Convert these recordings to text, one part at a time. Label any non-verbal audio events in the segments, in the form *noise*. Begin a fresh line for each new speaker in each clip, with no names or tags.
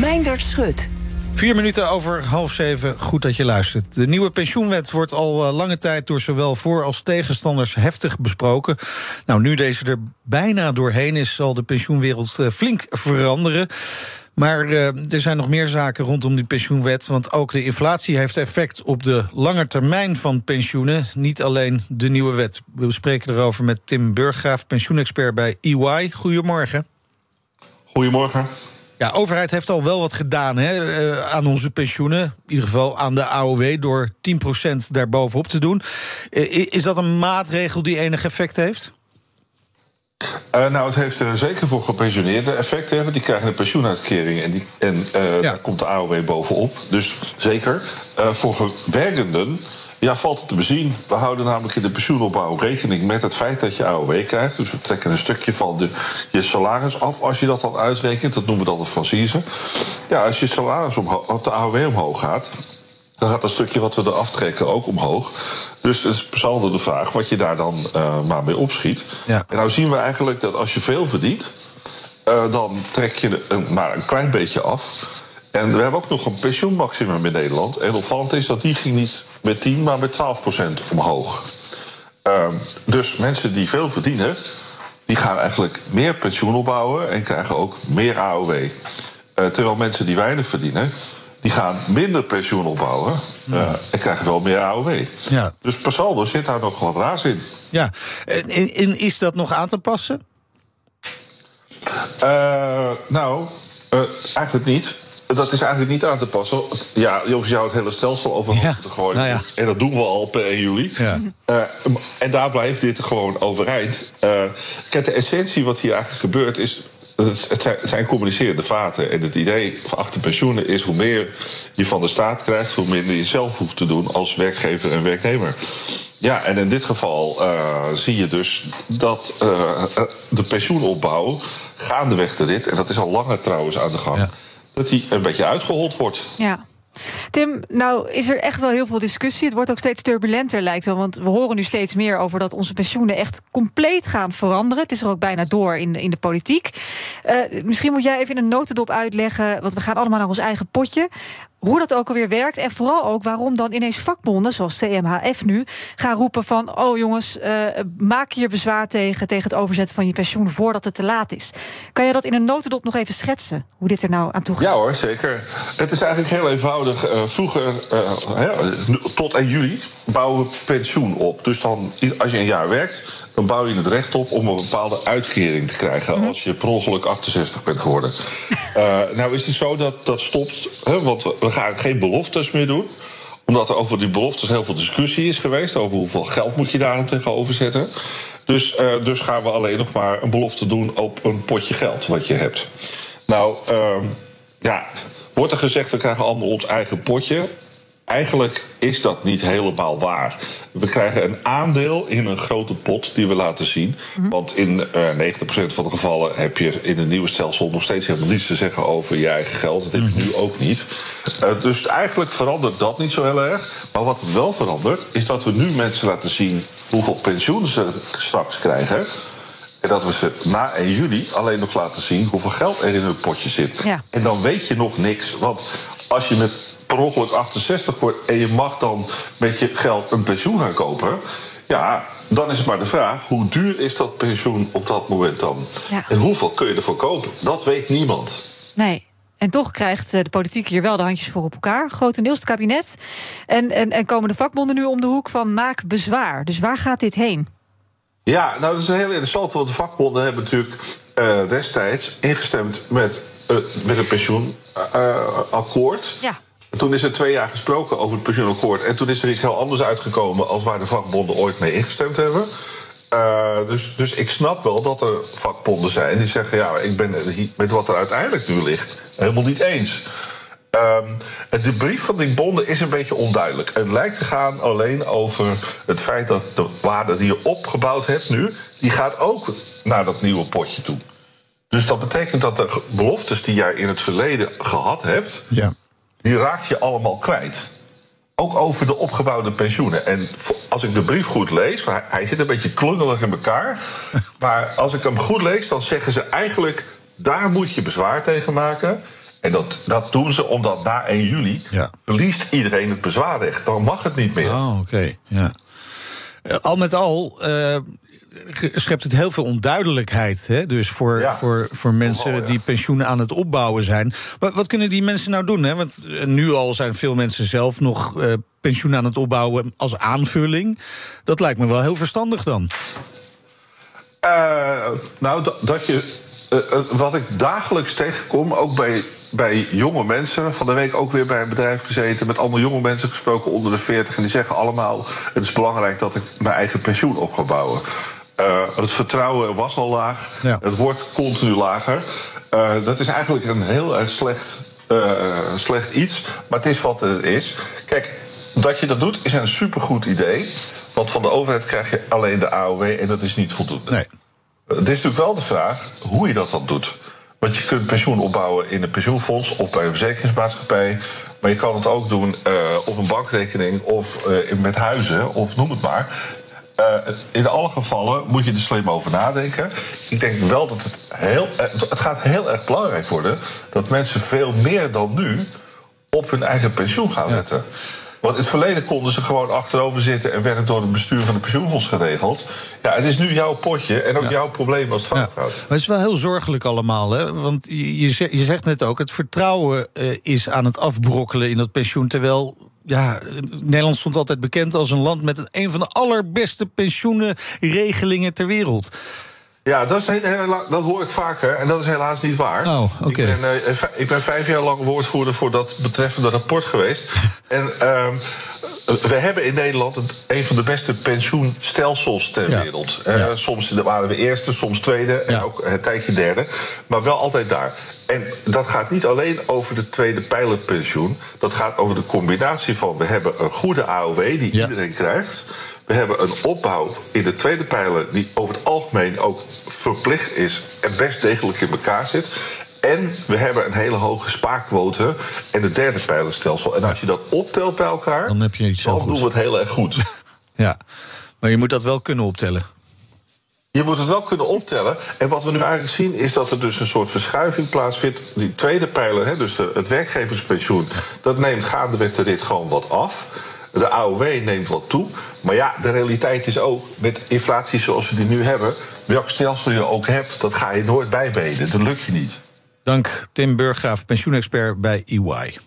Meindert Schut.
Vier minuten over half zeven. Goed dat je luistert. De nieuwe pensioenwet wordt al eh, lange tijd door zowel voor- als tegenstanders heftig besproken. Nou, nu deze er bijna doorheen is, zal de pensioenwereld eh, flink veranderen. Maar uh, er zijn nog meer zaken rondom die pensioenwet. Want ook de inflatie heeft effect op de lange termijn van pensioenen. Niet alleen de nieuwe wet. We bespreken erover met Tim Burggraaf, pensioenexpert bij EY. Goedemorgen.
Goedemorgen.
Ja, overheid heeft al wel wat gedaan hè, uh, aan onze pensioenen. In ieder geval aan de AOW door 10% daarbovenop te doen. Uh, is dat een maatregel die enig effect heeft?
Uh, nou, het heeft er zeker voor gepensioneerde effect. Hè, want die krijgen een pensioenuitkering en, die, en uh, ja. daar komt de AOW bovenop. Dus zeker. Uh, voor werkenden ja, valt het te bezien. We houden namelijk in de pensioenopbouw rekening met het feit dat je AOW krijgt. Dus we trekken een stukje van de, je salaris af als je dat dan uitrekent. Dat noemen we dan de franchise. Ja, als je salaris omhoog, of de AOW omhoog gaat, dan gaat dat stukje wat we er aftrekken ook omhoog. Dus het is zelden de vraag wat je daar dan uh, maar mee opschiet. Ja. En nou zien we eigenlijk dat als je veel verdient, uh, dan trek je een, maar een klein beetje af. En we hebben ook nog een pensioenmaximum in Nederland. En opvallend is dat die ging niet met 10, maar met 12 procent omhoog. Uh, dus mensen die veel verdienen, die gaan eigenlijk meer pensioen opbouwen en krijgen ook meer AOW. Uh, terwijl mensen die weinig verdienen, die gaan minder pensioen opbouwen uh, en krijgen wel meer AOW.
Ja.
Dus per saldo zit daar nog wat raars in.
Ja, en, en is dat nog aan te passen?
Uh, nou, eigenlijk niet. Dat is eigenlijk niet aan te passen. Ja, je zou het hele stelsel overhoop
Ja,
te gooien.
nou ja.
En dat doen we al per 1 juli.
Ja.
Uh, en daar blijft dit gewoon overeind. Uh, kijk, de essentie wat hier eigenlijk gebeurt is. Het zijn, communicerende vaten. En het idee achter pensioenen is hoe meer je van de staat krijgt, hoe minder je zelf hoeft te doen als werkgever en werknemer. Ja, en in dit geval uh, zie je dus dat de pensioenopbouw gaandeweg de rit, en dat is al langer trouwens aan de gang,
Ja.
Dat die een beetje uitgehold wordt.
Ja. Tim, nou is er echt wel heel veel discussie. Het wordt ook steeds turbulenter, lijkt wel. Want we horen nu steeds meer over dat onze pensioenen echt compleet gaan veranderen. Het is er ook bijna door in de, in de politiek. Uh, misschien moet jij even in een notendop uitleggen. Want we gaan allemaal naar ons eigen potje. Hoe dat ook alweer werkt. En vooral ook waarom dan ineens vakbonden, zoals CMHF nu, gaan roepen van: Oh jongens, uh, maak hier bezwaar tegen, tegen het overzetten van je pensioen voordat het te laat is. Kan je dat in een notendop nog even schetsen? Hoe dit er nou aan toe gaat?
Ja hoor, zeker. Het is eigenlijk heel eenvoudig. Uh, vroeger, uh, tot 1 juli, bouwen we pensioen op. Dus dan, als je een jaar werkt, dan bouw je het recht op om een bepaalde uitkering te krijgen. Mm -hmm. als je per ongeluk 68 bent geworden. uh, *laughs* nou is het zo dat dat stopt, hè, want we gaan geen beloftes meer doen omdat er over die beloftes heel veel discussie is geweest. Over hoeveel geld moet je daar aan tegenover zetten. Dus, uh, dus gaan we alleen nog maar een belofte doen op een potje geld wat je hebt. Nou, uh, ja, wordt er gezegd, we krijgen allemaal ons eigen potje. Eigenlijk is dat niet helemaal waar. We krijgen een aandeel in een grote pot die we laten zien. Mm-hmm. Want in uh, 90% van de gevallen heb je in een nieuwe stelsel nog steeds helemaal niets te zeggen over je eigen geld. Dat heb je nu ook niet. Uh, dus eigenlijk verandert dat niet zo heel erg. Maar wat het wel verandert, is dat we nu mensen laten zien hoeveel pensioen ze straks krijgen. En dat we ze na 1 juli alleen nog laten zien hoeveel geld er in hun potje zit.
Ja.
En dan weet je nog niks. Want als je met per ongeluk 68 wordt en je mag dan met je geld een pensioen gaan kopen. Ja, dan is het maar de vraag: hoe duur is dat pensioen op dat moment dan?
Ja.
En hoeveel kun je ervoor kopen? Dat weet niemand.
Nee. En toch krijgt de politiek hier wel de handjes voor op elkaar. Grotendeels het kabinet. En, en, en komen de vakbonden nu om de hoek van maak bezwaar. Dus waar gaat dit heen?
Ja, nou dat is heel interessant. Want de vakbonden hebben natuurlijk uh, destijds ingestemd met, uh, met een pensioenakkoord.
ja.
Toen is er twee jaar gesproken over het pensioenakkoord. En toen is er iets heel anders uitgekomen als waar de vakbonden ooit mee ingestemd hebben. Uh, dus, dus ik snap wel dat er vakbonden zijn die zeggen: ja, ik ben met wat er uiteindelijk nu ligt helemaal niet eens. Um, de brief van die bonden is een beetje onduidelijk. Het lijkt te gaan alleen over het feit dat de waarde die je opgebouwd hebt nu, die gaat ook naar dat nieuwe potje toe. Dus dat betekent dat de beloftes die jij in het verleden gehad hebt, ja. Die raak je allemaal kwijt. Ook over de opgebouwde pensioenen. En als ik de brief goed lees, hij zit een beetje klungelig in elkaar. *laughs* Maar als ik hem goed lees, dan zeggen ze eigenlijk: daar moet je bezwaar tegen maken. En dat, dat doen ze omdat na 1 juli ja. verliest iedereen het bezwaarrecht. Dan mag het niet meer.
Oh, oké. Ja. Eh, al met al uh, schept het heel veel onduidelijkheid. Hè? Dus voor, voor, voor mensen die pensioenen aan het opbouwen zijn. Wat, wat kunnen die mensen nou doen? Hè? Want eh, nu al zijn veel mensen zelf nog uh, pensioen aan het opbouwen als aanvulling. Dat lijkt me wel heel verstandig dan.
Uh, nou, dat, je. wat ik dagelijks tegenkom, ook bij bij jonge mensen. Van de week ook weer bij een bedrijf gezeten. Met allemaal jonge mensen gesproken onder de 40. En die zeggen allemaal: Het is belangrijk dat ik mijn eigen pensioen op ga bouwen. Uh, het vertrouwen was al laag. Het wordt continu lager. Uh, dat is eigenlijk een heel erg slecht, uh, slecht iets. Maar het is wat het is. Kijk, dat je dat doet is een supergoed idee. Want van de overheid krijg je alleen de AOW en dat is niet voldoende. Nee. Het is natuurlijk wel de vraag hoe je dat dan doet. Want je kunt pensioen opbouwen in een pensioenfonds of bij een verzekeringsmaatschappij. Maar je kan het ook doen uh, op een bankrekening of uh, met huizen of noem het maar. Uh, in alle gevallen moet je er slim over nadenken. Ik denk wel dat het heel. Het gaat heel erg belangrijk worden dat mensen veel meer dan nu op hun eigen pensioen gaan letten. Want in het verleden konden ze gewoon achterover zitten en werd het door het bestuur van de pensioenfonds geregeld. Ja, het is nu jouw potje en ook jouw probleem als het fout gaat. Maar
het is wel heel zorgelijk allemaal, hè? Want je, zegt net ook, het vertrouwen uh, is aan het afbrokkelen in dat pensioen. Terwijl ja, Nederland stond altijd bekend als een land met een van de allerbeste pensioenregelingen ter wereld.
Ja, dat, is dat hoor ik vaker en dat is helaas niet waar.
Oh.
Ik, ben, uh, ik ben vijf jaar lang woordvoerder voor dat betreffende rapport geweest. *laughs* en uh, we hebben in Nederland een van de beste pensioenstelsels ter wereld. Uh, ja. Soms waren we eerste, soms tweede en ook een tijdje derde. Maar wel altijd daar. En dat gaat niet alleen over de tweede pijlerpensioen. Dat gaat over de combinatie van we hebben een goede AOW die iedereen krijgt. We hebben een opbouw in de tweede pijler die over het algemeen ook verplicht is en best degelijk in elkaar zit. En we hebben een hele hoge spaarquote en het derde pijlerstelsel. En als je dat optelt bij elkaar,
dan, heb je iets
dan doen we het heel erg goed. *laughs*
ja, maar je moet dat wel kunnen optellen.
Je moet het wel kunnen optellen. En wat we nu eigenlijk zien is dat er dus een soort verschuiving plaatsvindt. Die tweede pijler, hè, dus de, het werkgeverspensioen, dat neemt gaandeweg de rit gewoon wat af. De AOW neemt wat toe. Maar ja, de realiteit is ook, met inflatie zoals we die nu hebben... welk stelsel je ook hebt, dat ga je nooit bijbenen. Dat lukt je niet.
Dank Tim Burggraaf, pensioenexpert bij EY.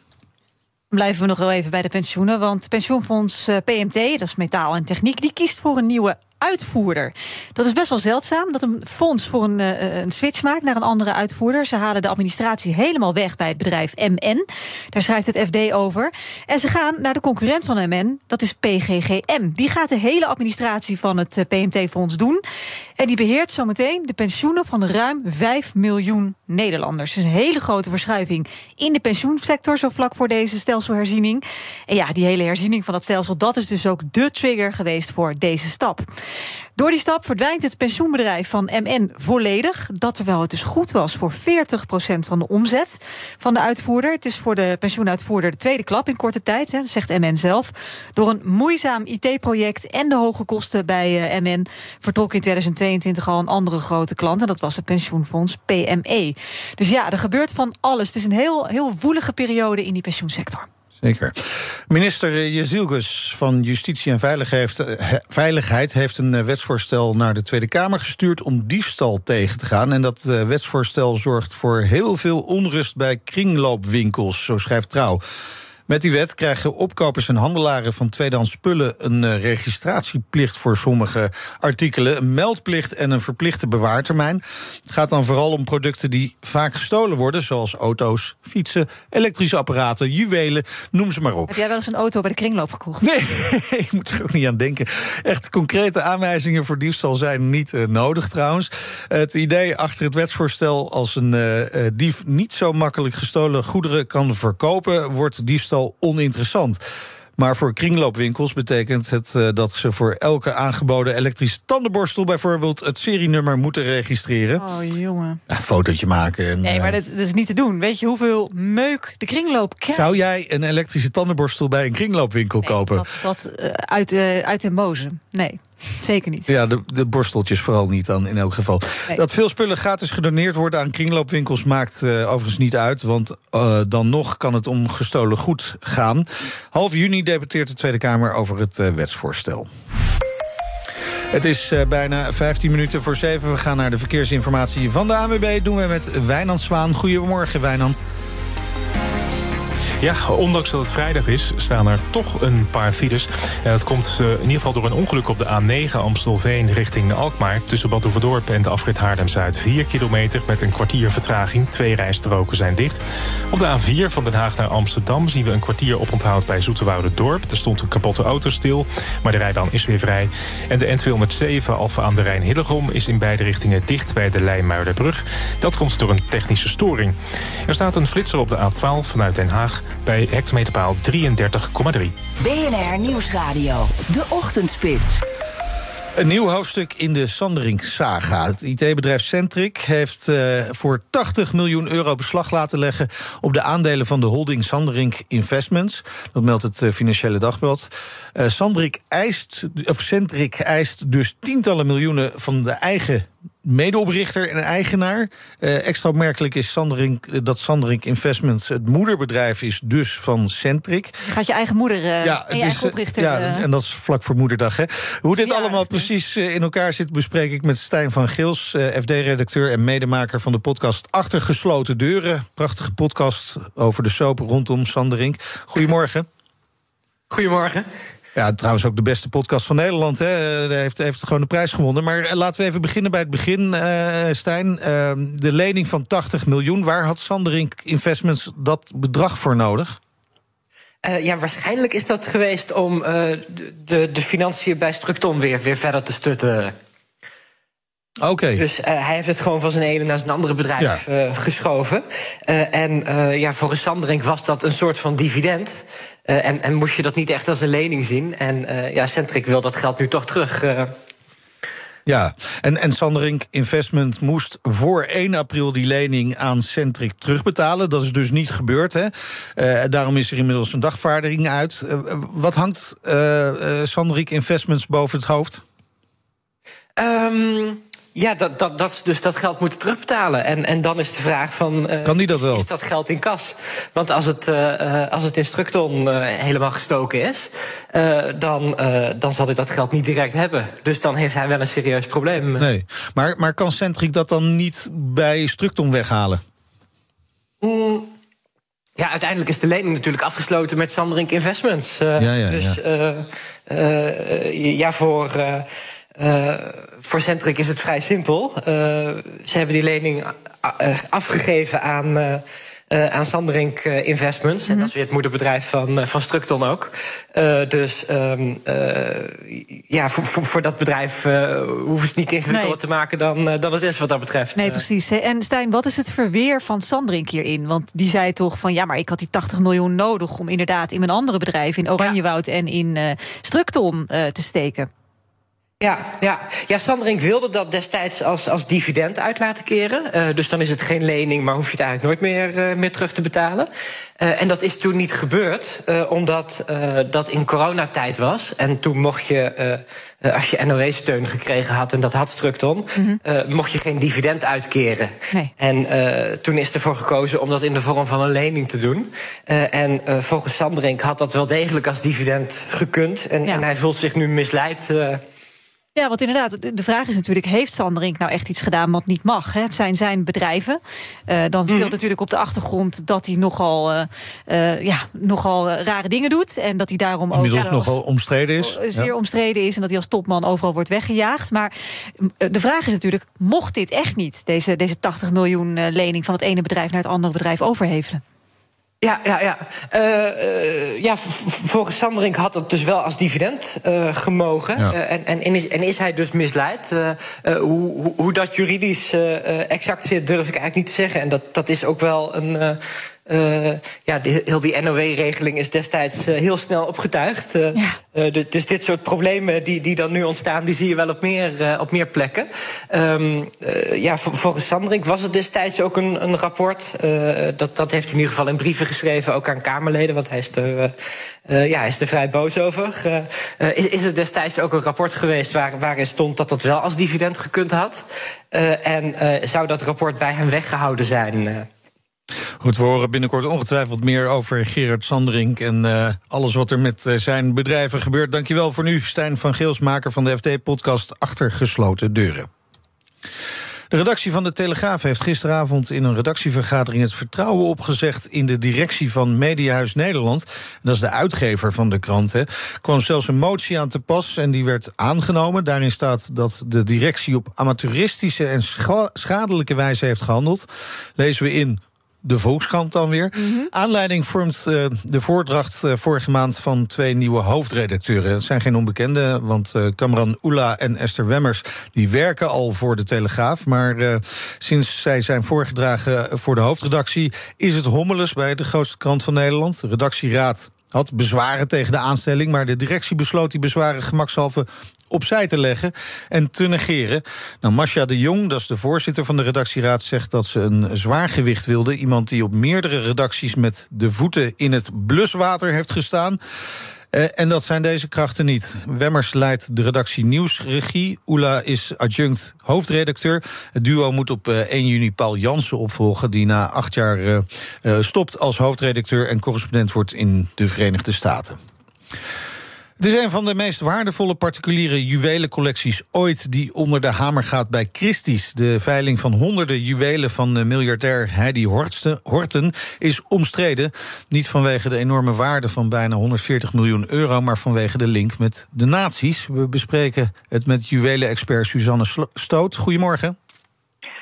Blijven we nog wel even bij de pensioenen. Want pensioenfonds eh, PMT, dat is metaal en techniek, die kiest voor een nieuwe uitvoerder. Dat is best wel zeldzaam dat een fonds voor een, uh, een switch maakt naar een andere uitvoerder. Ze halen de administratie helemaal weg bij het bedrijf MN. Daar schrijft het FD over. En ze gaan naar de concurrent van MN, dat is PGGM. Die gaat de hele administratie van het eh, PMT-fonds doen. En die beheert zometeen de pensioenen van ruim 5 miljoen Nederlanders. Dus een hele grote verschuiving in de pensioensector, zo vlak voor deze stelselherziening. En ja, die hele herziening van dat stelsel, dat is dus ook de trigger geweest voor deze stap. Door die stap verdwijnt het pensioenbedrijf van MN volledig. Dat terwijl het dus goed was voor 40% van de omzet van de uitvoerder. Het is voor de pensioenuitvoerder de tweede klap in korte tijd, hè, zegt MN zelf. Door een moeizaam IT-project en de hoge kosten bij uh, MN vertrok in 2022 al een andere grote klant. En dat was het pensioenfonds PME. Dus ja, er gebeurt van alles. Het is een heel, heel woelige periode in die pensioensector.
Zeker. Minister Jezielgus van Justitie en Veiligheid heeft een eh, wetsvoorstel naar de Tweede Kamer gestuurd om diefstal tegen te gaan. En dat eh, wetsvoorstel zorgt voor heel veel onrust bij kringloopwinkels, zo schrijft Trouw. Met die wet krijgen opkopers en handelaren van tweedehands spullen een uh, registratieplicht voor sommige artikelen, een meldplicht en een verplichte bewaartermijn. Het gaat dan vooral om producten die vaak gestolen worden, zoals auto's, fietsen, elektrische apparaten, juwelen, noem ze maar op.
Heb jij wel eens een auto bij de kringloop gekocht?
Nee, *laughs* ik moet er ook niet aan denken. Echt concrete aanwijzingen voor diefstal zijn niet uh, nodig trouwens. Het idee achter het wetsvoorstel als een uh, dief niet zo makkelijk gestolen goederen kan verkopen, wordt diefstal oninteressant. Maar voor kringloopwinkels betekent het uh, dat ze voor elke aangeboden elektrische tandenborstel bijvoorbeeld het serienummer moeten registreren.
Oh, jongen.
Ja, fotootje maken. En,
nee, maar dat, dat, is niet te doen. Weet je hoeveel meuk de kringloop krijgt?
Zou jij een elektrische tandenborstel bij een kringloopwinkel
nee,
kopen?
Dat, dat uh, uit, uh, uit de mozen. Nee. Zeker niet.
Ja, de, de, borsteltjes vooral niet dan in elk geval. Nee. Dat veel spullen gratis gedoneerd worden aan kringloopwinkels maakt uh, overigens niet uit. Want uh, dan nog kan het om gestolen goed gaan. Half juni debatteert de Tweede Kamer over het uh, wetsvoorstel. Het is bijna 15 minuten voor 7. We gaan naar de verkeersinformatie van de ANWB. Doen we met Wijnand Zwaan. Goedemorgen, Wijnand.
Ja, ondanks dat het vrijdag is, staan er toch een paar files. En dat komt uh, in ieder geval door een ongeluk op de A9 Amstelveen richting Alkmaar. Tussen Bad Oeverdorp en de afrit Haarlem-Zuid. 4 kilometer met een kwartier vertraging. Twee rijstroken zijn dicht. Op de A4 van Den Haag naar Amsterdam zien we een kwartier oponthoud bij Dorp. Er stond een kapotte auto stil, maar de rijbaan is weer vrij. En de N207 Alfa aan de Rijn-Hillegom is in beide richtingen dicht bij de Leimuiderbrug. Dat komt door een technische storing. Er staat een flitser op de A12 vanuit Den Haag bij hectometerpaal 33,3.
BNR Nieuwsradio, de ochtendspits.
Een nieuw hoofdstuk in de Sanderink-saga. Het IT-bedrijf Centric heeft uh, voor 80 miljoen euro beslag laten leggen... op de aandelen van de holding Sanderink Investments. Dat meldt het uh, Financiële Dagblad. Uh, Sanderink eist, of Centric eist dus tientallen miljoenen van de eigen medeoprichter en eigenaar. Uh, extra opmerkelijk is Sanderink, dat Sanderink Investments het moederbedrijf is, dus van Centric.
Je gaat je eigen moeder uh,
ja,
en je eigen oprichter.
Ja, uh, en dat is vlak voor moederdag. Hè. Hoe dit allemaal precies in elkaar zit, bespreek ik met Stijn van Gils, FD-redacteur en medemaker van de podcast Achter gesloten deuren. Prachtige podcast over de soap rondom Sanderink. Goedemorgen.
Goedemorgen.
Ja, trouwens ook de beste podcast van Nederland. Hè. Heeft, heeft gewoon de prijs gewonnen. Maar laten we even beginnen bij het begin, uh, Stijn. Uh, de lening van 80 miljoen. Waar had Sanderink Investments dat bedrag voor nodig?
Ja, waarschijnlijk is dat geweest om de, de financiën bij Structon weer, weer verder te stutten.
Oké. Okay.
Dus uh, hij heeft het gewoon van zijn ene naar zijn andere bedrijf ja. uh, geschoven. Uh, en ja, voor Sanderink was dat een soort van dividend. en, en moest je dat niet echt als een lening zien. En ja, Centric wil dat geld nu toch terug.
Ja, en, en Sanderink Investment moest voor 1 april die lening aan Centric terugbetalen. Dat is dus niet gebeurd. Hè? daarom is er inmiddels een dagvaarding uit. wat hangt Sanderink Investments boven het hoofd?
Um, ja, dat, dat, dat, dus dat geld moeten terugbetalen. En, en dan is de vraag van... Uh,
kan die dat wel?
Is, dat geld in kas? Want als het, uh, als het in Structon uh, helemaal gestoken is... dan, dan zal hij dat geld niet direct hebben. Dus dan heeft hij wel een serieus probleem.
Nee, maar, maar kan Centric dat dan niet bij Structon weghalen?
Mm. Ja, uiteindelijk is de lening natuurlijk afgesloten met Sanderink Investments.
ja, ja,
dus ja, voor... Uh, voor Centric is het vrij simpel. Uh, ze hebben die lening afgegeven aan, uh, aan Sanderink Investments. En dat is weer het moederbedrijf van, van Structon ook. dus um, ja, voor, voor, voor, dat bedrijf hoeven ze niet ingewikkelder nee. te maken dan, dan het is wat dat betreft.
Nee, precies. En Stijn, wat is het verweer van Sanderink hierin? Want die zei toch van ja, maar ik had die 80 miljoen nodig om inderdaad in mijn andere bedrijf, in Oranjewoud ja. en in Structon te steken.
Ja, ja. ja, Sanderink wilde dat destijds als, als dividend uit laten keren. Uh, dus dan is het geen lening, maar hoef je het eigenlijk nooit meer, uh, meer terug te betalen. Uh, en dat is toen niet gebeurd, omdat dat in coronatijd was. En toen mocht je, als je NOW-steun gekregen had, en dat had Structon, mm -hmm. mocht je geen dividend uitkeren.
Nee.
En toen is ervoor gekozen om dat in de vorm van een lening te doen. en volgens Sanderink had dat wel degelijk als dividend gekund. En,
ja.
en hij voelt zich nu misleid
Ja, want inderdaad, de vraag is natuurlijk: heeft Sanderink nou echt iets gedaan wat niet mag? Hè? Het zijn zijn bedrijven. Uh, dan speelt
Mhm.
natuurlijk op de achtergrond dat hij nogal, uh, uh, ja, nogal rare dingen doet. En dat hij daarom
Inmiddels
ook
nogal omstreden is.
Zeer
Ja.
omstreden is en dat hij als topman overal wordt weggejaagd. Maar uh, de vraag is natuurlijk: mocht dit echt niet, deze, deze 80 miljoen lening van het ene bedrijf naar het andere bedrijf overhevelen?
Ja, ja, ja. Uh, uh, ja, volgens Sanderink had het dus wel als dividend uh, gemogen.
Ja.
en, en, en, is, en is hij dus misleid? hoe, hoe, hoe dat juridisch exact zit, durf ik eigenlijk niet te zeggen. En dat, dat is ook wel een. Uh, ja, de, heel die NOW-regeling is destijds uh, heel snel opgetuigd. Uh,
ja.
de, dus dit soort problemen die, die dan nu ontstaan, die zie je wel op meer, op meer plekken. Um, ja, volgens Sanderink was het destijds ook een, een rapport. dat, dat heeft hij in ieder geval in brieven geschreven, ook aan Kamerleden, want hij is er, ja, hij is er vrij boos over. is, is er destijds ook een rapport geweest waar, waarin stond dat dat wel als dividend gekund had? en zou dat rapport bij hem weggehouden zijn?
Goed, we horen binnenkort ongetwijfeld meer over Gerard Sanderink en uh, alles wat er met uh, zijn bedrijven gebeurt. Dankjewel voor nu, Stijn van Geels, maker van de FD-podcast Achter gesloten deuren. De redactie van de Telegraaf heeft gisteravond in een redactievergadering het vertrouwen opgezegd in de directie van Mediahuis Nederland. Dat is de uitgever van de krant. Er kwam zelfs een motie aan te pas en die werd aangenomen. Daarin staat dat de directie op amateuristische en scha schadelijke wijze heeft gehandeld. Lezen we in de Volkskrant dan weer. Mm -hmm. Aanleiding vormt uh, de voordracht uh, vorige maand van twee nieuwe hoofdredacteuren. Het zijn geen onbekenden, want uh, Kamran Oela en Esther Wemmers... die werken al voor de Telegraaf. Maar sinds zij zijn voorgedragen voor de hoofdredactie... is het hommeles bij de grootste krant van Nederland. De redactieraad had bezwaren tegen de aanstelling... maar de directie besloot die bezwaren gemakshalve opzij te leggen en te negeren. Nou, Masha de Jong, dat is de voorzitter van de redactieraad... zegt dat ze een zwaargewicht wilde. Iemand die op meerdere redacties met de voeten in het bluswater heeft gestaan... Uh, en dat zijn deze krachten niet. Wemmers leidt de redactie Nieuwsregie. Oela is adjunct hoofdredacteur. Het duo moet op uh, 1 juni Paul Jansen opvolgen... die na acht jaar uh, stopt als hoofdredacteur... en correspondent wordt in de Verenigde Staten. Het is een van de meest waardevolle particuliere juwelencollecties ooit die onder de hamer gaat bij Christie's. De veiling van honderden juwelen van miljardair Heidi Horten is omstreden. Niet vanwege de enorme waarde van bijna 140 miljoen euro, maar vanwege de link met de nazi's. We bespreken het met juwelenexpert Suzanne Stoot. Goedemorgen.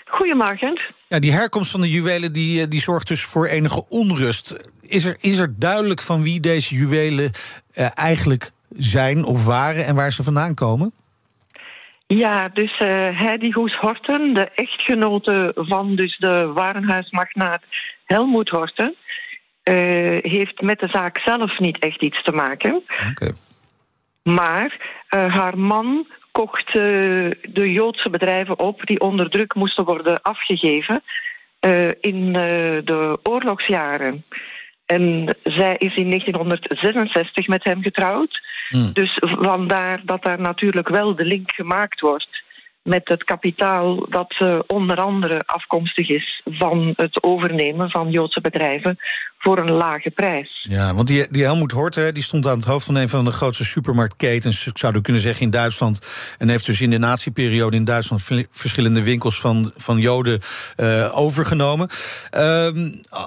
Goedemorgen.
Ja, die herkomst van de juwelen die, die zorgt dus voor enige onrust. Is er, is er duidelijk van wie deze juwelen uh, eigenlijk zijn of waren en waar ze vandaan komen?
Ja, dus uh, Heidi Goes Horten, de echtgenote van dus de warenhuismagnaat Helmoet Horten, uh, heeft met de zaak zelf niet echt iets te maken.
Okay.
Maar uh, haar man kocht de Joodse bedrijven op die onder druk moesten worden afgegeven in de oorlogsjaren. En zij is in 1966 met hem getrouwd.
Hmm.
Dus vandaar dat daar natuurlijk wel de link gemaakt wordt met het kapitaal dat uh, onder andere afkomstig is van het overnemen van Joodse bedrijven voor een lage prijs.
Ja, want die, die Helmoet Horten die stond aan het hoofd van een van de grootste supermarktketens, ik zou kunnen zeggen in Duitsland, en heeft dus in de natieperiode in Duitsland verschillende winkels van, van Joden uh, overgenomen. Uh,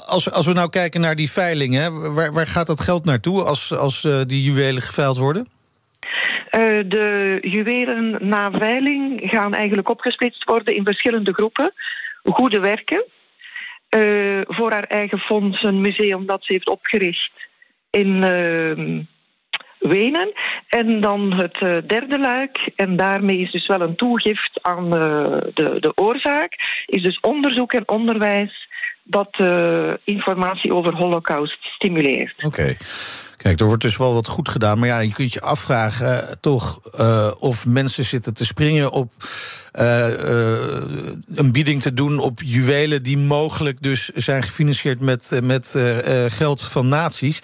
als, als we nou kijken naar die veiling, hè, waar, waar gaat dat geld naartoe als, als uh, die juwelen geveild worden?
Uh, de juwelen na veiling gaan eigenlijk opgesplitst worden in verschillende groepen. Goede werken. Uh, voor haar eigen fonds, een museum dat ze heeft opgericht in uh, Wenen. En dan het derde luik, en daarmee is dus wel een toegift aan de, de oorzaak, is dus onderzoek en onderwijs dat informatie over Holocaust stimuleert.
Oké. Kijk, er wordt dus wel wat goed gedaan. Maar ja, je kunt je afvragen uh, toch uh, of mensen zitten te springen op uh, een bieding te doen op juwelen die mogelijk dus zijn gefinancierd met, met geld van nazi's.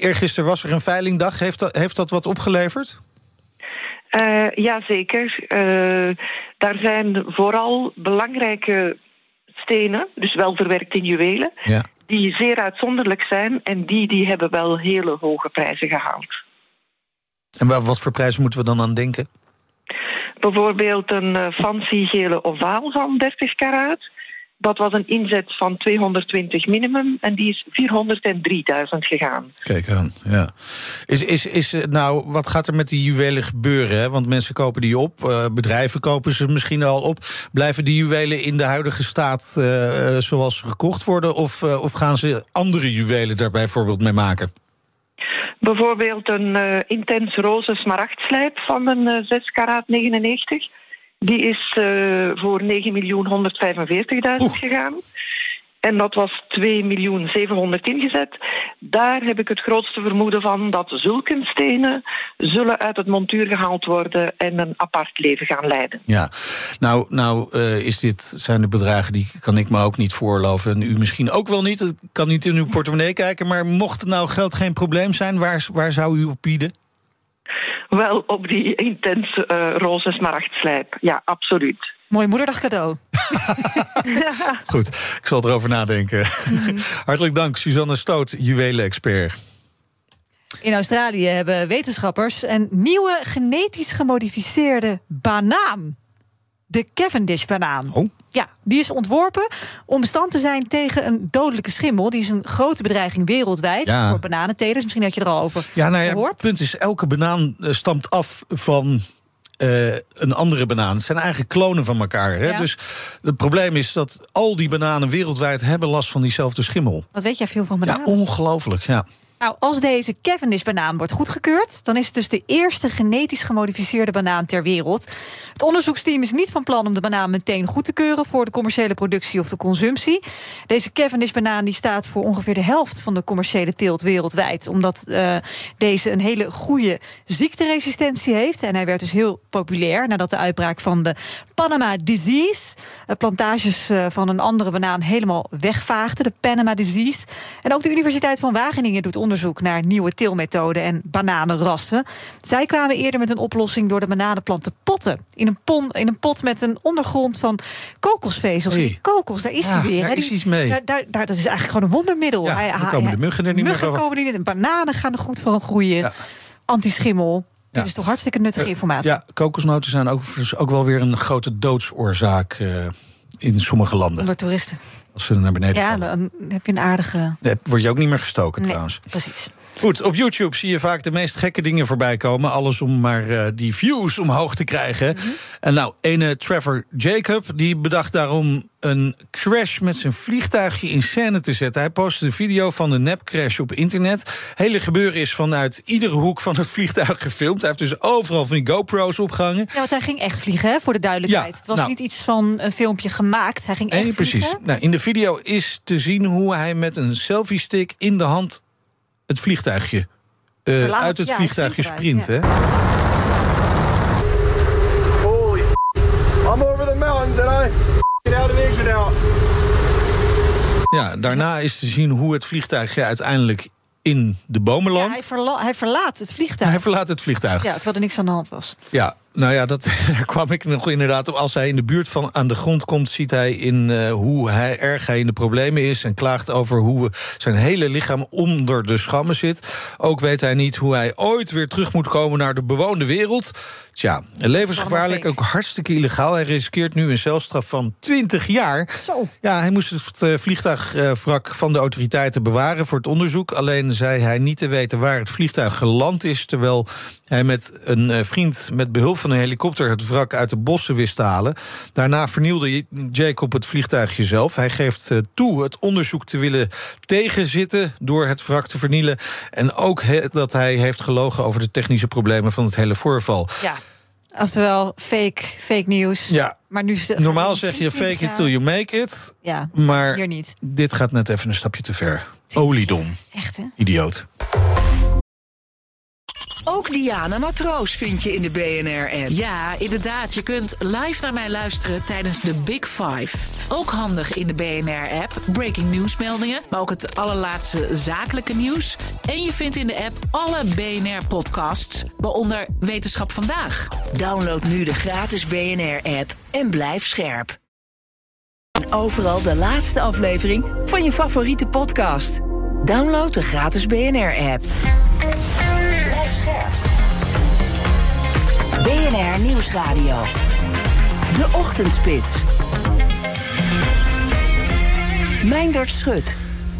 eergisteren was er een veilingdag. Heeft dat, heeft dat wat opgeleverd?
Jazeker. Uh, daar zijn vooral belangrijke stenen, dus wel verwerkt in juwelen,
ja.
Die zeer uitzonderlijk zijn en die, die hebben wel hele hoge prijzen gehaald.
En wa- wat voor prijs moeten we dan aan denken?
Bijvoorbeeld een eh, fancy gele ovaal van 30 karaat. Dat was een inzet van 220 minimum en die is 403.000 gegaan.
Kijk aan, ja. Is, is, is, eh, nou, wat gaat er met die juwelen gebeuren? Hè? Want mensen kopen die op, eh, bedrijven kopen ze misschien al op. Blijven die juwelen in de huidige staat eh, zoals ze gekocht worden? Of, of gaan ze andere juwelen daar bijvoorbeeld mee maken?
Bijvoorbeeld een eh, intens roze smaragdslijp van een eh, 6 karaat 99. Die is eh, voor 9.145.000 gegaan. En dat was 2.700.000 ingezet. Daar heb ik het grootste vermoeden van dat zulke stenen zullen uit het montuur gehaald worden en een apart leven gaan leiden.
Ja, nou, nou eh, is dit, zijn de bedragen die kan ik me ook niet voorloven. En u misschien ook wel niet. Ik kan niet in uw portemonnee kijken. Maar mocht nou geld geen probleem zijn, waar, waar zou u op bieden?
Wel op die intense eh, roze smaragdslijp. Ja, absoluut.
Mooi moederdag cadeau. *laughs*
Goed, ik zal erover nadenken. *laughs* Hartelijk dank, Suzanne Stoot, juwelen-expert.
In Australië hebben wetenschappers een nieuwe genetisch gemodificeerde banaan. De Cavendish-banaan.
Oh.
Ja, die is ontworpen om bestand te zijn tegen een dodelijke schimmel. Die is een grote bedreiging wereldwijd
Ja.
voor bananentelers. Misschien had je er al over
Ja, nou ja, het
gehoord.
punt is, elke banaan eh, stamt af van eh, een andere banaan. Het zijn eigenlijk klonen van elkaar. Hè?
Ja.
Dus het probleem is dat al die bananen wereldwijd hebben last van diezelfde schimmel.
Wat weet jij veel van bananen?
Ja, ongelooflijk, ja.
Nou, als deze Cavendish-banaan wordt goedgekeurd, dan is het dus de eerste genetisch gemodificeerde banaan ter wereld. Het onderzoeksteam is niet van plan om de banaan meteen goed te keuren voor de commerciële productie of de consumptie. Deze Cavendish-banaan die staat voor ongeveer de helft van de commerciële teelt wereldwijd, omdat eh, deze een hele goede ziekteresistentie heeft. En hij werd dus heel populair nadat de uitbraak van de Panama disease, eh, plantages eh, van een andere banaan helemaal wegvaagden, de Panama disease. En ook de Universiteit van Wageningen doet onderzoek naar nieuwe teelmethoden en bananenrassen. Zij kwamen eerder met een oplossing door de bananenplant te potten. In een, pon, in een pot met een ondergrond van kokosvezels.
Hey.
Kokos, daar is
Ja,
hij weer.
daar is iets mee.
Daar, daar, daar- dat is eigenlijk gewoon een wondermiddel.
Ja,
Hij-
dan
hij-
komen de muggen er niet meer
muggen
vanaf.
komen er niet in. Bananen gaan er goed van groeien.
Ja.
Antischimmel. Dit is toch hartstikke nuttige informatie.
Ja, kokosnoten zijn ook, ook wel weer een grote doodsoorzaak eh, in sommige landen.
Onder toeristen.
Als ze naar beneden
Ja,
vallen.
dan heb je een aardige...
Nee, word je ook niet meer gestoken
Nee,
trouwens.
precies.
Goed, op YouTube zie je vaak de meest gekke dingen voorbij komen. Alles om maar eh, die views omhoog te krijgen.
Mhm.
En nou, ene Trevor Jacob, die bedacht daarom een crash met zijn vliegtuigje in scène te zetten. Hij postte een video van de nepcrash op internet. Hele gebeuren is vanuit iedere hoek van het vliegtuig gefilmd. Hij heeft dus overal van die GoPro's opgehangen.
Ja, want hij ging echt vliegen, hè, voor de duidelijkheid.
Ja,
het was
nou.
niet iets van een filmpje gemaakt. Hij ging echt
Nee, precies.
vliegen.
Nou, in de video is te zien hoe hij met een selfie stick in de hand het vliegtuigje eh,
Verlaat,
uit het
ja,
vliegtuigje sprint. Hè?
Holy I'm over the mountains and I get out of exit out.
Ja, daarna is te zien hoe het vliegtuigje uiteindelijk in de bomen
Ja,
landt.
hij, verla- hij verlaat het vliegtuig.
hij verlaat het vliegtuig.
Ja, terwijl er niks aan de hand was.
Ja, nou ja, dat, *laughs* daar kwam ik nog inderdaad op. Als hij in de buurt van aan de grond komt, ziet hij in eh, hoe hij, erg hij in de problemen is. En klaagt over hoe zijn hele lichaam onder de schammen zit. Ook weet hij niet hoe hij ooit weer terug moet komen naar de bewoonde wereld. Tja, levensgevaarlijk, ook hartstikke illegaal. Hij riskeert nu een celstraf van 20 jaar.
Zo.
Ja, hij moest het eh, vliegtuigwrak van de autoriteiten bewaren voor het onderzoek. Alleen zei hij niet te weten waar het vliegtuig geland is. Terwijl hij met een eh, vriend met behulp van een helikopter het wrak uit de bossen wist te halen. Daarna vernielde Jacob het vliegtuigje zelf. Hij geeft eh, toe het onderzoek te willen tegenzitten door het wrak te vernielen. En ook dat hij heeft gelogen over de technische problemen van het hele voorval.
Ja. Oftewel, fake, fake nieuws.
Ja,
Maar nu
normaal *laughs* zeg je
20
fake it till you make it.
Ja,
Maar
hier niet.
dit gaat net even een stapje te ver. Oliedom,
Echt, hè?
idioot.
Ook Diana Matroos vind je in de BNR-app.
Ja, inderdaad. Je kunt live naar mij luisteren tijdens de Big Five. Ook handig in de BNR-app. Breaking nieuwsmeldingen, maar ook het allerlaatste zakelijke nieuws. En je vindt in de app alle BNR-podcasts, waaronder Wetenschap Vandaag.
Download nu de gratis BNR-app en blijf scherp. En overal de laatste aflevering van je favoriete podcast. Download de gratis BNR-app. BNR Nieuwsradio. De Ochtendspits. Meindert Schut.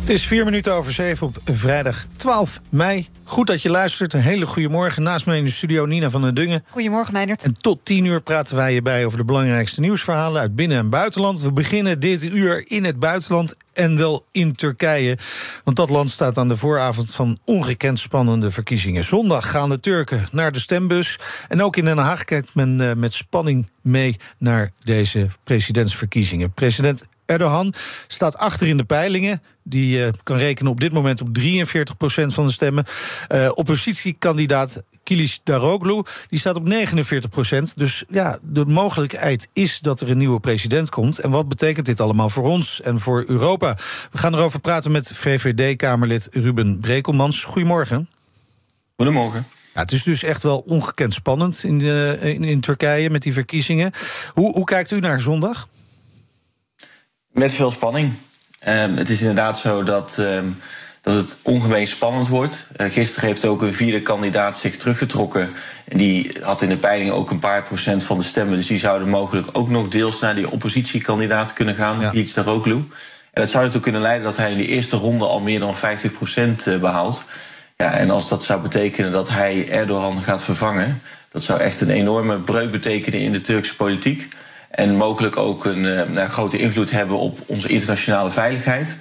Het is vier minuten over zeven op vrijdag 12 mei. Goed dat je luistert. Een hele goede morgen. Naast mij in de studio Nina van den Dungen.
Goedemorgen, Meijnerd.
En tot tien uur praten wij je bij over de belangrijkste nieuwsverhalen uit binnen- en buitenland. We beginnen dit uur in het buitenland en wel in Turkije. Want dat land staat aan de vooravond van ongekend spannende verkiezingen. Zondag gaan de Turken naar de stembus. En ook in Den Haag kijkt men uh, met spanning mee naar deze presidentsverkiezingen. President Erdogan staat achter in de peilingen. Die uh, kan rekenen op dit moment op 43% van de stemmen. Uh, oppositiekandidaat Kilis Daroglu die staat op 49% Dus ja, de mogelijkheid is dat er een nieuwe president komt. En wat betekent dit allemaal voor ons en voor Europa? We gaan erover praten met VVD-Kamerlid Ruben Brekelmans. Goedemorgen.
Goedemorgen.
Ja, het is dus echt wel ongekend spannend in, in, in, Turkije met die verkiezingen. Hoe, hoe kijkt u naar zondag?
Met veel spanning. Um, het is inderdaad zo dat, um, dat het ongemeen spannend wordt. Uh, gisteren heeft ook een vierde kandidaat zich teruggetrokken. En die had in de peiling ook een paar procent van de stemmen. Dus die zouden mogelijk ook nog deels naar die oppositiekandidaat kunnen gaan, ja. Piets Daroglu. En dat zou ertoe kunnen leiden dat hij in de eerste ronde al meer dan 50 procent uh, behaalt. Ja, en als dat zou betekenen dat hij Erdogan gaat vervangen, dat zou echt een enorme breuk betekenen in de Turkse politiek. En mogelijk ook een uh, grote invloed hebben op onze internationale veiligheid.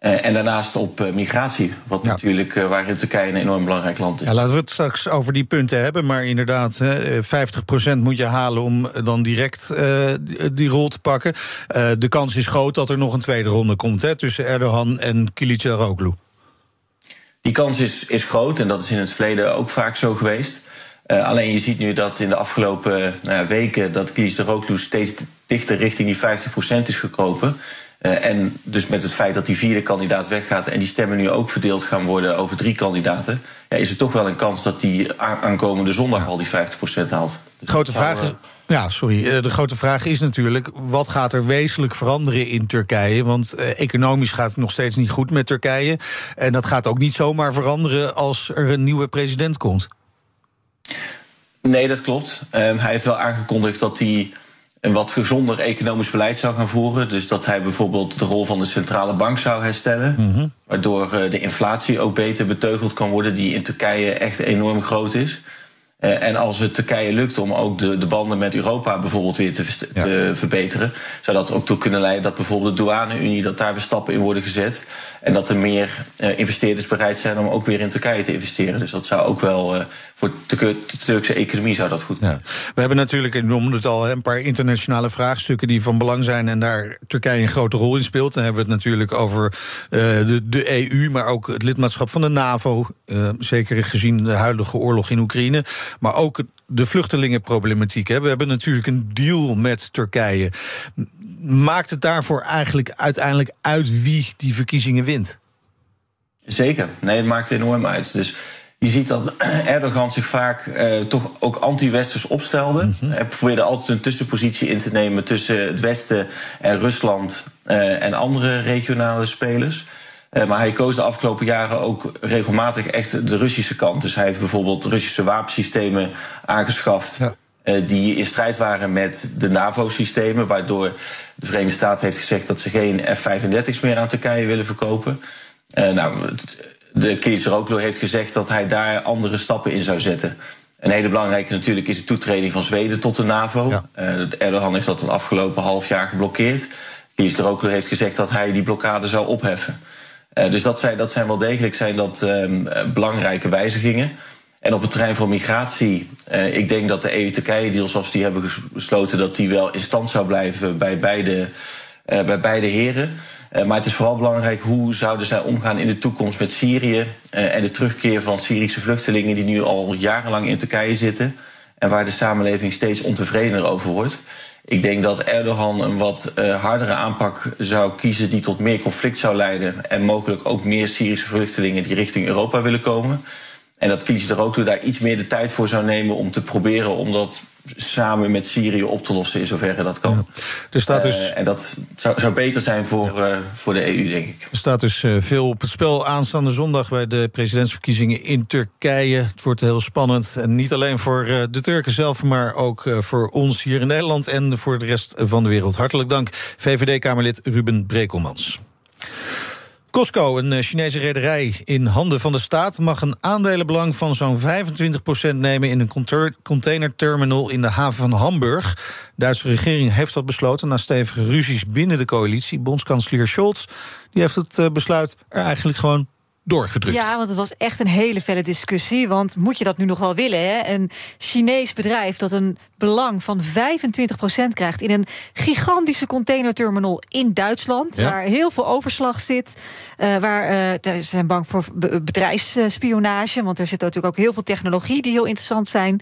Uh, en daarnaast op uh, migratie, wat ja. natuurlijk waarin Turkije een enorm belangrijk land is.
Ja, laten we het straks over die punten hebben. Maar inderdaad, 50% moet je halen om dan direct die rol te pakken. de kans is groot dat er nog een tweede ronde komt hè, tussen Erdogan en Kılıçdaroğlu.
Die kans is, is groot en dat is in het verleden ook vaak zo geweest. Uh, alleen je ziet nu dat in de afgelopen uh, weken dat Rookloes steeds dichter richting die 50% is gekropen. Uh, en dus met het feit dat die vierde kandidaat weggaat en die stemmen nu ook verdeeld gaan worden over drie kandidaten, ja, is er toch wel een kans dat die aankomende zondag ja. al die 50% haalt.
De grote vraag is. Ja, sorry. De grote vraag is natuurlijk: wat gaat er wezenlijk veranderen in Turkije? Want eh, economisch gaat het nog steeds niet goed met Turkije. En dat gaat ook niet zomaar veranderen als er een nieuwe president komt.
Nee, dat klopt. Um, hij heeft wel aangekondigd dat hij een wat gezonder economisch beleid zou gaan voeren. Dus dat hij bijvoorbeeld de rol van de centrale bank zou herstellen. Mm -hmm. Waardoor uh, de inflatie ook beter beteugeld kan worden, die in Turkije echt enorm groot is. Uh, en als het Turkije lukt om ook de, de banden met Europa bijvoorbeeld weer te, ja. te, verbeteren, zou dat ook toe kunnen leiden dat bijvoorbeeld de douane-Unie, dat daar weer stappen in worden gezet. En dat er meer uh, investeerders bereid zijn om ook weer in Turkije te investeren. Dus dat zou ook wel uh, voor de, Turkse economie zou dat goed
ja. We hebben natuurlijk, ik noemde het al, een paar internationale vraagstukken die van belang zijn en daar Turkije een grote rol in speelt. Dan hebben we het natuurlijk over de, de EU, maar ook het lidmaatschap van de NAVO. zeker gezien de huidige oorlog in Oekraïne. Maar ook de vluchtelingenproblematiek. Hè. We hebben natuurlijk een deal met Turkije. Maakt het daarvoor eigenlijk uiteindelijk uit wie die verkiezingen wint?
Zeker. Nee, het maakt enorm uit. Dus je ziet dat *clears throat* Erdogan zich vaak uh, toch ook anti-westers opstelde. Mm -hmm. Hij probeerde altijd een tussenpositie in te nemen tussen het Westen en Rusland uh, en andere regionale spelers. Uh, maar hij koos de afgelopen jaren ook regelmatig echt de Russische kant. Dus hij heeft bijvoorbeeld Russische wapensystemen aangeschaft. Ja. Die in strijd waren met de NAVO-systemen. Waardoor de Verenigde Staten heeft gezegd dat ze geen F-35's meer aan Turkije willen verkopen. Nou, de keizer Oklo heeft gezegd dat hij daar andere stappen in zou zetten. Een hele belangrijke natuurlijk is de toetreding van Zweden tot de NAVO. Ja. Erdogan heeft dat het afgelopen half jaar geblokkeerd. Keizer Oklo heeft gezegd dat hij die blokkade zou opheffen. Uh, dus dat zijn, dat zijn wel degelijk zijn dat, um, belangrijke wijzigingen. En op het terrein van migratie, ik denk dat de EU-Turkije-deal zoals die hebben besloten, dat die wel in stand zou blijven bij beide, bij beide heren. Maar het is vooral belangrijk hoe zouden zij omgaan in de toekomst met Syrië en de terugkeer van Syrische vluchtelingen die nu al jarenlang in Turkije zitten en waar de samenleving steeds ontevredener over wordt. Ik denk dat Erdogan een wat uh, hardere aanpak zou kiezen die tot meer conflict zou leiden. En mogelijk ook meer Syrische vluchtelingen die richting Europa willen komen. En dat Kılıçdaroğlu daar iets meer de tijd voor zou nemen om te proberen om dat samen met Syrië op te lossen in zoverre dat kan.
Er staat dus,
Eh, en dat zou, zou beter zijn voor, eh, voor de EU, denk ik.
er staat dus eh, veel op het spel aanstaande zondag bij de presidentsverkiezingen in Turkije. Het wordt heel spannend. En niet alleen voor de Turken zelf, maar ook voor ons hier in Nederland en voor de rest van de wereld. Hartelijk dank, VVD-Kamerlid Ruben Brekelmans. Costco, een eh, Chinese rederij in handen van de staat, mag een aandelenbelang van zo'n 25% nemen in een containerterminal in de haven van Hamburg. De Duitse regering heeft dat besloten na stevige ruzies binnen de coalitie. Bondskanselier Scholz die heeft het eh, besluit er eigenlijk gewoon doorgedrukt.
Ja, want het was echt een hele felle discussie. Want moet je dat nu nog wel willen? Hè? Een Chinees bedrijf dat een belang van 25% krijgt in een gigantische containerterminal in Duitsland,
Ja.
waar heel veel overslag zit, eh, waar eh, ze zijn bang voor be- bedrijfsspionage, want er zit natuurlijk ook heel veel technologie die heel interessant zijn.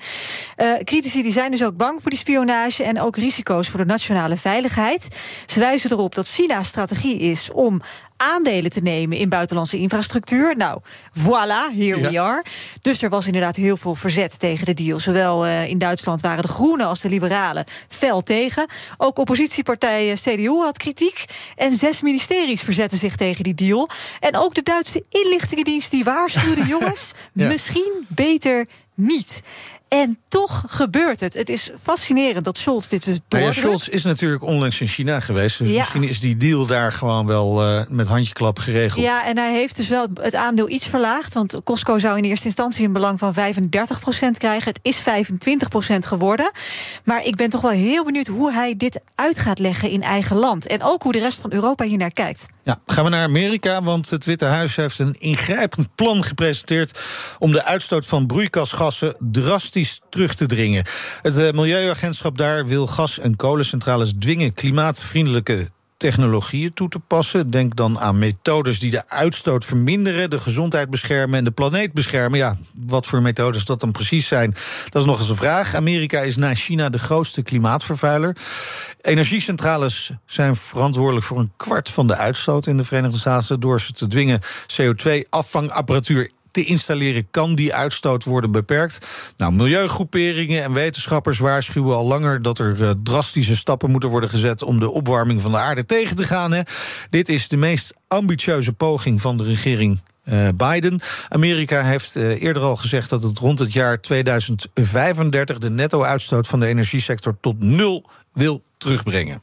Eh, critici die zijn dus ook bang voor die spionage en ook risico's voor de nationale veiligheid. Ze wijzen erop dat China's strategie is om aandelen te nemen in buitenlandse infrastructuur. Nou, voilà, here we are. Dus er was inderdaad heel veel verzet tegen de deal. Zowel eh, in Duitsland waren de Groenen als de Liberalen fel tegen. Ook oppositiepartij CDU had kritiek. En zes ministeries verzetten zich tegen die deal. En ook de Duitse inlichtingendienst die waarschuwde... *laughs* jongens,
Ja.
misschien beter niet. En toch gebeurt het. Het is fascinerend dat Scholz dit dus
Nou ja,
doordrukt.
Scholz is natuurlijk onlangs in China geweest. Dus
Ja.
misschien is die deal daar gewoon wel eh, met handjeklap geregeld.
Ja, en hij heeft dus wel het aandeel iets verlaagd. Want Costco zou in eerste instantie een belang van 35% krijgen. Het is 25% geworden. Maar ik ben toch wel heel benieuwd hoe hij dit uit gaat leggen in eigen land. En ook hoe de rest van Europa hier naar kijkt.
Ja, gaan we naar Amerika, want het Witte Huis heeft een ingrijpend plan gepresenteerd om de uitstoot van broeikasgassen drastisch terug te dringen. Het eh, Milieuagentschap daar wil gas- en kolencentrales dwingen klimaatvriendelijke technologieën toe te passen. Denk dan aan methodes die de uitstoot verminderen, de gezondheid beschermen en de planeet beschermen. Ja, wat voor methodes dat dan precies zijn, dat is nog eens een vraag. Amerika is na China de grootste klimaatvervuiler. Energiecentrales zijn verantwoordelijk voor een kwart van de uitstoot in de Verenigde Staten. Door ze te dwingen CO2-affangapparatuur te installeren, kan die uitstoot worden beperkt. Nou, milieugroeperingen en wetenschappers waarschuwen al langer dat er eh, drastische stappen moeten worden gezet om de opwarming van de aarde tegen te gaan. Hè. Dit is de meest ambitieuze poging van de regering. eh, Biden. Amerika heeft eh, eerder al gezegd dat het rond het jaar 2035 de netto-uitstoot van de energiesector tot nul wil terugbrengen.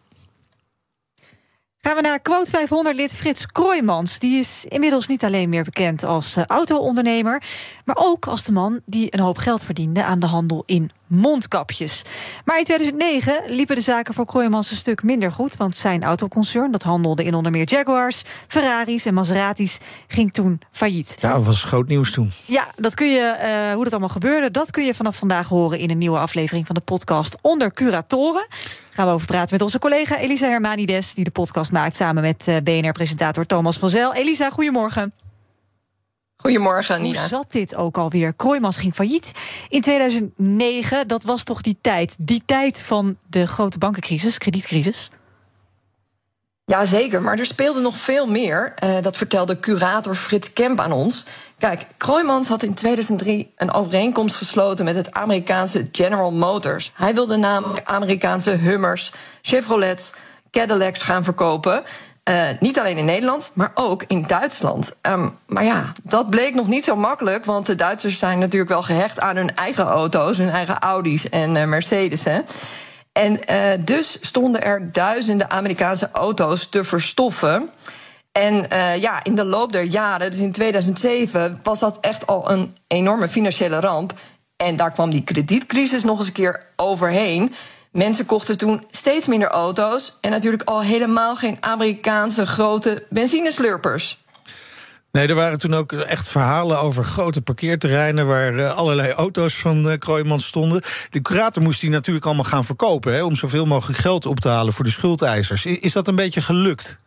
Gaan we naar quote 500-lid Frits Kroijmans. Die is inmiddels niet alleen meer bekend als eh, auto-ondernemer... maar ook als de man die een hoop geld verdiende aan de handel in mondkapjes. Maar in 2009 liepen de zaken voor Kroijmans een stuk minder goed... want zijn autoconcern, dat handelde in onder meer Jaguars... Ferraris en Maseratis, ging toen failliet.
Ja, dat was groot nieuws toen.
Ja, dat kun je, eh, hoe dat allemaal gebeurde, dat kun je vanaf vandaag horen in een nieuwe aflevering van de podcast Onder Curatoren. Gaan we over praten met onze collega Elisa Hermanides, die de podcast maakt samen met eh, BNR-presentator Thomas van Zel. Elisa, goedemorgen.
Goedemorgen, Nina.
Hoe zat dit ook alweer? Kroijmans ging failliet in 2009. Dat was toch die tijd, die tijd van de grote bankencrisis, kredietcrisis?
Ja, zeker. Maar er speelde nog veel meer. Eh, dat vertelde curator Frits Kemp aan ons. Kijk, Kroijmans had in 2003 een overeenkomst gesloten met het Amerikaanse General Motors. Hij wilde namelijk Amerikaanse Hummers, Chevrolets, Cadillacs gaan verkopen. Eh, niet alleen in Nederland, maar ook in Duitsland. Ehm, maar ja, dat bleek nog niet zo makkelijk. Want de Duitsers zijn natuurlijk wel gehecht aan hun eigen auto's, hun eigen Audi's en uh, Mercedes. Hè. En uh, dus stonden er duizenden Amerikaanse auto's te verstoffen. En ja, in de loop der jaren, dus in 2007, was dat echt al een enorme financiële ramp. En daar kwam die kredietcrisis nog eens een keer overheen. Mensen kochten toen steeds minder auto's. En natuurlijk al helemaal geen Amerikaanse grote benzineslurpers.
Nee, er waren toen ook echt verhalen over grote parkeerterreinen... waar uh, allerlei auto's van uh, Kroijmans stonden. De curator moest die natuurlijk allemaal gaan verkopen... Hè, om zoveel mogelijk geld op te halen voor de schuldeisers. Is dat een beetje gelukt?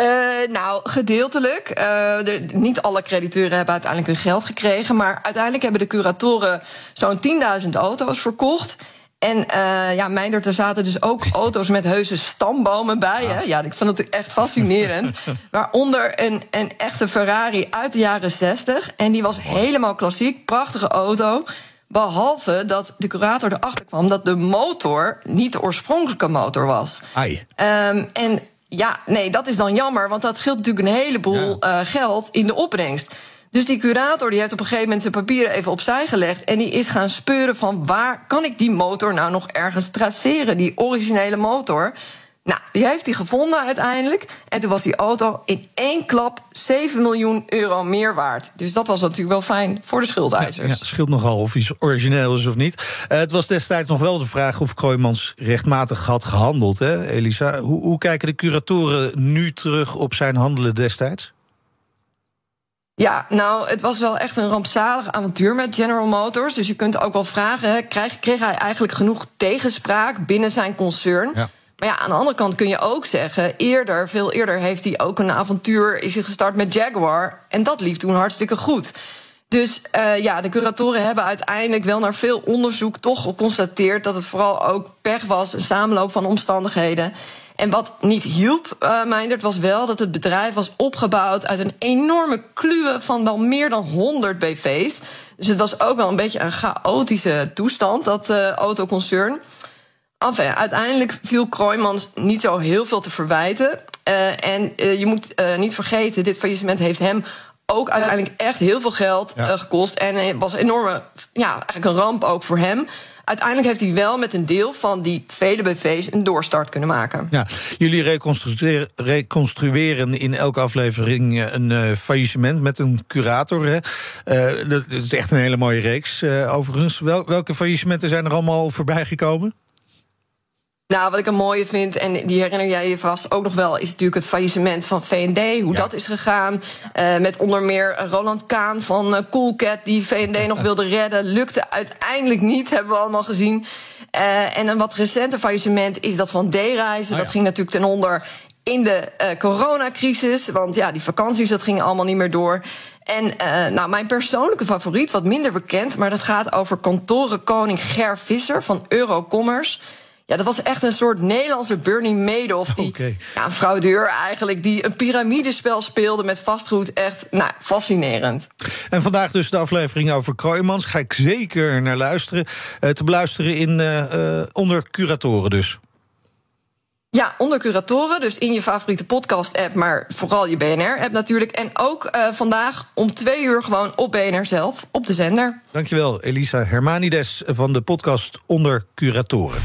Uh, nou, gedeeltelijk. Uh, de, niet alle crediteuren hebben uiteindelijk hun geld gekregen. Maar uiteindelijk hebben de curatoren zo'n 10.000 auto's verkocht. En uh, ja, Meindert, er zaten dus ook *laughs* auto's met heuse stambomen bij. Hè? Ja, ik vond het echt fascinerend. *laughs* Waaronder een, een echte Ferrari uit de jaren 60. En die was helemaal klassiek, prachtige auto. Behalve dat de curator erachter kwam dat de motor niet de oorspronkelijke motor was.
Ai.
Ehm, en ja, nee, dat is dan jammer, want dat scheelt natuurlijk een heleboel eh, geld in de opbrengst. Dus die curator die heeft op een gegeven moment zijn papieren even opzij gelegd. En die is gaan speuren van waar kan ik die motor nou nog ergens traceren, die originele motor. Nou, die heeft hij gevonden uiteindelijk. En toen was die auto in één klap 7 miljoen euro meer waard. Dus dat was natuurlijk wel fijn voor de schuldeisers.
Ja, scheelt nogal of iets origineel is of niet. Uh, het was destijds nog wel de vraag of Kroijmans rechtmatig had gehandeld, hè, Elisa? Hoe, hoe kijken de curatoren nu terug op zijn handelen destijds?
Ja, nou, het was wel echt een rampzalig avontuur met General Motors. Dus je kunt ook wel vragen: kreeg, kreeg hij eigenlijk genoeg tegenspraak binnen zijn concern? Ja. Maar ja, aan de andere kant kun je ook zeggen... eerder, veel eerder heeft hij ook een avontuur... is hij gestart met Jaguar. En dat liep toen hartstikke goed. Dus uh, ja, de curatoren hebben uiteindelijk wel naar veel onderzoek... toch geconstateerd dat het vooral ook pech was... een samenloop van omstandigheden... En wat niet hielp, uh, Meindert, was wel dat het bedrijf was opgebouwd uit een enorme kluwe van wel meer dan 100 BV's. Dus het was ook wel een beetje een chaotische toestand, dat uh, autoconcern. Enfin, uiteindelijk viel Kroijmans niet zo heel veel te verwijten. Uh, en uh, je moet niet vergeten, dit faillissement heeft hem ook uiteindelijk echt heel veel geld ja. gekost. En het was een enorme, ja, eigenlijk een ramp ook voor hem. Uiteindelijk heeft hij wel met een deel van die vele BV's een doorstart kunnen maken.
Ja, jullie reconstrueren, reconstrueren in elke aflevering een uh, faillissement met een curator. Hè? Uh, dat is echt een hele mooie reeks, uh, overigens. Wel, welke faillissementen zijn er allemaal voorbij gekomen?
Nou, wat ik een mooie vind, en die herinner jij je vast ook nog wel, is natuurlijk het faillissement van VND. Hoe ja. dat is gegaan. Uh, met onder meer Roland Kaan van uh, Coolcat, die VND nog *laughs* wilde redden. Lukte uiteindelijk niet, hebben we allemaal gezien. Uh, en een wat recenter faillissement is dat van D-reizen. Oh ja. Dat ging natuurlijk ten onder in de coronacrisis. Want ja, die vakanties, dat ging allemaal niet meer door. En uh, nou, mijn persoonlijke favoriet, wat minder bekend, maar dat gaat over kantorenkoning Ger Visser van Eurocommerce. Ja, dat was echt een soort Nederlandse Bernie Madoff. Die, okay. ja, een fraudeur eigenlijk, die een piramidespel speelde met vastgoed. Echt, nou, fascinerend.
En vandaag dus de aflevering over Kroijmans. Ga ik zeker naar luisteren. Uh, te beluisteren in, uh, uh, onder curatoren dus.
Ja, onder curatoren, dus in je favoriete podcast-app, maar vooral je BNR-app natuurlijk. En ook uh, vandaag om twee uur gewoon op BNR zelf, op de zender.
Dankjewel, Elisa Hermanides van de podcast Onder Curatoren.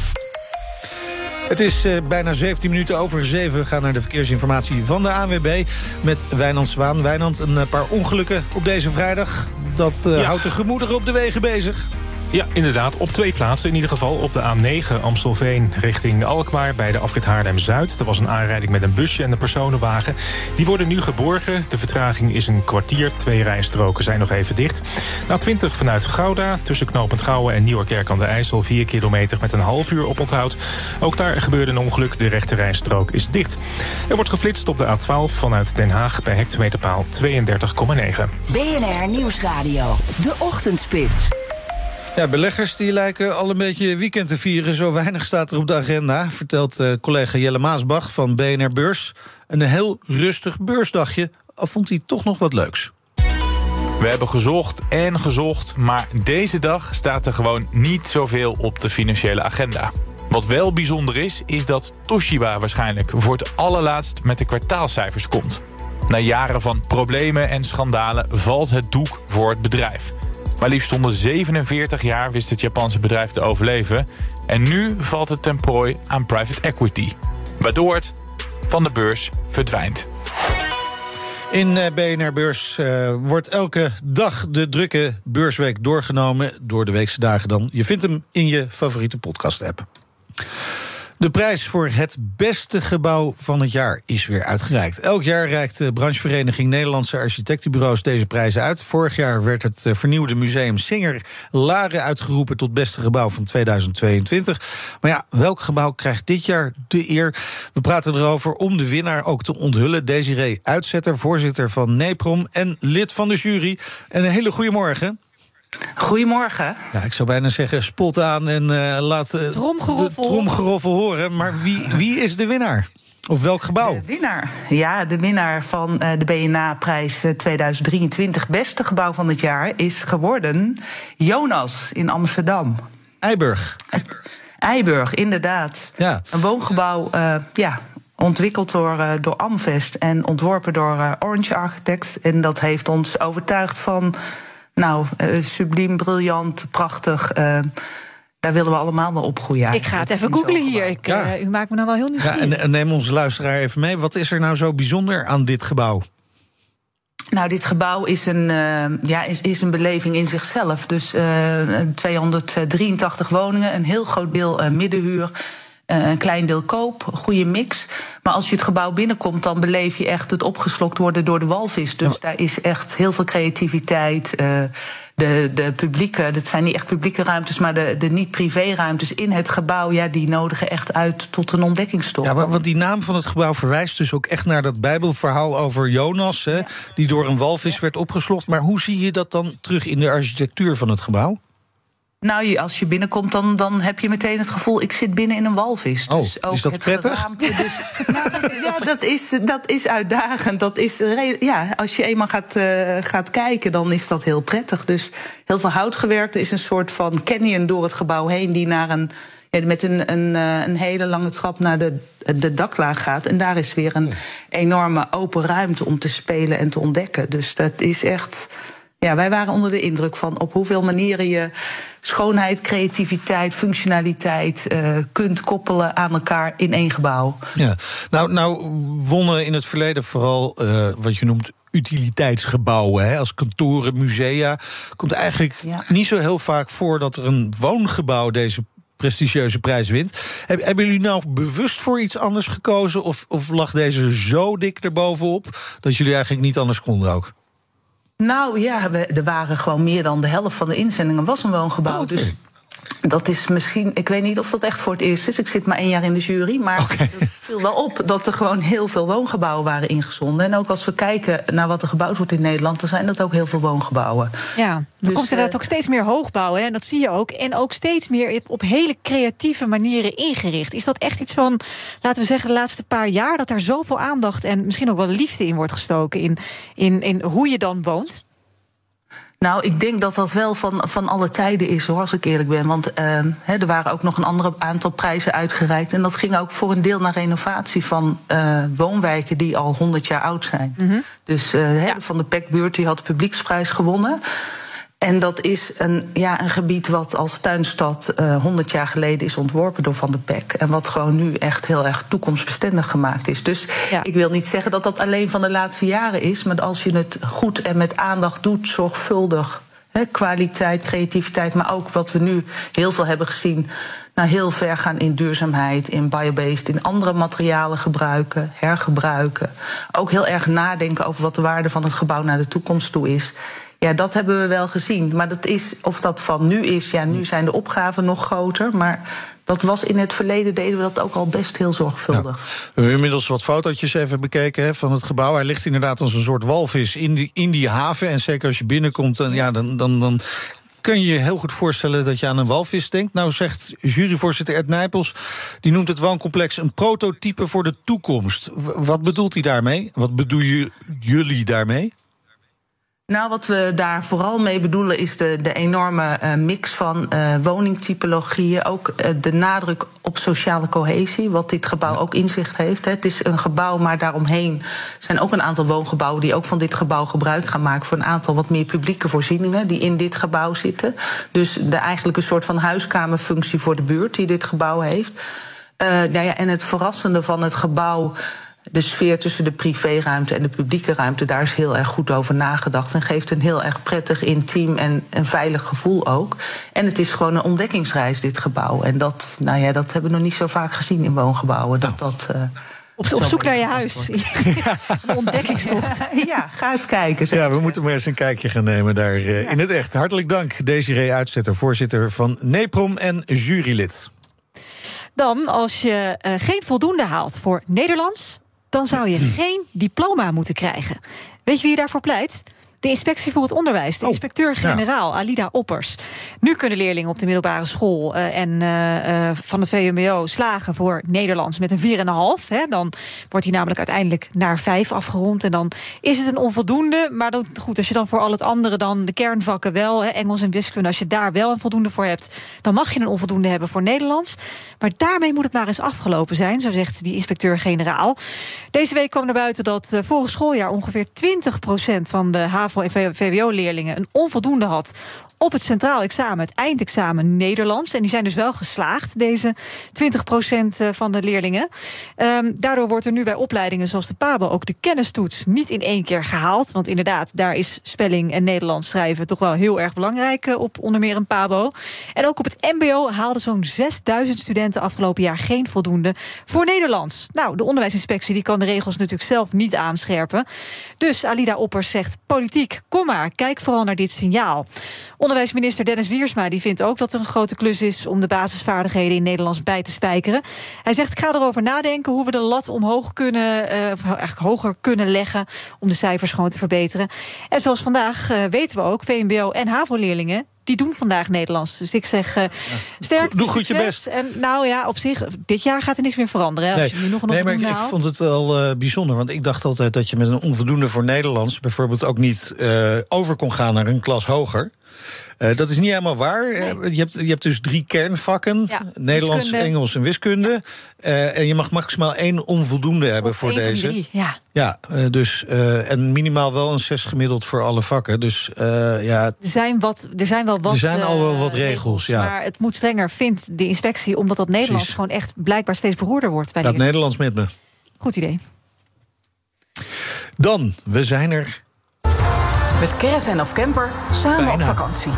Het is uh, bijna 17 minuten over 7. We gaan naar de verkeersinformatie van de ANWB met Wijnand Zwaan. Wijnand, een paar ongelukken op deze vrijdag. Dat ja. houdt de gemoederen op de wegen bezig.
Ja, inderdaad. Op twee plaatsen. In ieder geval op de A9 Amstelveen richting Alkmaar... bij de afrit Haarlem-Zuid. Er was een aanrijding met een busje en een personenwagen. Die worden nu geborgen. De vertraging is een kwartier. Twee rijstroken zijn nog even dicht. Na 20 vanuit Gouda, tussen Knopend Gouwen en Nieuwerkerk aan de IJssel... 4 kilometer met een half uur op onthoud. Ook daar gebeurde een ongeluk. De rechte rijstrook is dicht. Er wordt geflitst op de A12 vanuit Den Haag... bij hectometerpaal 32,9.
BNR Nieuwsradio. De Ochtendspits.
Ja, beleggers die lijken al een beetje weekend te vieren. Zo weinig staat er op de agenda, vertelt uh, collega Jelle Maasbach van BNR Beurs. Een heel rustig beursdagje, al vond hij toch nog wat leuks.
We hebben gezocht en gezocht, maar deze dag staat er gewoon niet zoveel op de financiële agenda. Wat wel bijzonder is, is dat Toshiba waarschijnlijk voor het allerlaatst met de kwartaalcijfers komt. Na jaren van problemen en schandalen valt het doek voor het bedrijf. Maar liefst 147 jaar wist het Japanse bedrijf te overleven. En nu valt het ten prooi aan private equity. Waardoor het van de beurs verdwijnt.
In BNR Beurs uh, wordt elke dag de drukke beursweek doorgenomen. Door de weekse dagen dan. Je vindt hem in je favoriete podcast-app. De prijs voor het beste gebouw van het jaar is weer uitgereikt. Elk jaar reikt de branchevereniging Nederlandse Architectenbureaus deze prijzen uit. Vorig jaar werd het vernieuwde museum Singer Laren uitgeroepen tot beste gebouw van 2022. Maar ja, welk gebouw krijgt dit jaar de eer? We praten erover om de winnaar ook te onthullen. Desiree Uitzetter, voorzitter van NEPROM en lid van de jury. En een hele goede morgen.
Goedemorgen.
Ja, ik zou bijna zeggen, spot aan en uh, laat uh,
tromgeroffel.
de tromgeroffel horen. Maar wie, wie is de winnaar? Of welk gebouw?
De winnaar. Ja, de winnaar van uh, de BNA-prijs 2023, beste gebouw van het jaar, is geworden Jonas in Amsterdam.
Eiburg.
Eiburg, inderdaad.
Ja.
Een woongebouw, uh, ja, ontwikkeld door, uh, door Amvest en ontworpen door uh, Orange Architects. En dat heeft ons overtuigd van, nou, uh, subliem, briljant, prachtig. daar willen we allemaal wel opgroeien.
Ik ga het even googlen hier. Ik, ja. u maakt me nou wel heel nieuwsgierig.
Ja, en, en neem onze luisteraar even mee. Wat is er nou zo bijzonder aan dit gebouw?
Nou, dit gebouw is een, uh, ja, is, is een beleving in zichzelf. Dus uh, 283 woningen, een heel groot deel uh, middenhuur. Een klein deel koop, een goede mix. Maar als je het gebouw binnenkomt, dan beleef je echt het opgeslokt worden door de walvis. Dus ja. daar is echt heel veel creativiteit. de, de publieke, dat zijn niet echt publieke ruimtes, maar de, de niet-privé-ruimtes in het gebouw, ja, die nodigen echt uit tot een ontdekkingstocht.
Ja, want die naam van het gebouw verwijst dus ook echt naar dat Bijbelverhaal over Jonas, hè, ja. die door een walvis ja. werd opgeslokt. Maar hoe zie je dat dan terug in de architectuur van het gebouw?
Nou, als je binnenkomt, dan, dan heb je meteen het gevoel... ik zit binnen in een walvis.
Oh, dus ook is dat prettig?
Dus, *laughs* nou, dat, ja, dat is, dat is uitdagend. Dat is, ja, als je eenmaal gaat, uh, gaat kijken, dan is dat heel prettig. Dus heel veel houtgewerkt. Er is een soort van canyon door het gebouw heen... die naar een, ja, met een, een, een hele lange trap naar de, de daklaag gaat. En daar is weer een enorme open ruimte om te spelen en te ontdekken. Dus dat is echt... Ja, wij waren onder de indruk van op hoeveel manieren je schoonheid, creativiteit, functionaliteit uh, kunt koppelen aan elkaar in één gebouw.
Ja, nou, nou wonnen in het verleden vooral uh, wat je noemt utiliteitsgebouwen, hè, als kantoren, musea. Komt eigenlijk ja. niet zo heel vaak voor dat er een woongebouw deze prestigieuze prijs wint. Hebben jullie nou bewust voor iets anders gekozen? Of, of lag deze zo dik erbovenop dat jullie eigenlijk niet anders konden ook?
Nou ja, we, er waren gewoon meer dan de helft van de inzendingen was een woongebouw.
Oh,
okay. Dus dat is misschien, ik weet niet of dat echt voor het eerst is. Ik zit maar één jaar in de jury. Maar okay. het viel wel op dat er gewoon heel veel woongebouwen waren ingezonden. En ook als we kijken naar wat er gebouwd wordt in Nederland, dan zijn dat ook heel veel woongebouwen.
Ja, er dus, komt inderdaad uh, ook steeds meer hoogbouw. Hè? En dat zie je ook. En ook steeds meer op hele creatieve manieren ingericht. Is dat echt iets van, laten we zeggen, de laatste paar jaar, dat daar zoveel aandacht en misschien ook wel liefde in wordt gestoken in, in, in hoe je dan woont?
Nou, ik denk dat dat wel van, van alle tijden is, hoor, als ik eerlijk ben. Want he, er waren ook nog een ander aantal prijzen uitgereikt. En dat ging ook voor een deel naar renovatie van uh, woonwijken die al 100 jaar oud zijn. Mm -hmm. Dus uh, ja. van de Pekbuurt die had de publieksprijs gewonnen. En dat is een, ja, een gebied wat als tuinstad uh, 100 jaar geleden is ontworpen door Van der Pek. En wat gewoon nu echt heel erg toekomstbestendig gemaakt is. Dus ja. ik wil niet zeggen dat dat alleen van de laatste jaren is. Maar als je het goed en met aandacht doet, zorgvuldig. Kwaliteit, creativiteit, maar ook wat we nu heel veel hebben gezien. Nou, heel ver gaan in duurzaamheid, in biobased, in andere materialen gebruiken, hergebruiken. Ook heel erg nadenken over wat de waarde van het gebouw naar de toekomst toe is. Ja, dat hebben we wel gezien. Maar dat is, of dat van nu is, ja, nu zijn de opgaven nog groter. Maar dat was in het verleden, deden we dat ook al best heel zorgvuldig.
We hebben inmiddels wat fotootjes even bekeken hè, van het gebouw. Hij ligt inderdaad als een soort walvis in die, in die haven. En zeker als je binnenkomt, dan, ja, dan, dan, dan kun je je heel goed voorstellen dat je aan een walvis denkt. Nou zegt juryvoorzitter Ed Nijpels, die noemt het wooncomplex een prototype voor de toekomst. Wat bedoelt hij daarmee? Wat bedoelen jullie daarmee?
Nou, wat we daar vooral mee bedoelen is de, de enorme uh, mix van uh, woningtypologieën. Ook uh, de nadruk op sociale cohesie, wat dit gebouw ook in zich heeft. Hè. Het is een gebouw, maar daaromheen zijn ook een aantal woongebouwen die ook van dit gebouw gebruik gaan maken voor een aantal wat meer publieke voorzieningen die in dit gebouw zitten. Dus de, eigenlijk een soort van huiskamerfunctie voor de buurt die dit gebouw heeft. nou ja, en het verrassende van het gebouw de sfeer tussen de privéruimte en de publieke ruimte, daar is heel erg goed over nagedacht. En geeft een heel erg prettig, intiem en een veilig gevoel ook. En het is gewoon een ontdekkingsreis, dit gebouw. En dat, nou ja, dat hebben we nog niet zo vaak gezien in woongebouwen. Dat dat. Uh,
op, op zoek naar je huis. Ja. *laughs* een ontdekkingstocht. *laughs*
Ja, ga eens kijken.
Ja, we moeten maar eens een kijkje gaan nemen daar uh, ja. in het echt. Hartelijk dank, Desiree Uitzetter, voorzitter van NEPROM en jurylid.
Dan, als je uh, geen voldoende haalt voor Nederlands, dan zou je geen diploma moeten krijgen. Weet je wie daarvoor pleit? De inspectie voor het onderwijs, de
Oh,
inspecteur-generaal Alida Oppers. Nu kunnen leerlingen op de middelbare school eh, en eh, eh, van het VMBO slagen voor Nederlands met een 4,5. Hè. Dan wordt hij namelijk uiteindelijk naar 5 afgerond. En dan is het een onvoldoende. Maar dan, goed, als je dan voor al het andere dan de kernvakken wel, hè, Engels en wiskunde, als je daar wel een voldoende voor hebt, dan mag je een onvoldoende hebben voor Nederlands. Maar daarmee moet het maar eens afgelopen zijn, zo zegt die inspecteur-generaal. Deze week kwam naar buiten dat vorig schooljaar ongeveer 20% van de HAVO- en VWO-leerlingen een onvoldoende had op het centraal examen, het eindexamen Nederlands. En die zijn dus wel geslaagd, deze 20% van de leerlingen. Ehm, daardoor wordt er nu bij opleidingen zoals de PABO ook de kennistoets niet in één keer gehaald. Want inderdaad, daar is spelling en Nederlands schrijven toch wel heel erg belangrijk eh, op onder meer een PABO. En ook op het MBO haalden zo'n 6000 studenten afgelopen jaar geen voldoende voor Nederlands. Nou, de onderwijsinspectie die kan de regels natuurlijk zelf niet aanscherpen. Dus Alida Oppers zegt: politiek, kom maar, kijk vooral naar dit signaal. Onderwijsminister Dennis Wiersma die vindt ook dat er een grote klus is om de basisvaardigheden in Nederlands bij te spijkeren. Hij zegt: Ik ga erover nadenken hoe we de lat omhoog kunnen, uh, of eigenlijk hoger kunnen leggen om de cijfers gewoon te verbeteren. En zoals vandaag uh, weten we ook, VMBO en HAVO-leerlingen die doen vandaag Nederlands. Dus ik zeg uh, sterk.
Doe goed je best.
En nou ja, op zich, dit jaar gaat er niks meer veranderen. Hè,
nee,
als je nu nog een
nee maar ik, vond het wel uh, bijzonder. Want ik dacht altijd dat je met een onvoldoende voor Nederlands... bijvoorbeeld ook niet uh, over kon gaan naar een klas hoger. Uh, dat is niet helemaal waar. Nee. Je, hebt, je hebt dus drie kernvakken: ja, Nederlands, wiskunde. Engels en wiskunde. Uh, en je mag maximaal één onvoldoende hebben
of
voor deze.
Drie, ja.
Ja, uh, dus, en minimaal wel een zes gemiddeld voor alle vakken. Dus ja.
Er zijn, wat, er zijn wel wat.
Er zijn al wel wat regels, regels, ja.
Maar het moet strenger, vindt de inspectie, omdat dat Nederlands Precies. gewoon echt blijkbaar steeds beroerder wordt. Bij
Gaat Nederlands met me.
Goed idee.
Dan, we zijn er
met caravan of camper samen Bijna. op vakantie.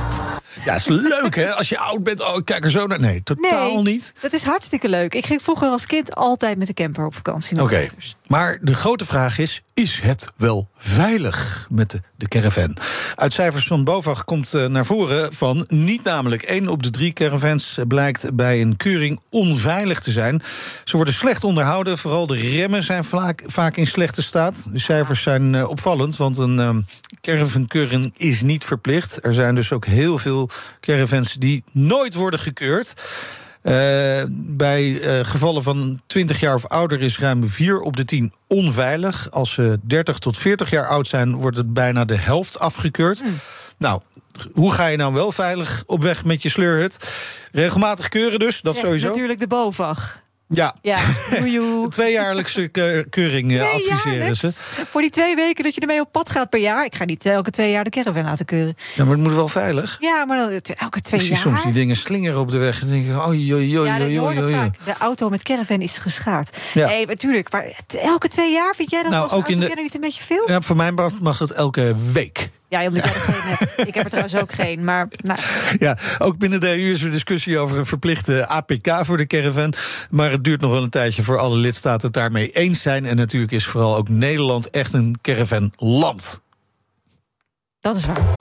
Ja, is leuk hè? Als je oud bent, oh, ik kijk er zo naar. Nee, totaal
nee,
niet.
Dat is hartstikke leuk. Ik ging vroeger als kind altijd met de camper op vakantie.
Oké, okay. Maar de grote vraag is: is het wel veilig met de, de caravan? Uit cijfers van BOVAG komt uh, naar voren van niet namelijk één op de drie caravans blijkt bij een keuring onveilig te zijn. Ze worden slecht onderhouden, vooral de remmen zijn vaak, vaak in slechte staat. De cijfers zijn uh, opvallend, want een uh, caravankeuring is niet verplicht. Er zijn dus ook heel veel caravans die nooit worden gekeurd. Uh, bij uh, gevallen van 20 jaar of ouder is ruim 4 op de 10 onveilig. Als ze 30 tot 40 jaar oud zijn, wordt het bijna de helft afgekeurd. Mm. Nou, hoe ga je nou wel veilig op weg met je sleurhut? Regelmatig keuren dus, dat
ja,
sowieso.
Natuurlijk de BOVAG.
Ja,
ja. *laughs*
tweejaarlijkse keuring twee adviseren ze.
Voor die twee weken dat je ermee op pad gaat per jaar. Ik ga niet elke twee jaar de caravan laten keuren.
Ja, maar het moet wel veilig.
Ja, maar dan, elke twee
ik
jaar.
soms die dingen slingeren op de weg. En denk ik, oh, joi, joi,
ja,
joi.
vaak. De auto met caravan is geschaard. Ja. Nee, natuurlijk. Maar elke twee jaar vind jij dat
nou,
als
ook in de,
niet een beetje veel?
Ja, voor mij mag het elke week.
Ja, omdat jij er geen hebt. Ik heb er trouwens ook geen. Maar, nou.
Ja, ook binnen de EU is er discussie over een verplichte APK voor de caravan. Maar het duurt nog wel een tijdje voor alle lidstaten het daarmee eens zijn. En natuurlijk is vooral ook Nederland echt een caravanland.
Dat is waar.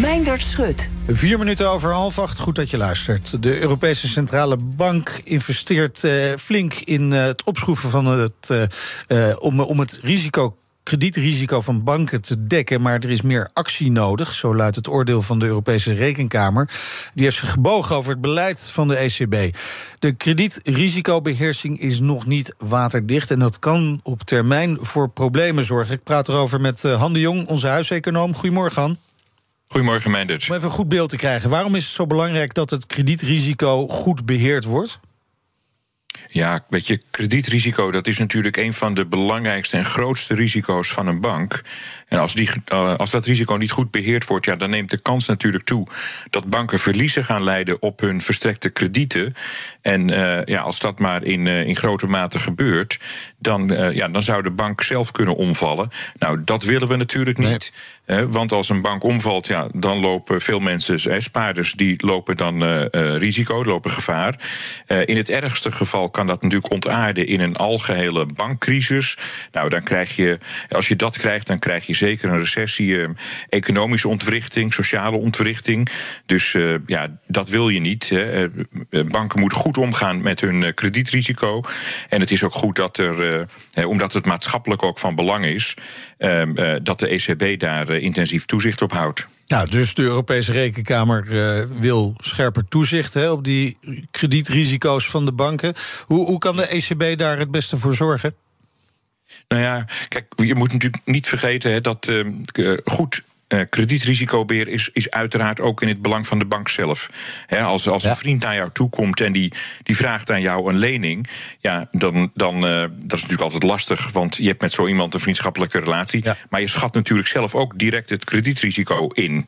Meindert Schut.
Vier minuten over half acht, goed dat je luistert. De Europese Centrale Bank investeert uh, flink in uh, het opschroeven van het... Uh, om, om het risico kredietrisico van banken te dekken, maar er is meer actie nodig. Zo luidt het oordeel van de Europese Rekenkamer. Die heeft zich gebogen over het beleid van de ECB. De kredietrisicobeheersing is nog niet waterdicht en dat kan op termijn voor problemen zorgen. Ik praat erover met Han de Jong, onze huiseconoom. Goedemorgen.
Goedemorgen, Meindert.
Om even een goed beeld te krijgen. Waarom is het zo belangrijk dat het kredietrisico goed beheerd wordt?
Ja, weet je, kredietrisico dat is natuurlijk een van de belangrijkste en grootste risico's van een bank. En als, die, uh, als dat risico niet goed beheerd wordt, ja, dan neemt de kans natuurlijk toe dat banken verliezen gaan leiden op hun verstrekte kredieten. En uh, ja, als dat maar in, uh, in grote mate gebeurt, dan, ja, dan zou de bank zelf kunnen omvallen. Nou, dat willen we natuurlijk niet. Nee. want als een bank omvalt, ja, dan lopen veel mensen, spaarders, die lopen dan risico, lopen gevaar. in het ergste geval kan dat natuurlijk ontaarden in een algehele bankcrisis. Nou, dan krijg je, als je dat krijgt, dan krijg je zeker een recessie, eh, economische ontwrichting, sociale ontwrichting. Dus uh, ja, dat wil je niet. Hè. Eh, banken moeten goed omgaan met hun kredietrisico. En het is ook goed dat er, omdat het maatschappelijk ook van belang is, ehm, dat de ECB daar intensief toezicht op houdt.
Ja, dus de Europese Rekenkamer wil scherper toezicht hè, op die kredietrisico's van de banken. Hoe, hoe kan de ECB daar het beste voor zorgen?
Nou ja, kijk, je moet natuurlijk niet vergeten hè, dat uh, goed uh, kredietrisicobeheer is, is uiteraard ook in het belang van de bank zelf. als als een vriend naar jou toe komt en die, die vraagt aan jou een lening, ja, dan, dan uh, dat is natuurlijk altijd lastig, want je hebt met zo iemand een vriendschappelijke relatie. Maar je schat natuurlijk zelf ook direct het kredietrisico in.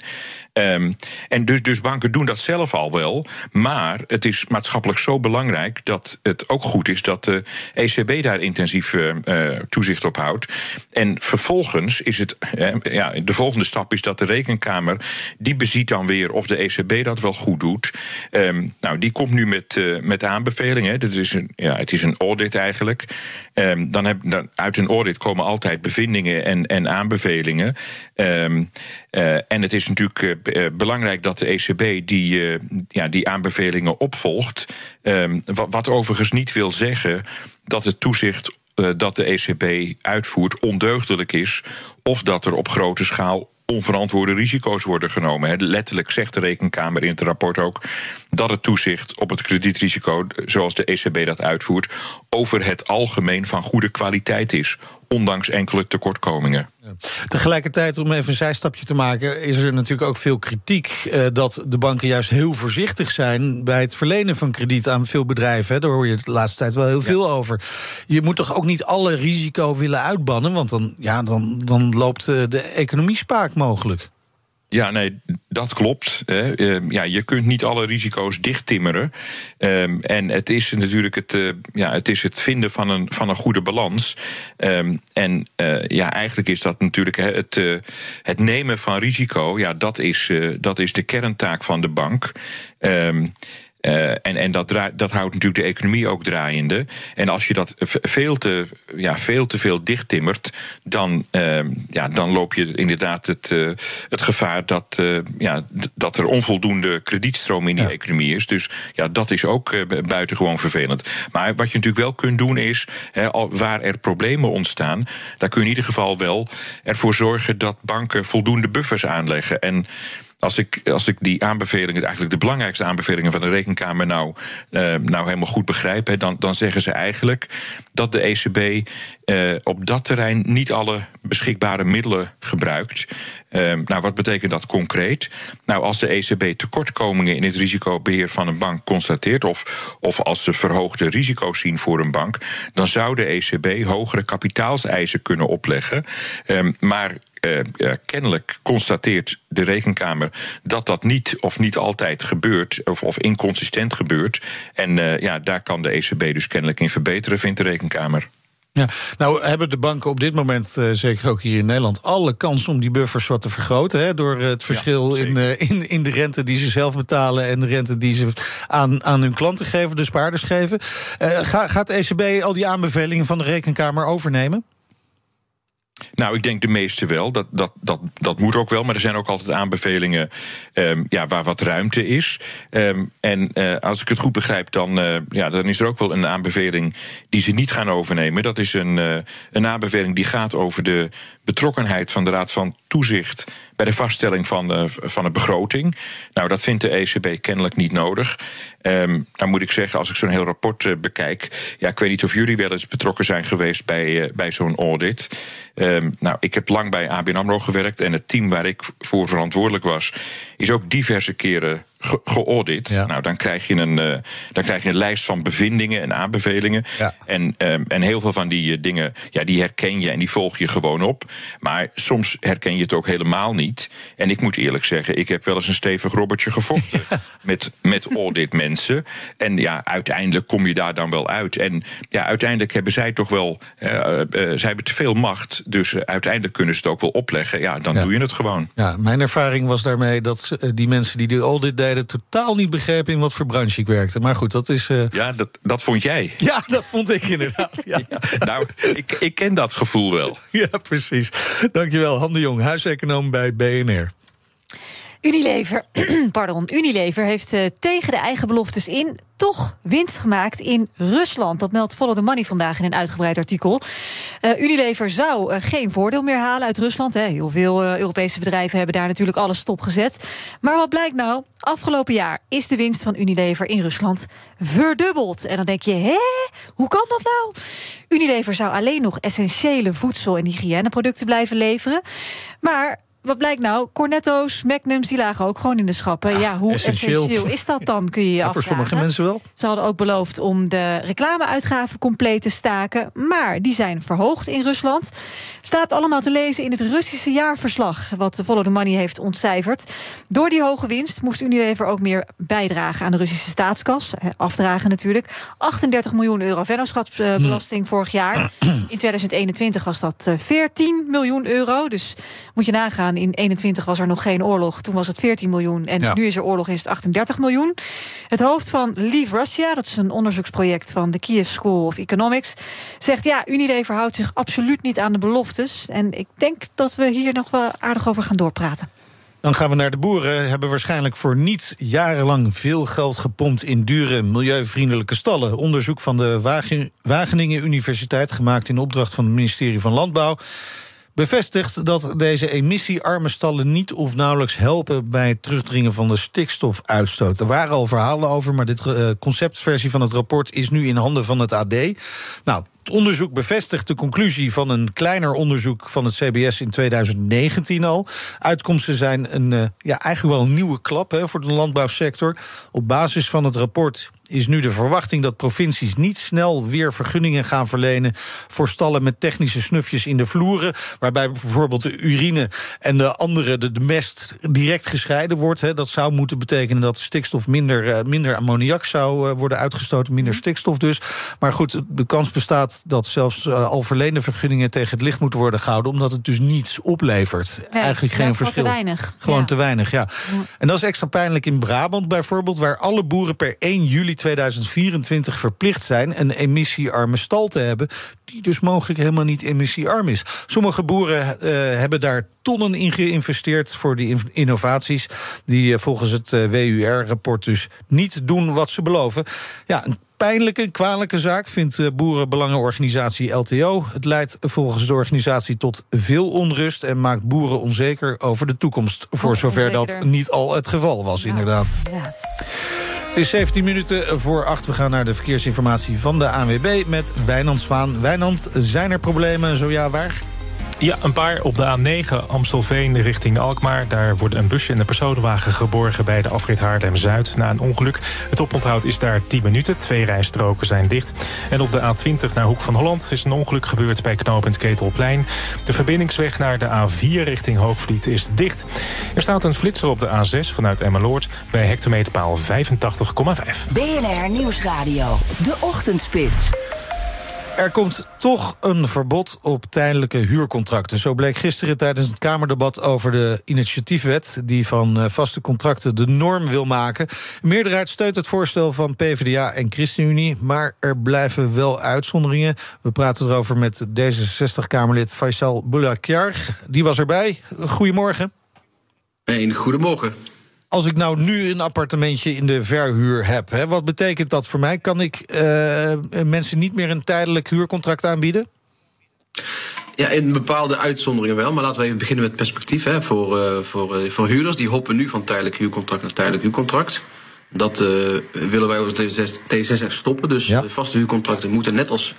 Um, en dus, dus banken doen dat zelf al wel. Maar het is maatschappelijk zo belangrijk dat het ook goed is dat de ECB daar intensief uh, toezicht op houdt. En vervolgens is het, ja, de volgende stap is dat de rekenkamer, die beziet dan weer of de ECB dat wel goed doet. Um, nou, die komt nu met, uh, met aanbevelingen. Dat is een, ja, het is een audit eigenlijk. Um, dan heb, dan, uit een audit komen altijd bevindingen en, en aanbevelingen. Uh, en het is natuurlijk uh, belangrijk dat de ECB die, ja, die aanbevelingen opvolgt. Wat, wat, overigens niet wil zeggen dat het toezicht dat de ECB uitvoert ondeugdelijk is. Of dat er op grote schaal onverantwoorde risico's worden genomen. Letterlijk zegt de Rekenkamer in het rapport ook dat het toezicht op het kredietrisico, zoals de ECB dat uitvoert, over het algemeen van goede kwaliteit is, ondanks enkele tekortkomingen.
Tegelijkertijd, om even een zijstapje te maken, is er natuurlijk ook veel kritiek eh, dat de banken juist heel voorzichtig zijn bij het verlenen van krediet aan veel bedrijven. Hè. Daar hoor je de laatste tijd wel heel veel over. Je moet toch ook niet alle risico willen uitbannen, want dan, ja, dan, dan loopt eh, de economie spaak mogelijk.
Ja, nee, dat klopt. Ehm, ja, je kunt niet alle risico's dichttimmeren. Um, en het is natuurlijk het, uh, ja, het, is het vinden van een, van een goede balans. Um, en uh, ja, eigenlijk is dat natuurlijk het, uh, het nemen van risico. Ja, dat is, dat is de kerntaak van de bank. Uh, en en dat, dat houdt natuurlijk de economie ook draaiende. En als je dat veel te, ja, veel, te veel dichttimmert, dan, uh, ja, dan loop je inderdaad het, uh, het gevaar dat, ja, dat er onvoldoende kredietstroom in die ja. economie is. Dus ja, dat is ook buitengewoon vervelend. Maar wat je natuurlijk wel kunt doen is, hè, waar er problemen ontstaan, daar kun je in ieder geval wel ervoor zorgen dat banken voldoende buffers aanleggen. En als ik, als ik die aanbevelingen, eigenlijk de belangrijkste aanbevelingen van de Rekenkamer, nou, uh, nou helemaal goed begrijp, dan, dan zeggen ze eigenlijk dat de ECB uh, op dat terrein niet alle beschikbare middelen gebruikt. Uh, nou, wat betekent dat concreet? Nou, als de ECB tekortkomingen in het risicobeheer van een bank constateert, of, of als ze verhoogde risico's zien voor een bank, dan zou de ECB hogere kapitaalseisen kunnen opleggen. Um, maar uh, kennelijk constateert de rekenkamer dat dat niet of niet altijd gebeurt, of, of inconsistent gebeurt. En uh, ja, daar kan de ECB dus kennelijk in verbeteren, vindt de rekenkamer.
Ja, nou hebben de banken op dit moment, uh, zeker ook hier in Nederland, alle kans om die buffers wat te vergroten. Hè, door het verschil ja, in, uh, in, in de rente die ze zelf betalen en de rente die ze aan, aan hun klanten geven, de spaarders geven. Uh, ga, gaat de ECB al die aanbevelingen van de rekenkamer overnemen?
Nou, ik denk de meeste wel. Dat, dat, dat, dat moet ook wel. Maar er zijn ook altijd aanbevelingen um, ja, waar wat ruimte is. Um, en uh, als ik het goed begrijp, dan, uh, ja, dan is er ook wel een aanbeveling die ze niet gaan overnemen. Dat is een, uh, een aanbeveling die gaat over de betrokkenheid van de Raad van Toezicht bij de vaststelling van de, van de begroting. Nou, dat vindt de ECB kennelijk niet nodig. Um, nou moet ik zeggen, als ik zo'n heel rapport uh, bekijk. Ja, ik weet niet of jullie wel eens betrokken zijn geweest bij, uh, bij zo'n audit. Um, nou, ik heb lang bij ABN Amro gewerkt en het team waar ik voor verantwoordelijk was, is ook diverse keren ge- geaudit. Nou, dan krijg, je een, eh, dan krijg je een lijst van bevindingen en aanbevelingen. En, ehm, en heel veel van die eh, dingen, ja, die herken je en die volg je gewoon op. Maar soms herken je het ook helemaal niet. En ik moet eerlijk zeggen, ik heb wel eens een stevig robbertje gevochten *laughs* met, met audit mensen. En ja, uiteindelijk kom je daar dan wel uit. En ja, uiteindelijk hebben zij toch wel, eh, zij hebben te veel macht. Dus uiteindelijk kunnen ze het ook wel opleggen. Ja, dan doe je het gewoon.
Ja, mijn ervaring was daarmee dat die mensen die de audit deden... totaal niet begrepen in wat voor branche ik werkte. Maar goed, dat is... eh,
Ja, dat, dat vond jij. *laughs*
Ja, dat vond ik inderdaad. Ja,
nou, ik, ik ken dat gevoel wel. *laughs*
Ja, precies. Dankjewel, Han de Jong, huiseconoom bij BNR.
Unilever, *clears throat* pardon, Unilever heeft eh, tegen de eigen beloftes in toch winst gemaakt in Rusland. Dat meldt Follow the Money vandaag in een uitgebreid artikel. Eh, Unilever zou eh, geen voordeel meer halen uit Rusland. Hè. Heel veel Europese bedrijven hebben daar natuurlijk alles stopgezet. Maar wat blijkt nou? Afgelopen jaar is de winst van Unilever in Rusland verdubbeld. En dan denk je, hè? Hoe kan dat nou? Unilever zou alleen nog essentiële voedsel- en hygiëneproducten blijven leveren. Maar wat blijkt nou? Cornetto's, Magnums, die lagen ook gewoon in de schappen. Ja, hoe
essentieel.
essentieel. is dat dan, kun je je *laughs*
Ja, voor
afvragen.
sommige mensen wel.
Ze hadden ook beloofd om de reclameuitgaven compleet te staken. Maar die zijn verhoogd in Rusland. Staat allemaal te lezen in het Russische jaarverslag... wat Follow the Money heeft ontcijferd. Door die hoge winst moest Unilever ook meer bijdragen... aan de Russische staatskas. eh, Afdragen natuurlijk. 38 miljoen euro vennootschapsbelasting vorig jaar. In 2021 was dat eh, 14 miljoen euro. Dus moet je nagaan, in 21 was er nog geen oorlog. Toen was het 14 miljoen. En
Ja.
nu is er oorlog, is het 38 miljoen. Het hoofd van Leave Russia, dat is een onderzoeksproject van de Kiev School of Economics, zegt ja, Unilever houdt zich absoluut niet aan de beloftes. En ik denk dat we hier nog wel aardig over gaan doorpraten.
Dan gaan we naar de boeren. Hebben waarschijnlijk voor niets jarenlang veel geld gepompt in dure milieuvriendelijke stallen. Onderzoek van de Wagen- Wageningen Universiteit, gemaakt in opdracht van het ministerie van Landbouw. Bevestigt dat deze emissiearme stallen niet of nauwelijks helpen bij het terugdringen van de stikstofuitstoot. Er waren al verhalen over, maar de conceptversie van het rapport is nu in handen van het AD. Nou, het onderzoek bevestigt de conclusie van een kleiner onderzoek van het CBS in 2019 al. Uitkomsten zijn een, eh, ja, eigenlijk wel een nieuwe klap hè, voor de landbouwsector. Op basis van het rapport is nu de verwachting dat provincies niet snel weer vergunningen gaan verlenen voor stallen met technische snufjes in de vloeren, waarbij bijvoorbeeld de urine en de andere, de, de mest, direct gescheiden wordt. Hè. Dat zou moeten betekenen dat stikstof minder, eh, minder ammoniak zou eh, worden uitgestoten, minder stikstof dus. Maar goed, de kans bestaat dat zelfs eh, al verleende vergunningen tegen het licht moeten worden gehouden, omdat het dus niets oplevert.
Nee,
Eigenlijk geen verschil.
te weinig.
Gewoon
Ja.
te weinig, ja. En dat is extra pijnlijk in Brabant bijvoorbeeld, waar alle boeren per 1 juli 2024 verplicht zijn een emissiearme stal te hebben, die dus mogelijk helemaal niet emissiearm is. Sommige boeren eh, hebben daar tonnen in geïnvesteerd voor die in- innovaties, die eh, volgens het WUR-rapport dus niet doen wat ze beloven. Ja, een pijnlijke, kwalijke zaak vindt de boerenbelangenorganisatie LTO. Het leidt volgens de organisatie tot veel onrust en maakt boeren onzeker over de toekomst. Voor
Nog
zover dat niet al het geval was, inderdaad.
Inderdaad.
Het is 17 minuten voor 8. We gaan naar de verkeersinformatie van de ANWB met Wijnand Zwaan. Wijnand, zijn er problemen? Zo ja, waar?
Ja, een paar op de A9 Amstelveen richting Alkmaar. Daar worden een busje en een personenwagen geborgen bij de afrit Haarlem-Zuid na een ongeluk. Het oponthoud is daar 10 minuten. Twee rijstroken zijn dicht. En op de A20 naar Hoek van Holland is een ongeluk gebeurd bij knooppunt Ketelplein. De verbindingsweg naar de A4 richting Hoogvliet is dicht. Er staat een flitser op de A6 vanuit Emmeloord bij hectometerpaal 85,5.
BNR Nieuwsradio. De Ochtendspits.
Er komt toch een verbod op tijdelijke huurcontracten. Zo bleek gisteren tijdens het Kamerdebat over de initiatiefwet... die van eh, vaste contracten de norm wil maken. De meerderheid steunt het voorstel van PvdA en ChristenUnie... maar er blijven wel uitzonderingen. We praten erover met D66-Kamerlid Faisal Boulakjar. Die was erbij. Goedemorgen.
Een goedemorgen.
Als ik nou nu een appartementje in de verhuur heb, hè, wat betekent dat voor mij? Kan ik eh, mensen niet meer een tijdelijk huurcontract aanbieden?
Ja, in bepaalde uitzonderingen wel. Maar laten we even beginnen met perspectief. Hè, voor, eh, voor, eh, voor huurders. Die hoppen nu van tijdelijk huurcontract naar tijdelijk huurcontract. Dat willen wij als D66 stoppen. Dus vaste huurcontracten moeten net als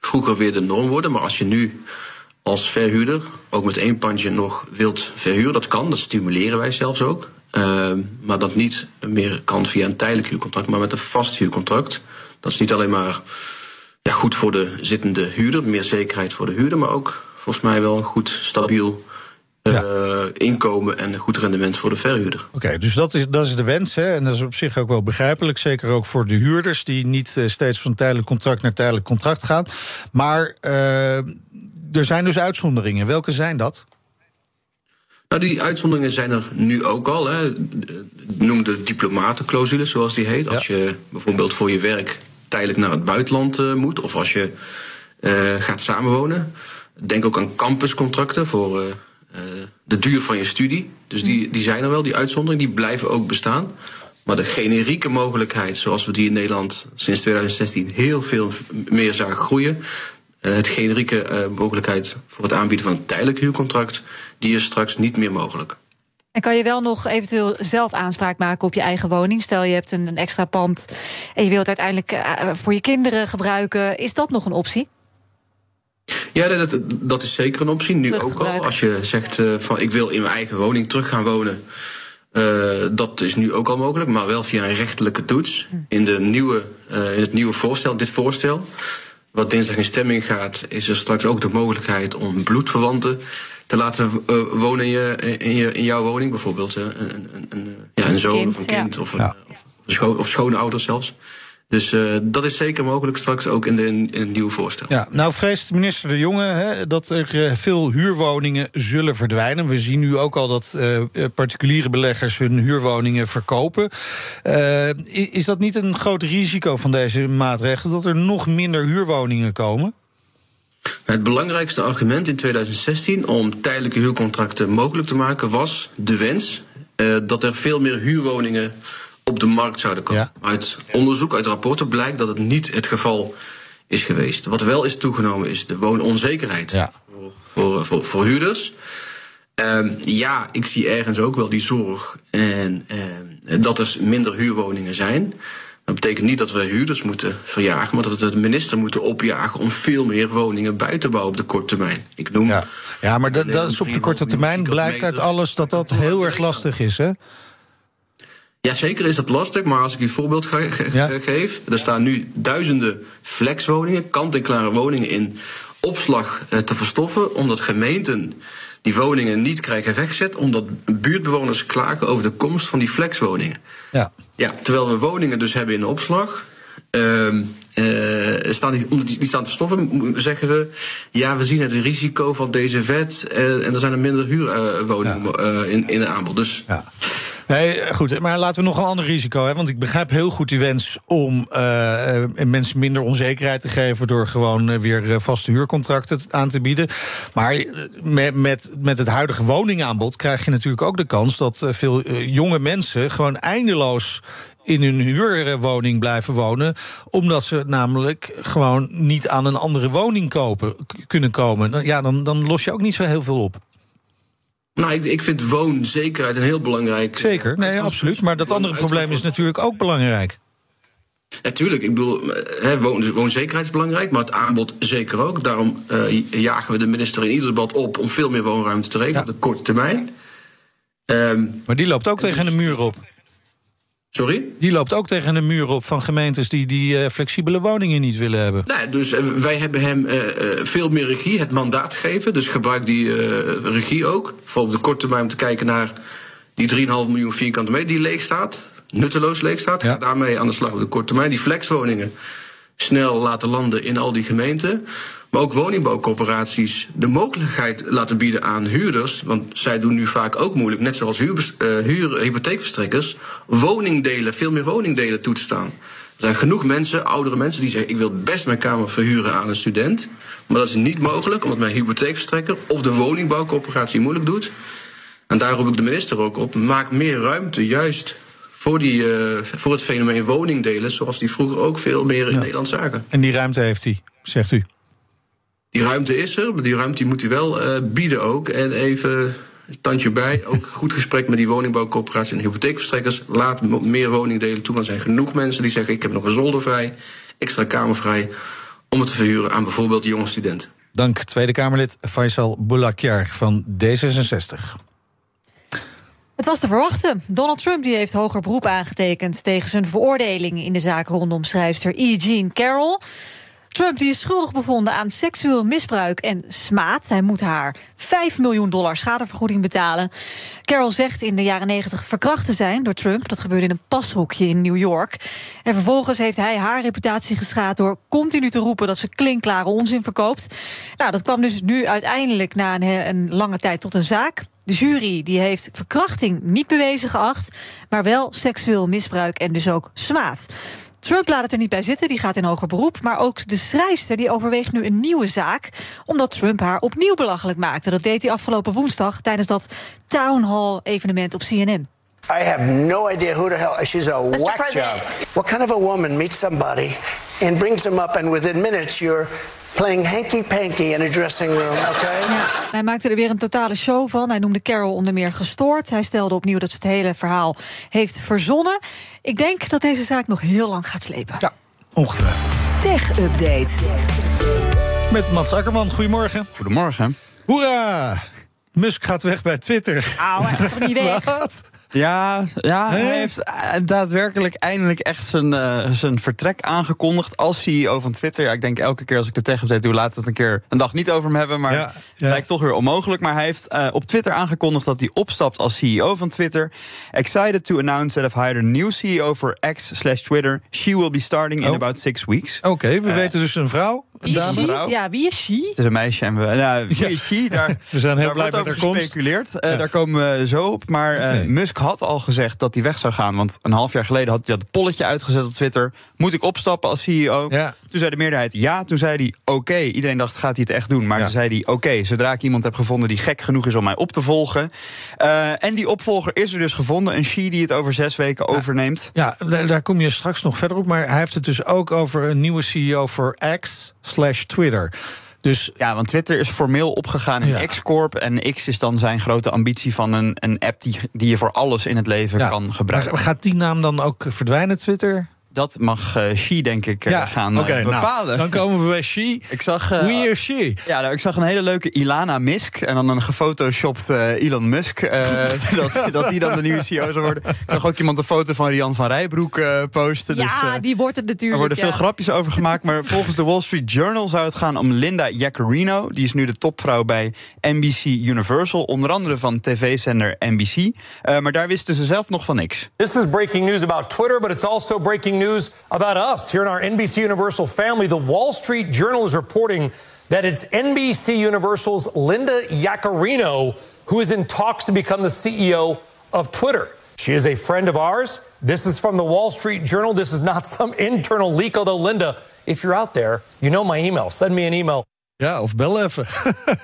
vroeger weer de norm worden. Maar als je nu als verhuurder ook met één pandje nog wilt verhuren, dat kan. Dat stimuleren wij zelfs ook. Ehm, maar dat niet meer kan via een tijdelijk huurcontract, maar met een vast huurcontract. Dat is niet alleen maar ja, goed voor de zittende huurder, meer zekerheid voor de huurder, maar ook volgens mij wel een goed, stabiel eh, inkomen en een goed rendement voor de verhuurder.
Oké, dus dat is, dat is de wens. Hè? En dat is op zich ook wel begrijpelijk. Zeker ook voor de huurders die niet eh, steeds van tijdelijk contract naar tijdelijk contract gaan. Maar eh, er zijn dus uitzonderingen. Welke zijn dat?
Nou, die uitzonderingen zijn er nu ook al. Hè. Noem de diplomatenclausule, zoals die heet. Als je bijvoorbeeld voor je werk tijdelijk naar het buitenland moet, of als je gaat samenwonen. Denk ook aan campuscontracten voor eh, de duur van je studie. Dus die, die zijn er wel, die uitzonderingen, die blijven ook bestaan. Maar de generieke mogelijkheid, zoals we die in Nederland sinds 2016 heel veel meer zagen groeien. Het generieke mogelijkheid voor het aanbieden van een tijdelijk huurcontract, die is straks niet meer mogelijk.
En kan je wel nog eventueel zelf aanspraak maken op je eigen woning? Stel je hebt een, extra pand en je wilt uiteindelijk voor je kinderen gebruiken. Is dat nog een optie?
Ja, dat, dat is zeker een optie. Nu ook al. Als je zegt uh, van ik wil in mijn eigen woning terug gaan wonen. Uh, dat is nu ook al mogelijk, maar wel via een rechtelijke toets. Hm. In, de nieuwe, uh, in het nieuwe voorstel, dit voorstel, wat dinsdag in stemming gaat, is er straks ook de mogelijkheid om bloedverwanten te laten wonen in, je, in, je, in jouw woning. Bijvoorbeeld een, een, een, ja, een zoon of een kind of, een, of, of schone ouders zelfs. Dus uh, dat is zeker mogelijk straks ook in, de, in, het nieuwe voorstel.
Ja, nou vreest minister De Jonge hè, dat er eh, veel huurwoningen zullen verdwijnen. We zien nu ook al dat uh, particuliere beleggers hun huurwoningen verkopen. Uh, is dat niet een groot risico van deze maatregelen... dat er nog minder huurwoningen komen?
Het belangrijkste argument in 2016 om tijdelijke huurcontracten mogelijk te maken was de wens uh, dat er veel meer huurwoningen op de markt zouden komen. Uit onderzoek, uit rapporten blijkt dat het niet het geval is geweest. Wat wel is toegenomen is de woononzekerheid ja. voor, voor, voor, huurders. Um, ja, ik zie ergens ook wel die zorg en um, dat er minder huurwoningen zijn. Dat betekent niet dat we huurders moeten verjagen, maar dat we de minister moeten opjagen om veel meer woningen bij te bouwen op de korte termijn. Ik noem.
Ja, ja maar dat, dat is op de korte termijn blijkt uit alles dat dat heel erg lastig is, hè?
Ja, zeker is dat lastig, maar als ik u een voorbeeld geef. Er staan nu duizenden flexwoningen, kant-en-klare woningen in opslag eh, te verstoffen, omdat gemeenten die woningen niet krijgen weggezet, omdat buurtbewoners klagen over de komst van die flexwoningen. Ja. Ja, terwijl we woningen dus hebben in opslag. Uh, uh, staan die, omdat die, staan te stoffen, zeggen we. Ja, we zien het risico van deze wet. Uh, en er zijn er minder huurwoningen ja. in, in het aanbod. Dus. Ja.
Nee, goed. Maar laten we nog een ander risico hebben. Want ik begrijp heel goed die wens om uh, mensen minder onzekerheid te geven. door gewoon uh, weer vaste huurcontracten aan te bieden. Maar met, met, met het huidige woningaanbod krijg je natuurlijk ook de kans dat veel jonge mensen gewoon eindeloos in hun huurwoning blijven wonen. Omdat ze namelijk gewoon niet aan een andere woning kopen, kunnen komen. Ja, dan, dan los je ook niet zo heel veel op.
Nou, ik, ik vind woonzekerheid een heel belangrijk.
Zeker, nee, absoluut. Maar dat andere probleem is natuurlijk ook belangrijk.
Natuurlijk, ik bedoel, he, woon, woonzekerheid is belangrijk, maar het aanbod zeker ook. Daarom uh, jagen we de minister in ieder debat op om veel meer woonruimte te regelen op de korte termijn.
Um, maar die loopt ook tegen een muur op.
Sorry?
Die loopt ook tegen een muur op van gemeentes die die uh, flexibele woningen niet willen hebben.
Nou, dus uh, wij hebben hem uh, veel meer regie, het mandaat gegeven. Dus gebruik die regie ook. Voor op de korte termijn om te kijken naar die 3,5 miljoen vierkante meter die leeg staat. Nutteloos leeg staat. Ja. Ga daarmee aan de slag op de korte termijn. Die flexwoningen snel laten landen in al die gemeenten. Maar ook woningbouwcorporaties de mogelijkheid laten bieden aan huurders. Want zij doen nu vaak ook moeilijk, net zoals huur, uh, huur, hypotheekverstrekkers. Woningdelen, veel meer woningdelen toe te staan. Er zijn genoeg mensen, oudere mensen, die zeggen: Ik wil best mijn kamer verhuren aan een student. Maar dat is niet mogelijk, omdat mijn hypotheekverstrekker of de woningbouwcorporatie moeilijk doet. En daar roep ik de minister ook op: maak meer ruimte, juist voor, die, uh, voor het fenomeen woningdelen, zoals die vroeger ook veel meer in Nederland zagen.
En die ruimte heeft hij, zegt u?
Die ruimte is er, maar die ruimte moet hij wel uh, bieden ook. En even een tandje bij, ook goed gesprek met die woningbouwcorporatie en hypotheekverstrekkers. Laat meer woningdelen toe, want er zijn genoeg mensen die zeggen: ik heb nog een zolder vrij, extra kamer vrij, om het te verhuren aan bijvoorbeeld jonge studenten.
Dank Tweede Kamerlid Faisal Boulakjar van D66.
Het was te verwachten. Donald Trump die heeft hoger beroep aangetekend tegen zijn veroordeling in de zaak rondom schrijfster E. Jean Carroll. Trump die is schuldig bevonden aan seksueel misbruik en smaad. Hij moet haar 5 miljoen dollar schadevergoeding betalen. Carroll zegt in de jaren 90 verkracht te zijn door Trump. Dat gebeurde in een pashoekje in New York. En vervolgens heeft hij haar reputatie geschaad door continu te roepen dat ze klinkklare onzin verkoopt. Nou, dat kwam dus nu uiteindelijk na een, een lange tijd tot een zaak. De jury die heeft verkrachting niet bewezen geacht, maar wel seksueel misbruik en dus ook smaad. Trump laat het er niet bij zitten, die gaat in hoger beroep. Maar ook de schrijfster die overweegt nu een nieuwe zaak... omdat Trump haar opnieuw belachelijk maakte. Dat deed hij afgelopen woensdag tijdens dat town hall evenement op CNN.
I have no idea who the hell she's a whack
President.
job. What kind of a woman meets somebody and brings them up, and within minutes you're playing hanky panky in a dressing room? Okay.
Ja, hij maakte er weer een totale show van. Hij noemde Carol onder meer gestoord. Hij stelde opnieuw dat ze het hele verhaal heeft verzonnen. Ik denk dat deze zaak nog heel lang gaat slepen.
Ja, ongetwijfeld.
Tech Update.
Met Mats Akkerman, goedemorgen.
Goedemorgen.
Hoera! Musk gaat weg bij Twitter.
Auw, hij gaat toch niet weg? *laughs*
Wat?
Ja, ja hij heeft eh, daadwerkelijk eindelijk echt zijn, eh, zijn vertrek aangekondigd als CEO van Twitter. Ja, ik denk elke keer als ik de tech update doe, laten we het een keer een dag niet over hem hebben. Maar
Ja,
lijkt toch weer onmogelijk. Maar hij heeft eh, op Twitter aangekondigd dat hij opstapt als CEO van Twitter. Excited to announce that I've hired a new CEO for X slash Twitter. She will be starting in
Oh.
about six weeks.
Oké, we weten dus een vrouw,
Wie is
dame.
she?
vrouw.
Ja, wie is she?
Het is een meisje en we. Nou, wie is she? Daar, *laughs*
We zijn heel blij
wordt
met
over
haar komst.
gespeculeerd. Eh,
Ja.
Daar komen we zo op. Maar eh. Musk had al gezegd dat hij weg zou gaan. Want een half jaar geleden had hij dat polletje uitgezet op Twitter. Moet ik opstappen als CEO?
Ja.
Toen zei de meerderheid ja. Toen zei hij oké. Iedereen dacht, gaat hij het echt doen? Maar
Ja.
toen zei hij oké. zodra ik iemand heb gevonden die gek genoeg is om mij op te volgen. Eh, en die opvolger is er dus gevonden. Een she die het over zes weken overneemt.
Ja, daar, daar kom je straks nog verder op. Maar hij heeft het dus ook over een nieuwe CEO voor X slash Twitter. Dus
Ja, want Twitter is formeel opgegaan in
Ja.
X-Corp. En X is dan zijn grote ambitie van een, een app die, die je voor alles in het leven
ja,
kan gebruiken.
maar gaat die naam dan ook verdwijnen, Twitter?
Dat mag eh She, denk ik, eh, gaan eh,
oké, nou,
bepalen.
dan komen we bij She. *laughs*
ik zag, eh,
Wie is She?
ja, nou, ik zag een hele leuke Ilana Misk. En dan een gefotoshopt Elon Musk. eh, *laughs* dat, dat die dan de nieuwe CEO zou worden. Ik zag ook iemand een foto van Rian van Rijbroek eh, posten.
Ja,
dus, eh,
die wordt het natuurlijk.
er worden veel
ja.
grapjes over gemaakt. Maar *laughs* volgens de Wall Street Journal zou het gaan om Linda Yaccarino. Die is nu de topvrouw bij NBC Universal. Onder andere van tv-zender NBC. Eh, maar daar wisten ze zelf nog van niks.
This is breaking news about Twitter, but it's also breaking news about us. Here in our NBC Universal family, the Wall Street Journal is reporting that it's NBC Universal's Linda Yaccarino who is in talks to become the CEO of Twitter. She is a friend of ours. This is from the Wall Street Journal. This is not *laughs* some internal leak, although, Linda, if you're out there, you know my email. Send me an email.
Ja, of bel even.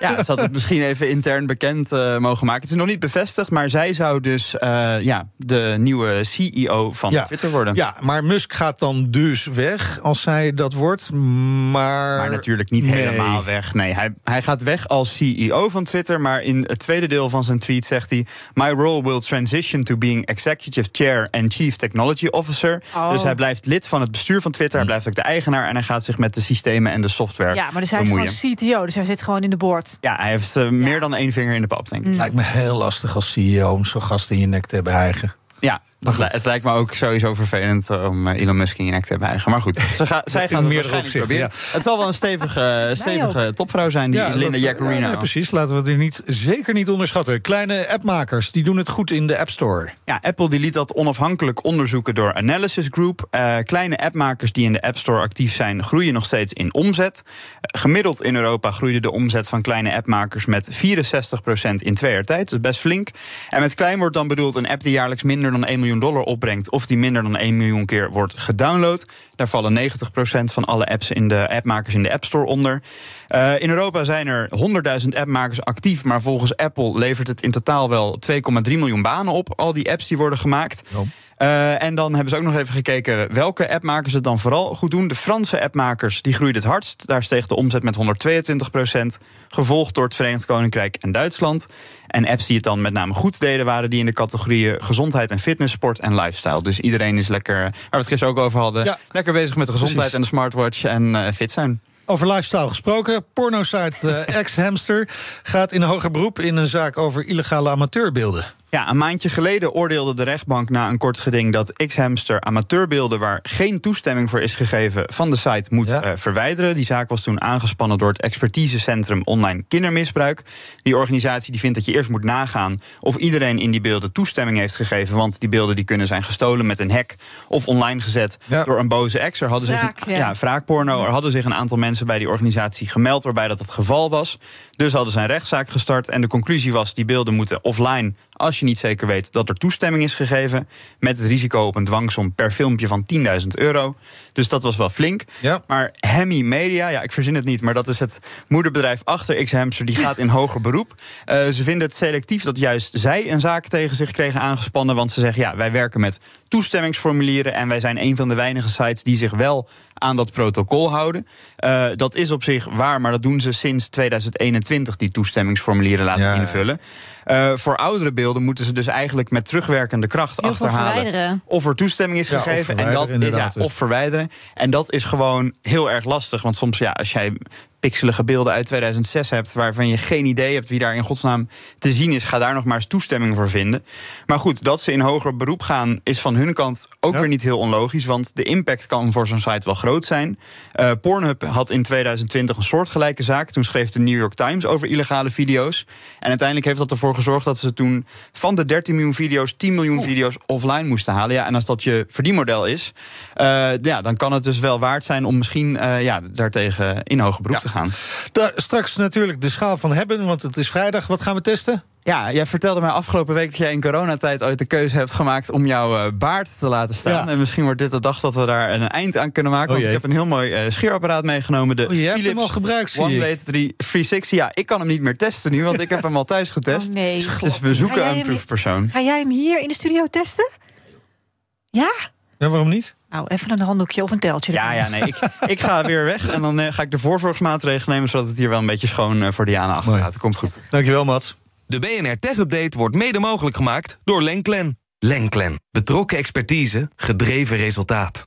Ja, ze had het *laughs* misschien even intern bekend eh, mogen maken. Het is nog niet bevestigd, maar zij zou dus eh, ja, de nieuwe CEO van
ja.
Twitter worden.
Ja, maar Musk gaat dan dus weg als zij dat wordt. Maar,
Maar natuurlijk niet
Nee.
helemaal weg. Nee, hij, hij gaat weg als CEO van Twitter. Maar in het tweede deel van zijn tweet zegt hij... My role will transition to being executive chair and chief technology officer.
Oh.
Dus hij blijft lid van het bestuur van Twitter. Hij blijft ook de eigenaar. En hij gaat zich met de systemen en de software
Ja, maar dus hij is
bemoeien.
CTO, dus hij zit gewoon in de board.
Ja, hij heeft eh, meer dan één vinger in de pap, denk ik.
Lijkt me heel lastig als CEO om zo'n gast in je nek te hebben eigen.
Ja, het, li- het lijkt me ook sowieso vervelend om eh, Elon Musk in je nek te hebben eigen. Maar goed, *laughs* ze ga, zij gaan waarschijnlijk
opzichten,
proberen. Het zal wel een stevige, *laughs* stevige topvrouw zijn, die Linda Jaccarino.
ja, nee, precies, laten we het niet, zeker niet onderschatten. Kleine appmakers, die doen het goed in de App Store.
Ja, Apple die liet dat onafhankelijk onderzoeken door Analysis Group. Eh, kleine appmakers die in de App Store actief zijn, groeien nog steeds in omzet. Eh, gemiddeld in Europa groeide de omzet van kleine appmakers met 64% in twee jaar tijd. Dat is best flink. En met klein wordt dan bedoeld een app die jaarlijks minder dan 1 miljoen dollar opbrengt. of die minder dan 1 miljoen keer wordt gedownload. Daar vallen 90% van alle apps in de appmakers in de App Store onder. Eh, in Europa zijn er 100.000 appmakers actief, maar volgens Apple levert het in totaal wel 2,3 miljoen banen op. Al die apps die worden gemaakt. Eh, en dan hebben ze ook nog even gekeken welke appmakers het dan vooral goed doen. De Franse appmakers die groeiden het hardst. Daar steeg de omzet met 122% Gevolgd door het Verenigd Koninkrijk en Duitsland. En apps die het dan met name goed deden, waren die in de categorieën gezondheid en fitness, sport en lifestyle. Dus iedereen is lekker, waar we het gisteren ook over hadden, lekker bezig met de gezondheid
Precies.
en de smartwatch en eh, fit zijn.
Over lifestyle gesproken. Pornosite *laughs* uh, Ex-Hamster gaat in hoger beroep in een zaak over illegale amateurbeelden.
Ja, een maandje geleden oordeelde de rechtbank na een kort geding dat X-Hamster amateurbeelden waar geen toestemming voor is gegeven van de site moet eh, verwijderen. Die zaak was toen aangespannen door het expertisecentrum online kindermisbruik. Die organisatie die vindt dat je eerst moet nagaan of iedereen in die beelden toestemming heeft gegeven, want die beelden die kunnen zijn gestolen met een hack of online gezet door een boze ex. Er hadden zich
Wraak,
een,
ja.
ja, wraakporno. Er hadden zich een aantal mensen bij die organisatie gemeld waarbij dat het geval was. Dus hadden ze een rechtszaak gestart en de conclusie was die beelden moeten offline als je niet zeker weet dat er toestemming is gegeven. Met het risico op een dwangsom per filmpje van 10.000 euro. Dus dat was wel flink. Maar Hemi Media, ja, ik verzin het niet, maar dat is het moederbedrijf achter X-Hamster, die gaat in *laughs* hoger beroep. Eh, ze vinden het selectief dat juist zij een zaak tegen zich kregen aangespannen. Want ze zeggen, ja, wij werken met toestemmingsformulieren en wij zijn een van de weinige sites die zich wel aan dat protocol houden. Eh, dat is op zich waar, maar dat doen ze sinds 2021, die toestemmingsformulieren laten invullen. Eh, voor oudere beelden moeten ze dus eigenlijk met terugwerkende kracht
Heel
achterhalen of er toestemming is
Ja, of
gegeven. en dat ja, of verwijderen. En dat is gewoon heel erg lastig. Want soms, ja, als jij pixelige beelden uit 2006 hebt... waarvan je geen idee hebt wie daar in godsnaam te zien is... ga daar nog maar eens toestemming voor vinden. Maar goed, dat ze in hoger beroep gaan... is van hun kant ook weer niet heel onlogisch... want de impact kan voor zo'n site wel groot zijn. Eh, Pornhub had in 2020 een soortgelijke zaak. Toen schreef de New York Times over illegale video's. En uiteindelijk heeft dat ervoor gezorgd dat ze toen... van de 13 miljoen video's 10 miljoen video's offline moesten halen. Ja, en als dat je verdienmodel is... eh, ja, dan kan het dus wel waard zijn om misschien eh, ja, daartegen in hoger beroep te gaan.
Da- straks natuurlijk de schaal van hebben, want het is vrijdag. Wat gaan we testen?
Ja, jij vertelde mij afgelopen week dat jij in coronatijd ooit de keuze hebt gemaakt om jouw eh, baard te laten staan. En misschien wordt dit de dag dat we daar een eind aan kunnen maken.
Oh
want ik heb een heel mooi eh, scheerapparaat meegenomen. De
Oh, je hebt hem
Philips
al gebruikt, zie ik.
OneBlade 3 360. Ja, ik kan hem niet meer testen nu, want ik heb hem al thuis getest.
Oh, nee.
Dus we zoeken een proefpersoon.
Ga jij hem hier in de studio testen? Ja?
Ja, waarom niet?
Nou, even een handdoekje of een teltje.
Ja, ja, nee. Ik, ik ga weer weg en dan eh, ga ik de voorzorgsmaatregelen nemen... zodat het hier wel een beetje schoon eh, voor Diana achterlaten. Komt goed.
Dankjewel, Mats.
De BNR Tech Update wordt mede mogelijk gemaakt door Lenklen. Lenklen. Betrokken expertise, gedreven resultaat.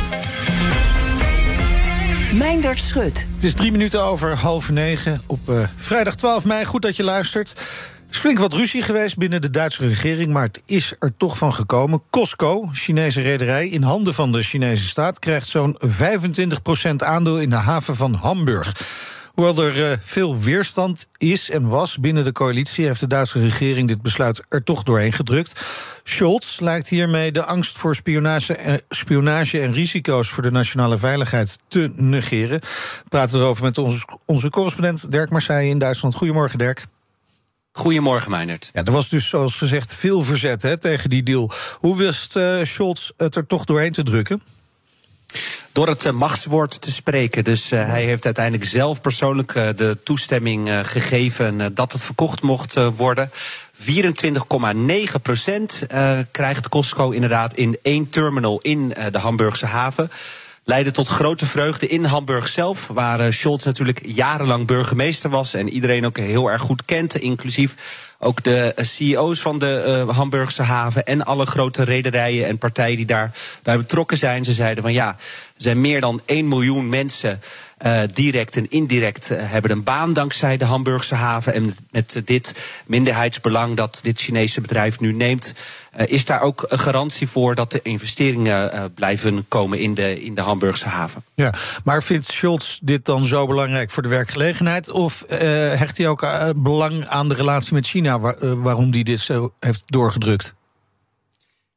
Meindert Schut.
Het is drie minuten over half negen op eh, vrijdag 12 mei. Goed dat je luistert. Er is flink wat ruzie geweest binnen de Duitse regering, maar het is er toch van gekomen. Costco, Chinese rederij in handen van de Chinese staat, krijgt zo'n 25% aandeel in de haven van Hamburg. Hoewel er eh, veel weerstand is en was binnen de coalitie, heeft de Duitse regering dit besluit er toch doorheen gedrukt. Scholz lijkt hiermee de angst voor spionage, eh, spionage en risico's voor de nationale veiligheid te negeren. We praten erover met onze, onze correspondent Dirk Marseille in Duitsland. Goedemorgen, Dirk.
Goedemorgen, Meijnerd.
Ja, er was dus, zoals gezegd, veel verzet hè, tegen die deal. Hoe wist eh, Scholz het er toch doorheen te drukken?
Door het eh, machtswoord te spreken. Dus eh, hij heeft uiteindelijk zelf persoonlijk eh, de toestemming gegeven dat het verkocht mocht worden. 24,9 procent krijgt Costco inderdaad in één terminal in de Hamburgse haven. Leidde tot grote vreugde in Hamburg zelf, waar Scholz natuurlijk jarenlang burgemeester was en iedereen ook heel erg goed kent, inclusief ook de eh, CEO's van de eh, Hamburgse haven en alle grote rederijen en partijen die daarbij betrokken zijn. Ze zeiden van ja, er zijn meer dan 1 miljoen mensen eh, direct en indirect eh, hebben een baan dankzij de Hamburgse haven. En met, dit minderheidsbelang dat dit Chinese bedrijf nu neemt, eh, is daar ook een garantie voor dat de investeringen blijven komen in de, in de Hamburgse haven.
Ja, maar vindt Scholz dit dan zo belangrijk voor de werkgelegenheid? Of hecht hij ook belang aan de relatie met China, waar- waarom hij dit zo heeft doorgedrukt?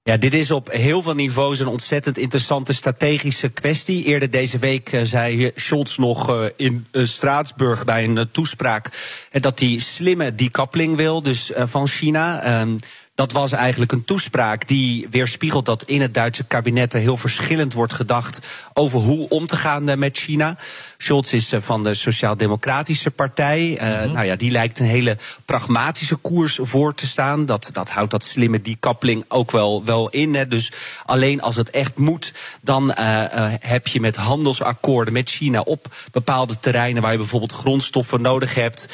Ja, dit is op heel veel niveaus een ontzettend interessante strategische kwestie. Eerder deze week eh, zei Scholz nog eh, in eh, Straatsburg bij een toespraak dat hij slimme decoupling wil, dus van China. Ehm, dat was eigenlijk een toespraak die weerspiegelt dat in het Duitse kabinet er heel verschillend wordt gedacht over hoe om te gaan met China. Scholz is eh, van de Sociaal-Democratische Partij. Uh, Nou ja, die lijkt een hele pragmatische koers voor te staan. Dat, dat houdt dat slimme decouplingen ook wel, wel in. Hè. Dus alleen als het echt moet, dan uh, uh, heb je met handelsakkoorden met China op bepaalde terreinen waar je bijvoorbeeld grondstoffen nodig hebt.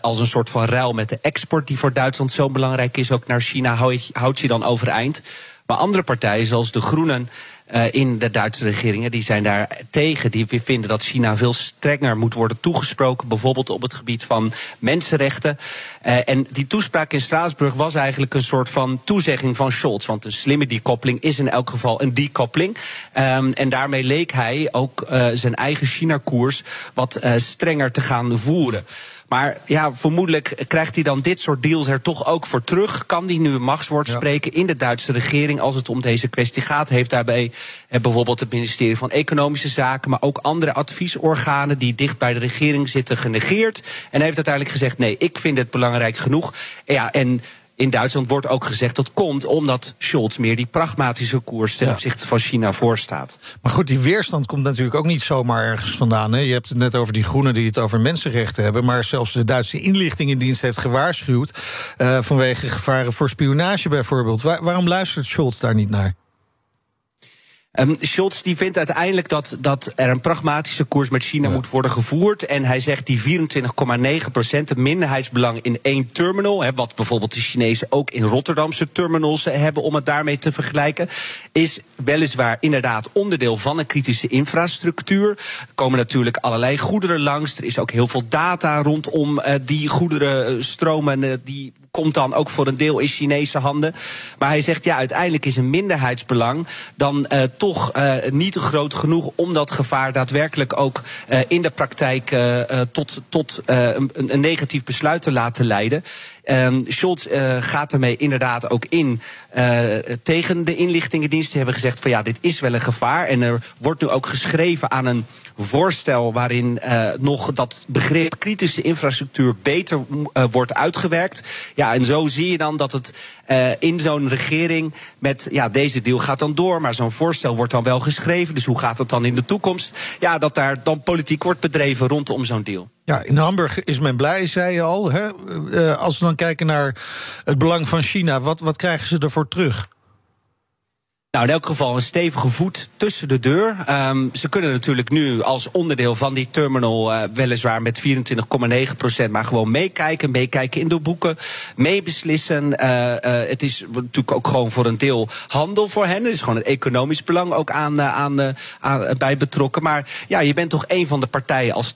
als een soort van ruil met de export die voor Duitsland zo belangrijk is, ook naar China, houdt houd je dan overeind. Maar andere partijen, zoals de Groenen. Uh, in de Duitse regeringen. Die zijn daar tegen. Die vinden dat China veel strenger moet worden toegesproken. Bijvoorbeeld op het gebied van mensenrechten. Uh, en die toespraak in Straatsburg was eigenlijk een soort van toezegging van Scholz. Want een slimme decouplering is in elk geval een decouplering. Um, en daarmee leek hij ook uh, zijn eigen China-koers wat strenger te gaan voeren. Maar ja, vermoedelijk krijgt hij dan dit soort deals er toch ook voor terug. Kan hij nu een machtswoord ja. spreken in de Duitse regering als het om deze kwestie gaat? Heeft daarbij eh, bijvoorbeeld het ministerie van Economische Zaken, maar ook andere adviesorganen die dicht bij de regering zitten genegeerd. En heeft uiteindelijk gezegd: nee, ik vind het belangrijk genoeg. Ja, en in Duitsland wordt ook gezegd dat komt omdat Scholz meer die pragmatische koers ten opzichte van China voorstaat.
Maar goed, die weerstand komt natuurlijk ook niet zomaar ergens vandaan. Hè? Je hebt het net over die groenen die het over mensenrechten hebben. Maar zelfs de Duitse inlichtingendienst heeft gewaarschuwd. Uh, vanwege gevaren voor spionage bijvoorbeeld. Waar, waarom luistert Scholz daar niet naar?
Um, Scholz die vindt uiteindelijk dat, dat er een pragmatische koers met China ja. moet worden gevoerd. En hij zegt die 24,9 procent, het minderheidsbelang in één terminal. Hè, wat bijvoorbeeld de Chinezen ook in Rotterdamse terminals hebben om het daarmee te vergelijken. Is weliswaar inderdaad onderdeel van een kritische infrastructuur. Er komen natuurlijk allerlei goederen langs. Er is ook heel veel data rondom uh, die goederenstromen. Uh, die komt dan ook voor een deel in Chinese handen. Maar hij zegt ja, uiteindelijk is een minderheidsbelang dan uh, toch uh, niet groot genoeg om dat gevaar daadwerkelijk ook uh, in de praktijk tot, tot een, een negatief besluit te laten leiden. Um, Scholz uh, gaat ermee inderdaad ook in uh, tegen de inlichtingendiensten. Die hebben gezegd van ja, dit is wel een gevaar. En er wordt nu ook geschreven aan een voorstel waarin uh, nog dat begrip kritische infrastructuur beter wordt uitgewerkt. Ja, en zo zie je dan dat het in zo'n regering met ja, deze deal gaat dan door, maar zo'n voorstel wordt dan wel geschreven. Dus hoe gaat het dan in de toekomst? Ja, dat daar dan politiek wordt bedreven rondom zo'n deal.
Ja, in Hamburg is men blij, zei je al. Hè? Uh, als we dan kijken naar het belang van China, wat, wat krijgen ze ervoor terug?
Nou, in elk geval een stevige voet tussen de deur. Um, ze kunnen natuurlijk nu als onderdeel van die terminal uh, weliswaar met 24,9 procent, maar gewoon meekijken, meekijken in de boeken, meebeslissen. Uh, uh, het is natuurlijk ook gewoon voor een deel handel voor hen. Er is gewoon een economisch belang ook aan, aan, aan bij betrokken. Maar ja, je bent toch een van de partijen als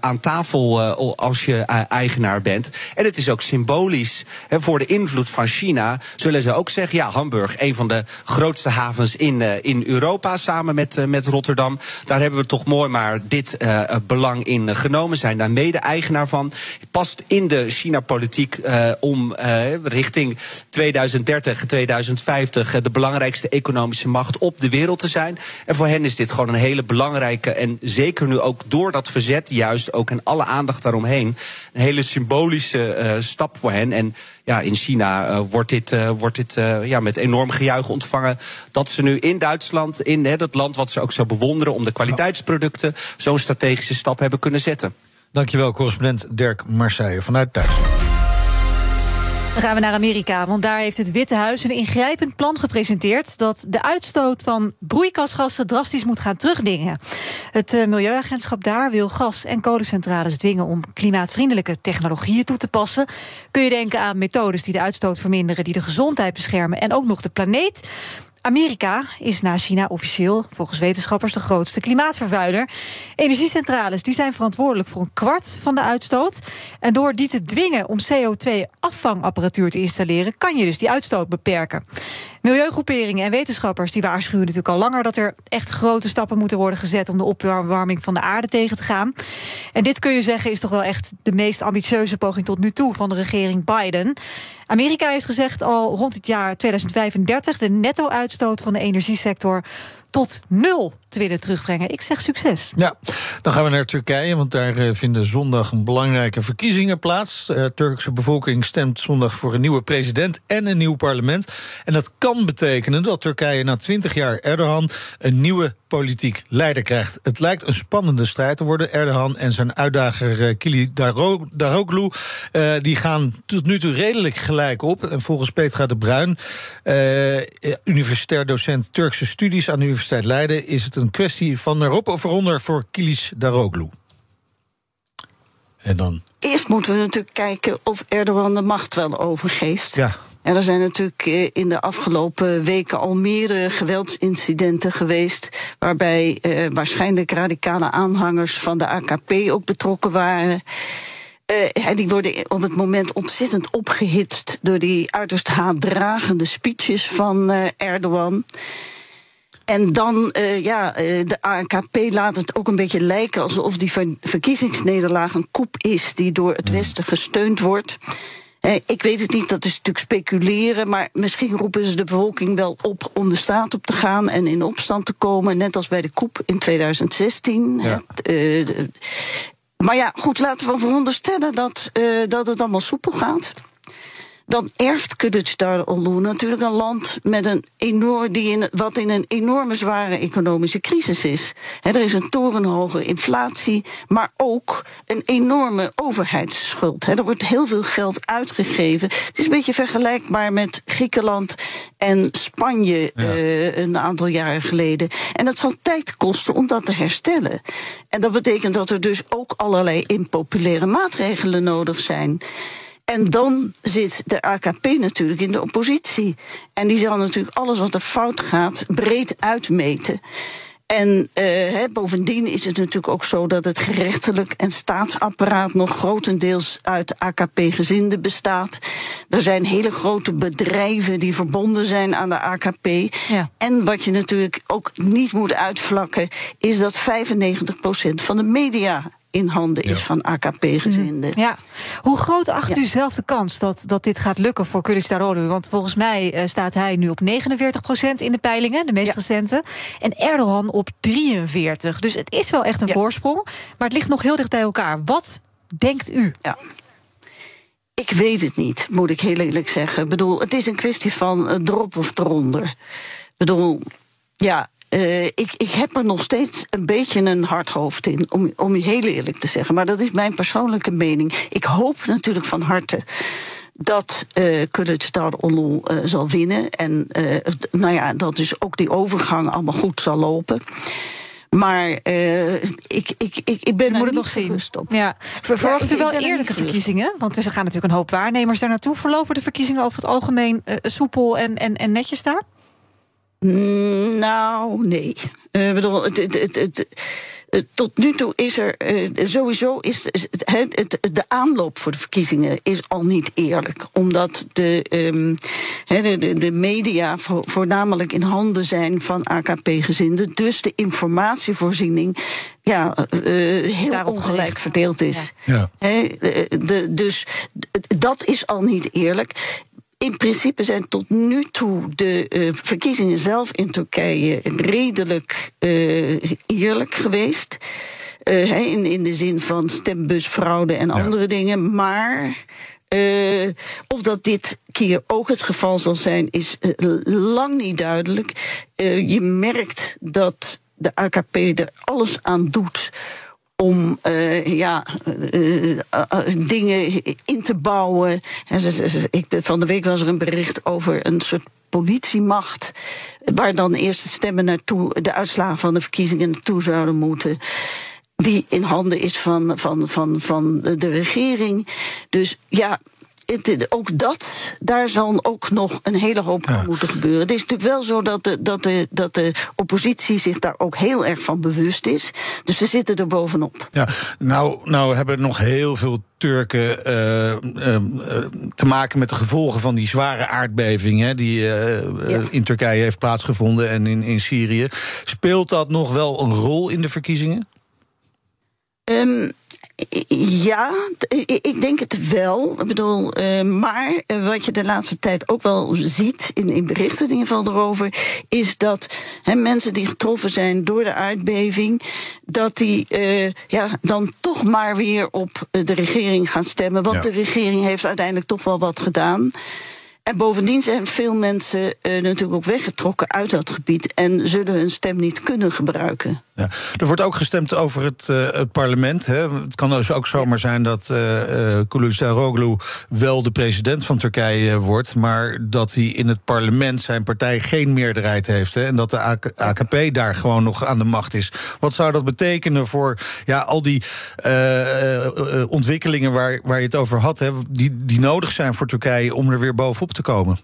aan tafel als je eigenaar bent. En het is ook symbolisch voor de invloed van China. Zullen ze ook zeggen, ja, Hamburg, een van de grootste havens in, uh, in Europa samen met, uh, met Rotterdam. Daar hebben we toch mooi maar dit uh, belang in genomen. Zijn daar mede-eigenaar van. Past in de China-politiek om richting 2030, 2050 de belangrijkste economische macht op de wereld te zijn. En voor hen is dit gewoon een hele belangrijke en zeker nu ook door dat verzet juist ook en alle aandacht daaromheen een hele symbolische stap voor hen. En ja, in China uh, wordt dit, uh, wordt dit uh, ja, met enorm gejuich ontvangen. Dat ze nu in Duitsland, in dat land wat ze ook zo bewonderen om de kwaliteitsproducten, zo'n strategische stap hebben kunnen zetten.
Dankjewel, correspondent Dirk Marseille vanuit Duitsland.
Dan gaan we naar Amerika, want daar heeft het Witte Huis een ingrijpend plan gepresenteerd dat de uitstoot van broeikasgassen drastisch moet gaan terugdingen. Het uh, Milieuagentschap daar wil gas- en kolencentrales dwingen om klimaatvriendelijke technologieën toe te passen. Kun je denken aan methodes die de uitstoot verminderen, die de gezondheid beschermen en ook nog de planeet. Amerika is na China officieel, volgens wetenschappers, de grootste klimaatvervuiler. Energiecentrales die zijn verantwoordelijk voor een kwart van de uitstoot. En door die te dwingen om CO2-affangapparatuur te installeren, kan je dus die uitstoot beperken. Milieugroeperingen en wetenschappers die waarschuwen natuurlijk al langer dat er echt grote stappen moeten worden gezet om de opwarming van de aarde tegen te gaan. En dit kun je zeggen is toch wel echt de meest ambitieuze poging tot nu toe van de regering Biden. Amerika heeft gezegd al rond het jaar 2035 de netto-uitstoot van de energiesector tot nul te willen terugbrengen. Ik zeg succes.
Ja, dan gaan we naar Turkije, want daar eh, vinden zondag een belangrijke verkiezingen plaats. De Turkse bevolking stemt zondag voor een nieuwe president en een nieuw parlement. En dat kan betekenen dat Turkije na 20 jaar Erdogan een nieuwe politiek leider krijgt. Het lijkt een spannende strijd te worden. Erdogan en zijn uitdager eh, Kili Daro- Daroglu eh, die gaan tot nu toe redelijk gelijk op. En volgens Petra de Bruin, eh, universitair docent Turkse studies aan de Universiteit Leiden, is het een kwestie van erop of eronder voor Kilis Daroglu. En dan.
Eerst moeten we natuurlijk kijken of Erdogan de macht wel overgeeft.
Ja.
En er zijn natuurlijk eh, in de afgelopen weken al meerdere geweldsincidenten geweest. waarbij eh, waarschijnlijk radicale aanhangers van de AKP ook betrokken waren. Eh, en die worden op het moment ontzettend opgehitst door die uiterst haatdragende speeches van eh, Erdogan. En dan, eh, ja, eh, de AKP laat het ook een beetje lijken alsof die ver- verkiezingsnederlaag een koep is die door het Westen gesteund wordt. Eh, ik weet het niet, dat is natuurlijk speculeren, maar misschien roepen ze de bevolking wel op om de straat op te gaan en in opstand te komen, net als bij de koep in 2016. Het, eh, maar ja, goed, laten we veronderstellen dat, eh, dat het allemaal soepel gaat. Dan erft Kılıçdaroğlu natuurlijk een land met een enorm, die in, wat in een enorme zware economische crisis is. Er is een torenhoge inflatie, maar ook een enorme overheidsschuld. Er wordt heel veel geld uitgegeven. Het is een beetje vergelijkbaar met Griekenland en Spanje eh, een aantal jaren geleden. En dat zal tijd kosten om dat te herstellen. En dat betekent dat er dus ook allerlei impopulaire maatregelen nodig zijn. En dan zit de AKP natuurlijk in de oppositie. En die zal natuurlijk alles wat er fout gaat breed uitmeten. En eh, bovendien is het natuurlijk ook zo dat het gerechtelijk en staatsapparaat nog grotendeels uit AKP-gezinden bestaat. Er zijn hele grote bedrijven die verbonden zijn aan de AKP. En wat je natuurlijk ook niet moet uitvlakken, is dat 95% van de media in handen is van AKP-gezinden.
Ja. Hoe groot acht u zelf de kans dat, dat dit gaat lukken voor Kılıçdaroğlu? Want volgens mij eh, staat hij nu op 49% in de peilingen, de meest recente. En Erdogan op 43. Dus het is wel echt een voorsprong. Maar het ligt nog heel dicht bij elkaar. Wat denkt u?
Ja. Ik weet het niet, moet ik heel eerlijk zeggen. Ik bedoel, het is een kwestie van eh, erop of eronder. Ik bedoel, ja, eh, ik, ik heb er nog steeds een beetje een hard hoofd in, om, om je heel eerlijk te zeggen. Maar dat is mijn persoonlijke mening. Ik hoop natuurlijk van harte dat uh, Kılıçdaroğlu uh, zal winnen. En uh, nou ja, dat dus ook die overgang allemaal goed zal lopen. Maar uh, ik, ik, ik, ik ben er
moeten
niet
nog zien.
op.
Ja. Ver- Verwacht u wel
er
eerlijke verkiezingen? Want er gaan natuurlijk een hoop waarnemers daar naartoe. Verlopen de verkiezingen over het algemeen eh, soepel en, en, en netjes daar?
Mm, Nou, nee. Eh, Ik bedoel, het, het, het, tot nu toe is er eh, sowieso is de aanloop voor de verkiezingen is al niet eerlijk, omdat de, ehm, hè, de, media vo- voornamelijk in handen zijn van AKP-gezinden, dus de informatievoorziening ja, eh, heel ongelijk
gericht.
verdeeld is.
Ja.
Hè, de, de- dus dat is al niet eerlijk. In principe zijn tot nu toe de eh, verkiezingen zelf in Turkije redelijk eh, eerlijk geweest. Eh, in, in de zin van stembusfraude en andere dingen. Maar of dat dit keer ook het geval zal zijn, is lang niet duidelijk. Je merkt dat de AKP er alles aan doet om eh, ja, eh, eh, dingen in te bouwen. Ik, van de week was er een bericht over een soort politiemacht. Waar dan eerst de stemmen naartoe, de uitslagen van de verkiezingen naartoe zouden moeten. Die in handen is van, van, van, van de regering. Dus ja. Ook dat, daar zal ook nog een hele hoop aan moeten gebeuren. Het is natuurlijk wel zo dat de, dat, de, dat de oppositie zich daar ook heel erg van bewust is. Dus ze zitten er bovenop.
Ja, nou, nou hebben nog heel veel Turken eh, eh, eh, te maken met de gevolgen van die zware aardbeving hè, die eh, in Turkije heeft plaatsgevonden en in, in Syrië. Speelt dat nog wel een rol in de verkiezingen?
Ehm, Ja, ik denk het wel. Ik bedoel, uh, maar wat je de laatste tijd ook wel ziet in, in berichten in ieder geval erover, is dat he, mensen die getroffen zijn door de aardbeving, dat die uh, ja, dan toch maar weer op de regering gaan stemmen. Want ja. de regering heeft uiteindelijk toch wel wat gedaan. En bovendien zijn veel mensen uh, natuurlijk ook weggetrokken uit dat gebied en zullen hun stem niet kunnen gebruiken.
Ja. Er wordt ook gestemd over het, uh, het parlement. Hè. Het kan dus ook zomaar zijn dat uh, Kılıçdaroğlu wel de president van Turkije wordt, maar dat hij in het parlement zijn partij geen meerderheid heeft. Hè, en dat de AKP daar gewoon nog aan de macht is. Wat zou dat betekenen voor ja, al die ontwikkelingen waar, waar je het over had, hè, die, die nodig zijn voor Turkije om er weer bovenop te komen?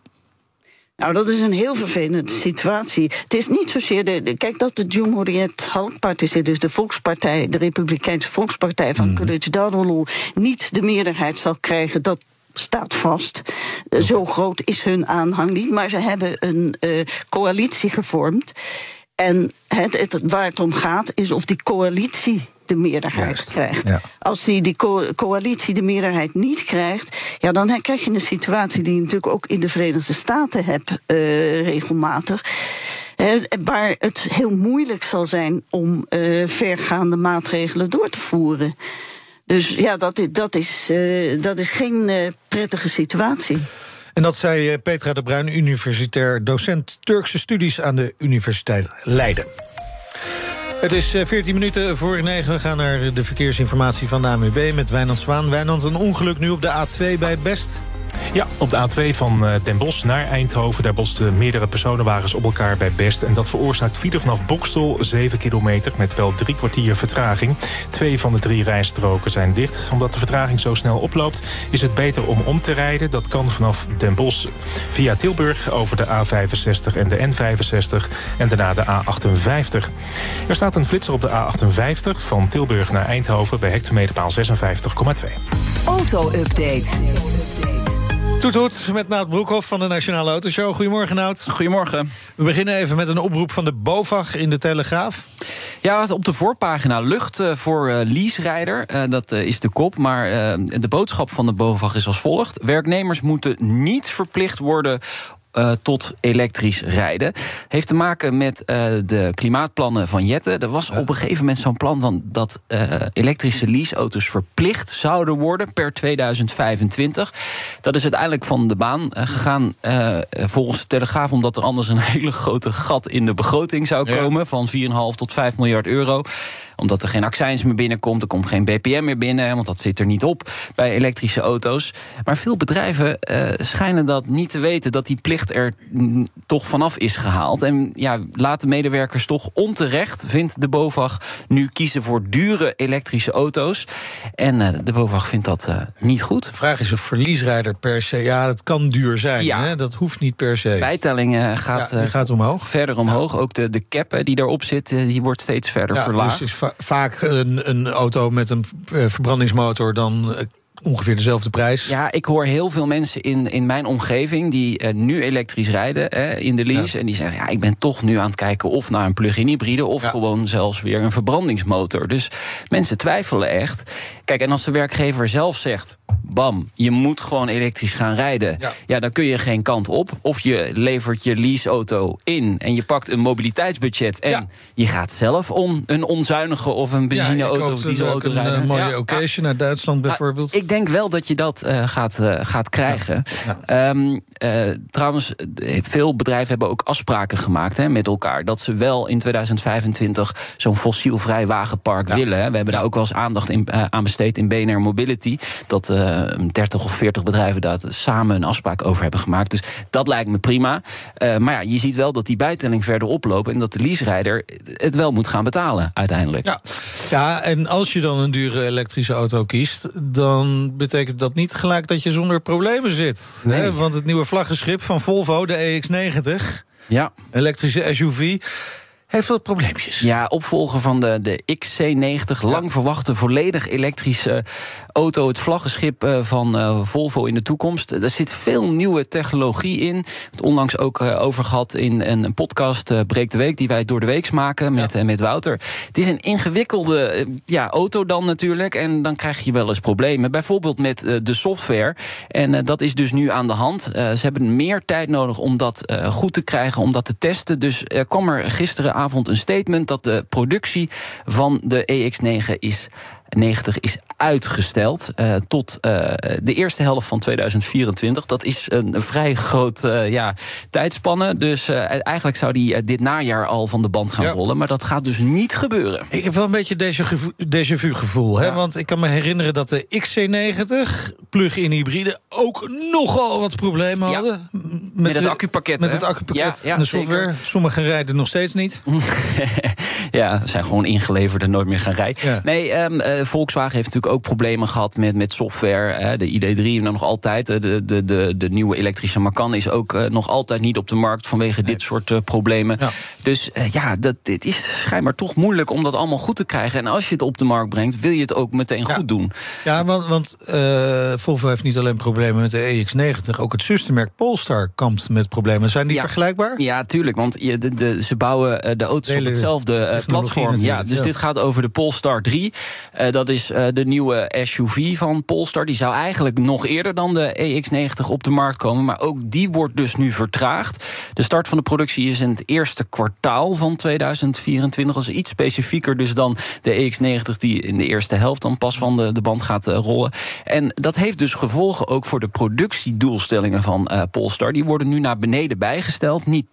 Nou, dat is een heel vervelende situatie. Het is niet zozeer de. de kijk, dat de Cumhuriyet Halk Partij, dus de Volkspartij, de Republikeinse Volkspartij van mm. Kılıçdaroğlu, niet de meerderheid zal krijgen, dat staat vast. Uh, zo groot is hun aanhang niet, maar ze hebben een uh, coalitie gevormd. En het, het, waar het om gaat is of die coalitie de meerderheid Juist, krijgt. Ja. Als die, die co coalitie de meerderheid niet krijgt, ja, dan krijg je een situatie die je natuurlijk ook in de Verenigde Staten hebt uh, regelmatig. Waar het heel moeilijk zal zijn om uh, vergaande maatregelen door te voeren. Dus ja, dat, dat, is, dat is geen prettige situatie.
En dat zei Petra de Bruin, universitair docent Turkse studies aan de Universiteit Leiden. Het is 14 eh, minuten voor 9. We gaan naar de verkeersinformatie van de AMUB met Wijnand Zwaan. Wijnand, een ongeluk nu op de A2 bij Best.
Ja, op de A2 van eh, Den Bosch naar Eindhoven. Daar botsten meerdere personenwagens op elkaar bij Best. En dat veroorzaakt file vanaf Bokstel 7 kilometer... met wel drie kwartier vertraging. Twee van de drie rijstroken zijn dicht. Omdat de vertraging zo snel oploopt... is het beter om om te rijden. Dat kan vanaf Den Bosch via Tilburg over de A65 en de N65... en daarna de A58. Er staat een flitser op de A58 van Tilburg naar Eindhoven... bij hectometerpaal 56,2.
Auto-update.
Toet toet met Nout Broekhoff van de Nationale Autoshow. Goedemorgen Nout.
Goedemorgen.
We beginnen even met een oproep van de BOVAG in de Telegraaf.
Ja, op de voorpagina lucht uh, voor uh, leaserijder. Uh, dat is de kop. Maar de boodschap van de BOVAG is als volgt. Werknemers moeten niet verplicht worden uh, tot elektrisch rijden. Heeft te maken met uh, de klimaatplannen van Jette. Er was op een gegeven moment zo'n plan van dat uh, elektrische leaseauto's verplicht zouden worden per 2025. Dat is uiteindelijk van de baan gegaan volgens de Telegraaf, omdat er anders een *laughs* hele grote gat in de begroting zou komen ja. van 4,5 tot 5 miljard euro omdat er geen accijns meer binnenkomt. Er komt geen BPM meer binnen, want dat zit er niet op bij elektrische auto's. Maar veel bedrijven uh, schijnen dat niet te weten... dat die plicht er toch vanaf is gehaald. En ja, laten medewerkers toch onterecht, vindt de BOVAG... nu kiezen voor dure elektrische auto's. En uh, de BOVAG vindt dat uh, niet goed.
De vraag is of verliesrijder per se... ja, dat kan duur zijn, ja. Hè? dat hoeft niet per se.
Bijtelling gaat,
ja, gaat omhoog.
verder omhoog. Ja. Ook de, de cap die daarop zit, die wordt steeds verder
ja,
verlaagd.
Dus vaak een, een auto met een verbrandingsmotor dan ongeveer dezelfde prijs.
Ja, ik hoor heel veel mensen in, in mijn omgeving die uh, nu elektrisch rijden in de lease. Ja. En die zeggen: Ja, ik ben toch nu aan het kijken of naar een plug-in hybride of ja. gewoon zelfs weer een verbrandingsmotor. Dus mensen twijfelen echt. Kijk, en als de werkgever zelf zegt: Bam, je moet gewoon elektrisch gaan rijden. Ja. ja, dan kun je geen kant op. Of je levert je leaseauto in en je pakt een mobiliteitsbudget. En ja. je gaat zelf om een onzuinige of een benzineauto ja, of dieselauto rijden.
Een mooie ja. occasion naar Duitsland bijvoorbeeld.
Ik denk wel dat je dat uh, gaat, uh, gaat krijgen. Um, uh, trouwens, veel bedrijven hebben ook afspraken gemaakt hè, met elkaar. Dat ze wel in 2025 zo'n fossielvrij wagenpark willen. Hè. We hebben daar ook wel eens aandacht in, aan besteed in BNR Mobility. Dat 30 of 40 bedrijven daar samen een afspraak over hebben gemaakt. Dus dat lijkt me prima. maar ja, je ziet wel dat die bijtelling verder oploopt. En dat de leaserijder het wel moet gaan betalen uiteindelijk.
Ja, ja en als je dan een dure elektrische auto kiest, dan betekent dat niet gelijk dat je zonder problemen zit. Nee. Hè? Want het nieuwe vlaggenschip van Volvo, de EX90,
ja.
elektrische SUV. Heeft wat probleempjes.
Ja, opvolger van de, de XC90, lang verwachte volledig elektrische auto. Het vlaggenschip eh, van eh, Volvo in de toekomst. Er zit veel nieuwe technologie in. Het onlangs ook eh, over gehad in een, podcast, Breek de Week, die wij door de weeks maken met, ja. met Wouter. Het is een ingewikkelde ja, auto dan natuurlijk. En dan krijg je wel eens problemen. Bijvoorbeeld met de software. En dat is dus nu aan de hand. ze hebben meer tijd nodig om dat goed te krijgen, om dat te testen. Dus er kwam er gisteravond een statement dat de productie van de EX9 is 90 is uitgesteld uh, tot uh, de eerste helft van 2024. Dat is een, vrij groot uh, ja, tijdspanne. Dus eigenlijk zou die dit najaar al van de band gaan ja. rollen. Maar dat gaat dus niet gebeuren.
Ik heb wel een beetje déjà vu gevoel. Hè? Want ik kan me herinneren dat de XC90 plug-in hybride ook nogal wat problemen hadden.
Met, met het accupakket.
Met het accupakket en de software. Sommigen rijden nog steeds niet. *laughs*
ja, zijn gewoon ingeleverd en nooit meer gaan rijden. Nee, um, Volkswagen heeft natuurlijk ook problemen gehad met, met software. De ID3 nog altijd. De, de, de, de nieuwe elektrische Macan is ook nog altijd niet op de markt vanwege dit soort uh, problemen. Ja. Dus uh, ja, dat, dit is schijnbaar toch moeilijk om dat allemaal goed te krijgen. En als je het op de markt brengt, wil je het ook meteen
ja.
goed doen.
Ja, want, want Volvo heeft niet alleen problemen met de EX90, ook het zustermerk Polestar kampt met problemen. Zijn die
ja.
vergelijkbaar?
Ja, tuurlijk. Want je, de, de, ze bouwen de auto's Dele op hetzelfde platform. Ja, dus dit gaat over de Polestar 3 dat is uh, de nieuwe SUV van Polestar. Die zou eigenlijk nog eerder dan de EX90 op de markt komen. Maar ook die wordt dus nu vertraagd. De start van de productie is in het eerste kwartaal van 2024. Dat iets specifieker dus dan de EX90... die in de eerste helft dan pas van de, de band gaat uh, rollen. En dat heeft dus gevolgen ook voor de productiedoelstellingen van uh, Polestar. Die worden nu naar beneden bijgesteld. Niet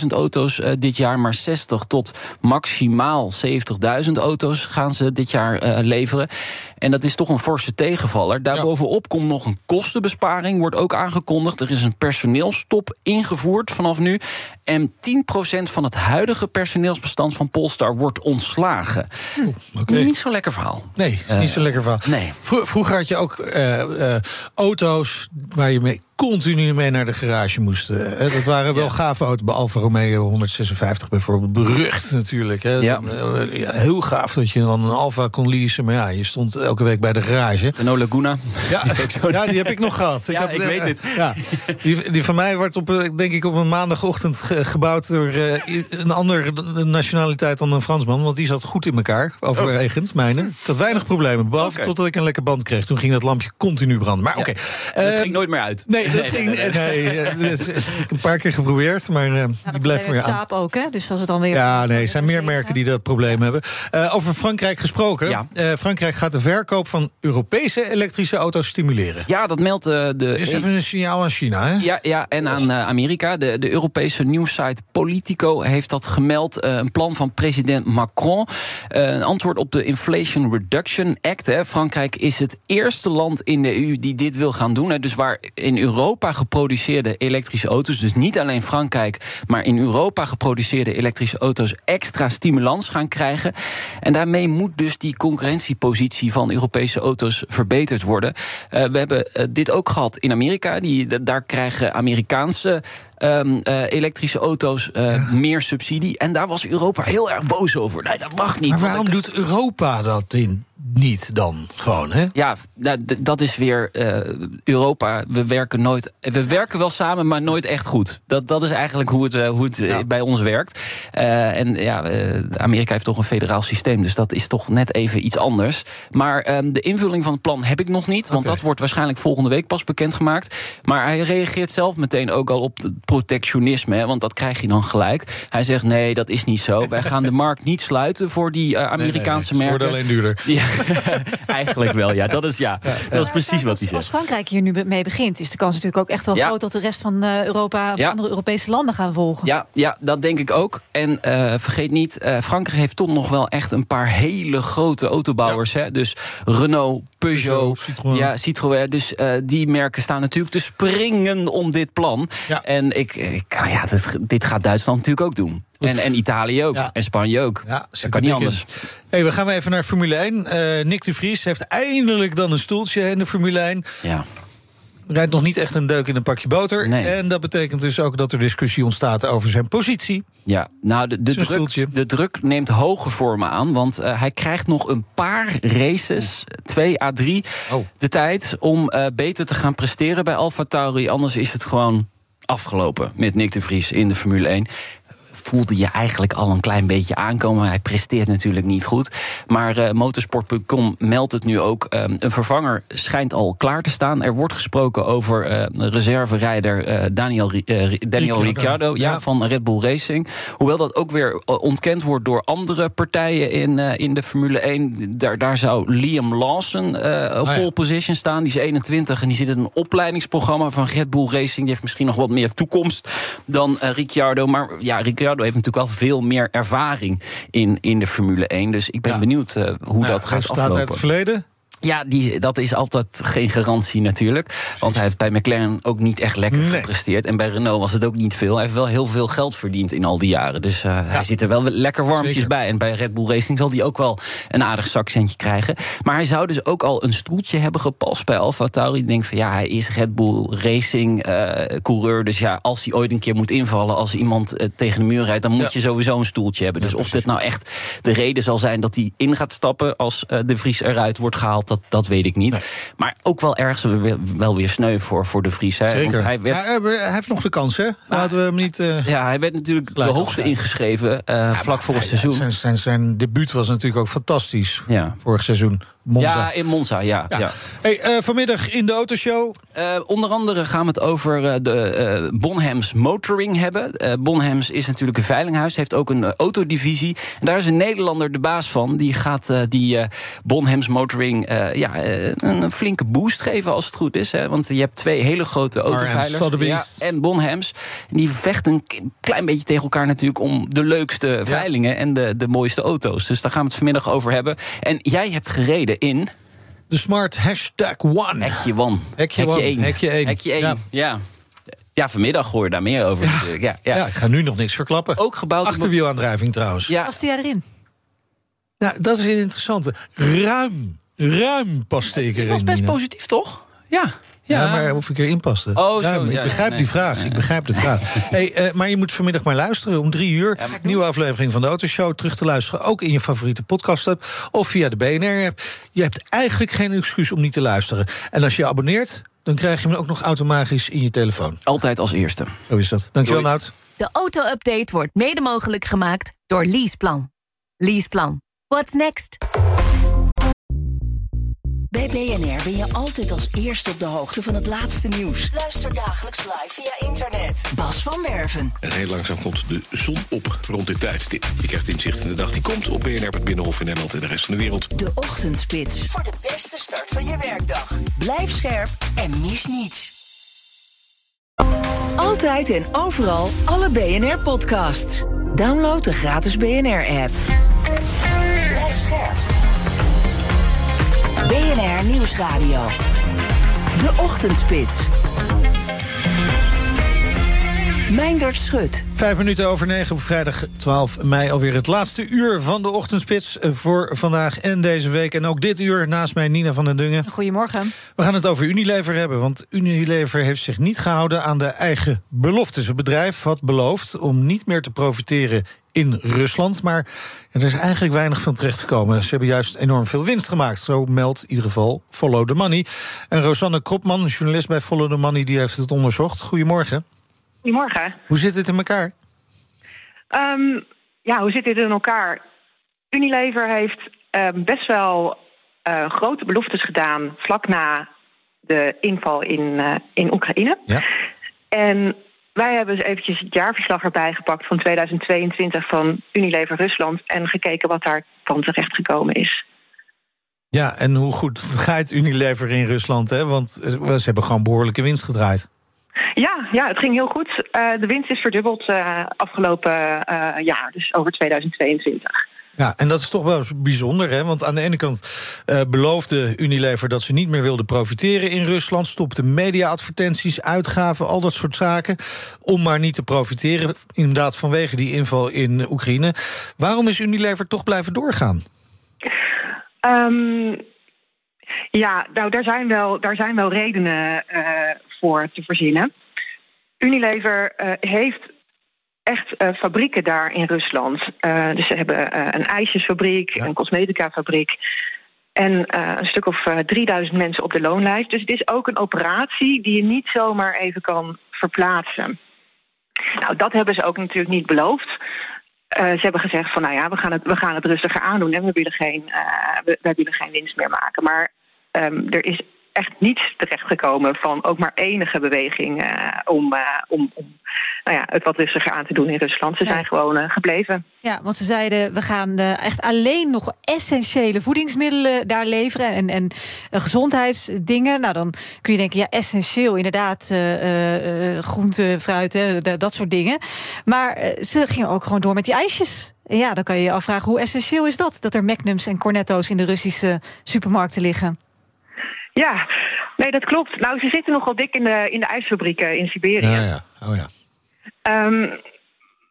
80.000 auto's dit jaar, maar 60 tot maximaal 70.000 auto's... gaan ze dit jaar leveren. En dat is toch een forse tegenvaller. Daarbovenop komt nog een kostenbesparing, wordt ook aangekondigd. Er is een personeelstop ingevoerd vanaf nu. En 10% van het huidige personeelsbestand van Polestar wordt ontslagen.
Okay.
Niet zo'n lekker verhaal.
Nee, is niet zo'n lekker verhaal.
Nee.
Vroeger had je ook uh, uh, auto's waar je mee continu mee naar de garage moesten. Dat waren wel ja. gave auto's, bij Alfa Romeo 156 bijvoorbeeld. Berucht natuurlijk. Hè.
Ja.
ja. heel gaaf dat je dan een Alfa kon leasen. Maar ja, je stond elke week bij de garage.
Renault Laguna.
Ja, *laughs* ja die heb ik nog gehad.
Ja, ik, had,
ik
weet het.
Ja, die, die van mij wordt op, denk ik, op een maandagochtend gebouwd door uh, een andere nationaliteit dan een Fransman. Want die zat goed in elkaar, overigens, oh. mijne. Ik had weinig problemen, behalve okay. totdat ik een lekker band kreeg. Toen ging dat lampje continu branden. Maar oké.
Okay. Uh, het ging nooit meer uit.
Nee, dat ging, nee, nee, dus, ik heb een paar keer geprobeerd, maar uh, die blijft meer aan.
Saab ook, hè? Dus als het dan weer...
Ja, nee, er zijn meer merken die dat probleem hebben. Uh, over Frankrijk gesproken.
Ja.
Uh, Frankrijk gaat de verkoop van Europese elektrische auto's stimuleren.
Ja, dat meldt uh, de...
Dus even een signaal aan China, hè?
Ja, ja en aan Amerika. De, de Europese nieuwssite Politico heeft dat gemeld. een plan van president Macron. een antwoord op de Inflation Reduction Act. Hè. Frankrijk is het eerste land in de EU die dit wil gaan doen. Hè. Dus waar in Europa geproduceerde elektrische auto's... dus niet alleen Frankrijk, maar in Europa geproduceerde elektrische auto's... extra stimulans gaan krijgen. En daarmee moet dus die concurrentiepositie van Europese auto's verbeterd worden. Uh, we hebben dit ook gehad in Amerika. Die, daar krijgen Amerikaanse um, uh, elektrische auto's uh, ja. meer subsidie. En daar was Europa heel erg boos over. Nee, dat mag niet.
Maar waarom ik... doet Europa dat in? Niet dan gewoon, hè?
Ja, dat is weer uh, Europa. We werken nooit. We werken wel samen, maar nooit echt goed. Dat, dat is eigenlijk hoe het, hoe het ja. bij ons werkt. en ja, Amerika heeft toch een federaal systeem, dus dat is toch net even iets anders. Maar um, de invulling van het plan heb ik nog niet, want okay. dat wordt waarschijnlijk volgende week pas bekendgemaakt. Maar hij reageert zelf meteen ook al op het protectionisme, hè, want dat krijg je dan gelijk. Hij zegt: nee, dat is niet zo. Wij gaan de *laughs* markt niet sluiten voor die Amerikaanse
nee, nee, nee.
merken.
Het wordt alleen duurder.
Ja, *laughs* eigenlijk wel, ja. Dat is, ja, ja, ja. Dat is precies wat hij zegt.
Als Frankrijk hier nu mee begint, is de kans natuurlijk ook echt wel groot dat de rest van uh, Europa of andere Europese landen gaan volgen.
Ja, ja dat denk ik ook. En uh, vergeet niet, uh, Frankrijk heeft toch nog wel echt een paar hele grote autobouwers. Hè? Dus Renault, Peugeot, Peugeot Citroën. Ja, Citroën. Dus die merken staan natuurlijk te springen om dit plan. En ik, ik ja, dit, dit gaat Duitsland natuurlijk ook doen. En, en, Italië ook. Ja. En Spanje ook.
Ja,
dat kan niet anders.
Hey, we gaan even naar Formule 1. Uh, Nick de Vries heeft eindelijk dan een stoeltje in de Formule 1.
Ja.
rijdt nog niet echt een deuk in een pakje boter. En dat betekent dus ook dat er discussie ontstaat over zijn positie.
Ja, nou, de, de, druk, de druk neemt hoge vormen aan. Want eh, hij krijgt nog een paar races, twee à drie,
Oh.
de tijd om eh, beter te gaan presteren bij Alfa Tauri. Anders is het gewoon afgelopen met Nick de Vries in de Formule 1 voelde je eigenlijk al een klein beetje aankomen. Hij presteert natuurlijk niet goed. Maar eh, motorsport.com meldt het nu ook. Eh, een vervanger schijnt al klaar te staan. Er wordt gesproken over eh reserverijder eh, Daniel, Daniel
Ricciardo.
Ja,
Ja.
van Red Bull Racing. Hoewel dat ook weer ontkend wordt door andere partijen in, in de Formule 1. Daar, daar zou Liam Lawson op
ja.
pole position staan. Die is 21 en die zit in een opleidingsprogramma van Red Bull Racing. Die heeft misschien nog wat meer toekomst dan Ricciardo. Maar ja, Ricciardo heeft natuurlijk wel veel meer ervaring in, in de Formule 1. Dus ik ben benieuwd eh, hoe
Nou,
dat gaat aflopen.
uit het verleden?
Ja, die, dat is altijd geen garantie natuurlijk. Want hij heeft bij McLaren ook niet echt lekker gepresteerd. En bij Renault was het ook niet veel. Hij heeft wel heel veel geld verdiend in al die jaren. Dus eh, hij zit er wel lekker warmpjes
Zeker.
bij. En bij Red Bull Racing zal hij ook wel een aardig zakcentje krijgen. Maar hij zou dus ook al een stoeltje hebben gepast bij Alfa Tauri. Ik denk van ja, hij is Red Bull Racing eh, coureur. Dus ja, als hij ooit een keer moet invallen... als iemand eh, tegen de muur rijdt, dan moet je sowieso een stoeltje hebben. Dus of dit nou echt de reden zal zijn dat hij in gaat stappen... als de Vries eruit wordt gehaald, dat, dat weet ik niet. Maar ook wel ergens wel, wel weer sneu voor, voor de Vries. Hè?
Zeker.
Want hij werd
Ja, hij hij heeft nog de kans, hè? Laten we hem niet... eh,
ja, hij werd natuurlijk de hoogte ingeschreven eh, vlak voor het seizoen.
Zijn, zijn, zijn debuut was natuurlijk ook fantastisch.
Ja.
Vorig seizoen. Monza.
Ja, in Monza, ja. ja.
Hey, eh, vanmiddag in de autoshow.
Eh, onder andere gaan we het over eh, de eh, Bonhams Motoring hebben. Eh, Bonhams is natuurlijk een veilinghuis, heeft ook een eh, autodivisie. En daar is een Nederlander de baas van. Die gaat eh, die eh, Bonhams Motoring eh, ja, eh, een, flinke boost geven als het goed is. Hè? Want je hebt twee hele grote autoveilers.
Sotheby's.
Ja, en Bonhams. En die vechten een klein beetje tegen elkaar natuurlijk... om de leukste veilingen en de, de mooiste auto's. Dus daar gaan we het vanmiddag over hebben. En jij hebt gereden in...
De Smart Hashtag One.
Hekje One.
Hekje One. Hekje één.
Hekje één.
Ja.
Ja. ja. vanmiddag hoor je daar meer over natuurlijk. Ja, ja.
Ja, ik ga nu nog niks verklappen.
Ook gebouwd...
Achterwielaandrijving trouwens.
Ja.
Past hij erin?
Nou, dat is een interessante. Ruim, ruim paste ik erin.
was best
Nina.
positief, toch? Ja.
Ja,
Ja.
maar of ik erin paste.
Oh, zo, ja,
ik begrijp
nee.
die vraag. Ik begrijp de vraag. *laughs* Hey, eh, maar je moet vanmiddag maar luisteren om drie uur. nieuwe aflevering van de Autoshow. Terug te luisteren, ook in je favoriete podcast app of via de BNR-app. Je hebt eigenlijk geen excuus om niet te luisteren. En als je je abonneert, dan krijg je hem ook nog automatisch in je telefoon.
Altijd als eerste.
Zo is dat. Dankjewel,
Doei.
Nout.
De auto-update wordt mede mogelijk gemaakt door Leaseplan. Leaseplan. What's next?
Bij BNR ben je altijd als eerste op de hoogte van het laatste nieuws. Luister dagelijks live via internet. Bas van Werven.
En heel langzaam komt de zon op rond dit tijdstip. Je krijgt inzicht in de dag die komt op BNR, het Binnenhof in Nederland en de rest van de wereld.
De Ochtendspits. Voor de beste start van je werkdag. Blijf scherp en mis niets. Altijd en overal alle BNR-podcasts. Download de gratis BNR-app. Blijf scherp. Nieuwsradio. De Ochtendspits. Meindert Schut.
Vijf minuten over negen op vrijdag 12 mei. Alweer het laatste uur van de ochtendspits eh, voor vandaag en deze week. En ook dit uur naast mij Nina van den Dungen.
Goedemorgen.
We gaan het over Unilever hebben, want Unilever heeft zich niet gehouden aan de eigen beloftes. Het bedrijf had beloofd om niet meer te profiteren in Rusland. Maar er is eigenlijk weinig van terechtgekomen. Ze hebben juist enorm veel winst gemaakt. Zo meldt in ieder geval Follow the Money. En Rosanne Kropman, journalist bij Follow the Money, die heeft het onderzocht. Goedemorgen.
Goedemorgen.
Hoe zit het in elkaar?
Ehm, ja, hoe zit dit in elkaar? Unilever heeft ehm, best wel eh, grote beloftes gedaan vlak na de inval in, eh, in Oekraïne.
Ja.
En wij hebben eens eventjes het jaarverslag erbij gepakt van 2022 van Unilever Rusland en gekeken wat daar van terechtgekomen is.
Ja, en hoe goed gaat Unilever in Rusland? Hè? Want eh, ze hebben gewoon behoorlijke winst gedraaid.
Ja, ja, het ging heel goed. Eh, de winst is verdubbeld eh, afgelopen eh, jaar, dus over 2022.
Ja, en dat is toch wel bijzonder, hè? Want aan de ene kant beloofde Unilever dat ze niet meer wilden profiteren in Rusland, stopte media-advertenties, uitgaven, al dat soort zaken, om maar niet te profiteren, inderdaad vanwege die inval in Oekraïne. Waarom is Unilever toch blijven doorgaan?
Ehm, Ja, nou, daar zijn wel, daar zijn wel redenen uh, voor te verzinnen. Unilever uh, heeft echt uh, fabrieken daar in Rusland. dus ze hebben een ijsjesfabriek, ja. een cosmeticafabriek. En een stuk of 3000 mensen op de loonlijst. Dus het is ook een operatie die je niet zomaar even kan verplaatsen. Nou, dat hebben ze ook natuurlijk niet beloofd. Uh, ze hebben gezegd van nou ja, we gaan het, we gaan het rustiger aandoen en we willen geen, uh, we, willen geen winst meer maken. Maar um, er is echt niets terechtgekomen van ook maar enige beweging uh, om, om, om nou ja, het wat rustiger aan te doen in Rusland. Ze zijn gewoon gebleven.
Ja, want ze zeiden we gaan echt alleen nog essentiële voedingsmiddelen daar leveren en, en gezondheidsdingen. Nou, dan kun je denken, ja, essentieel inderdaad, groente, fruit, hè, dat soort dingen. Maar ze gingen ook gewoon door met die ijsjes. Ja, dan kan je je afvragen hoe essentieel is dat? Dat er Magnums en Cornetto's in de Russische supermarkten liggen.
Ja, nee, dat klopt. Nou, ze zitten nogal dik in de, in de ijsfabrieken in Siberië.
Ja, ja. Oh ja.
Um,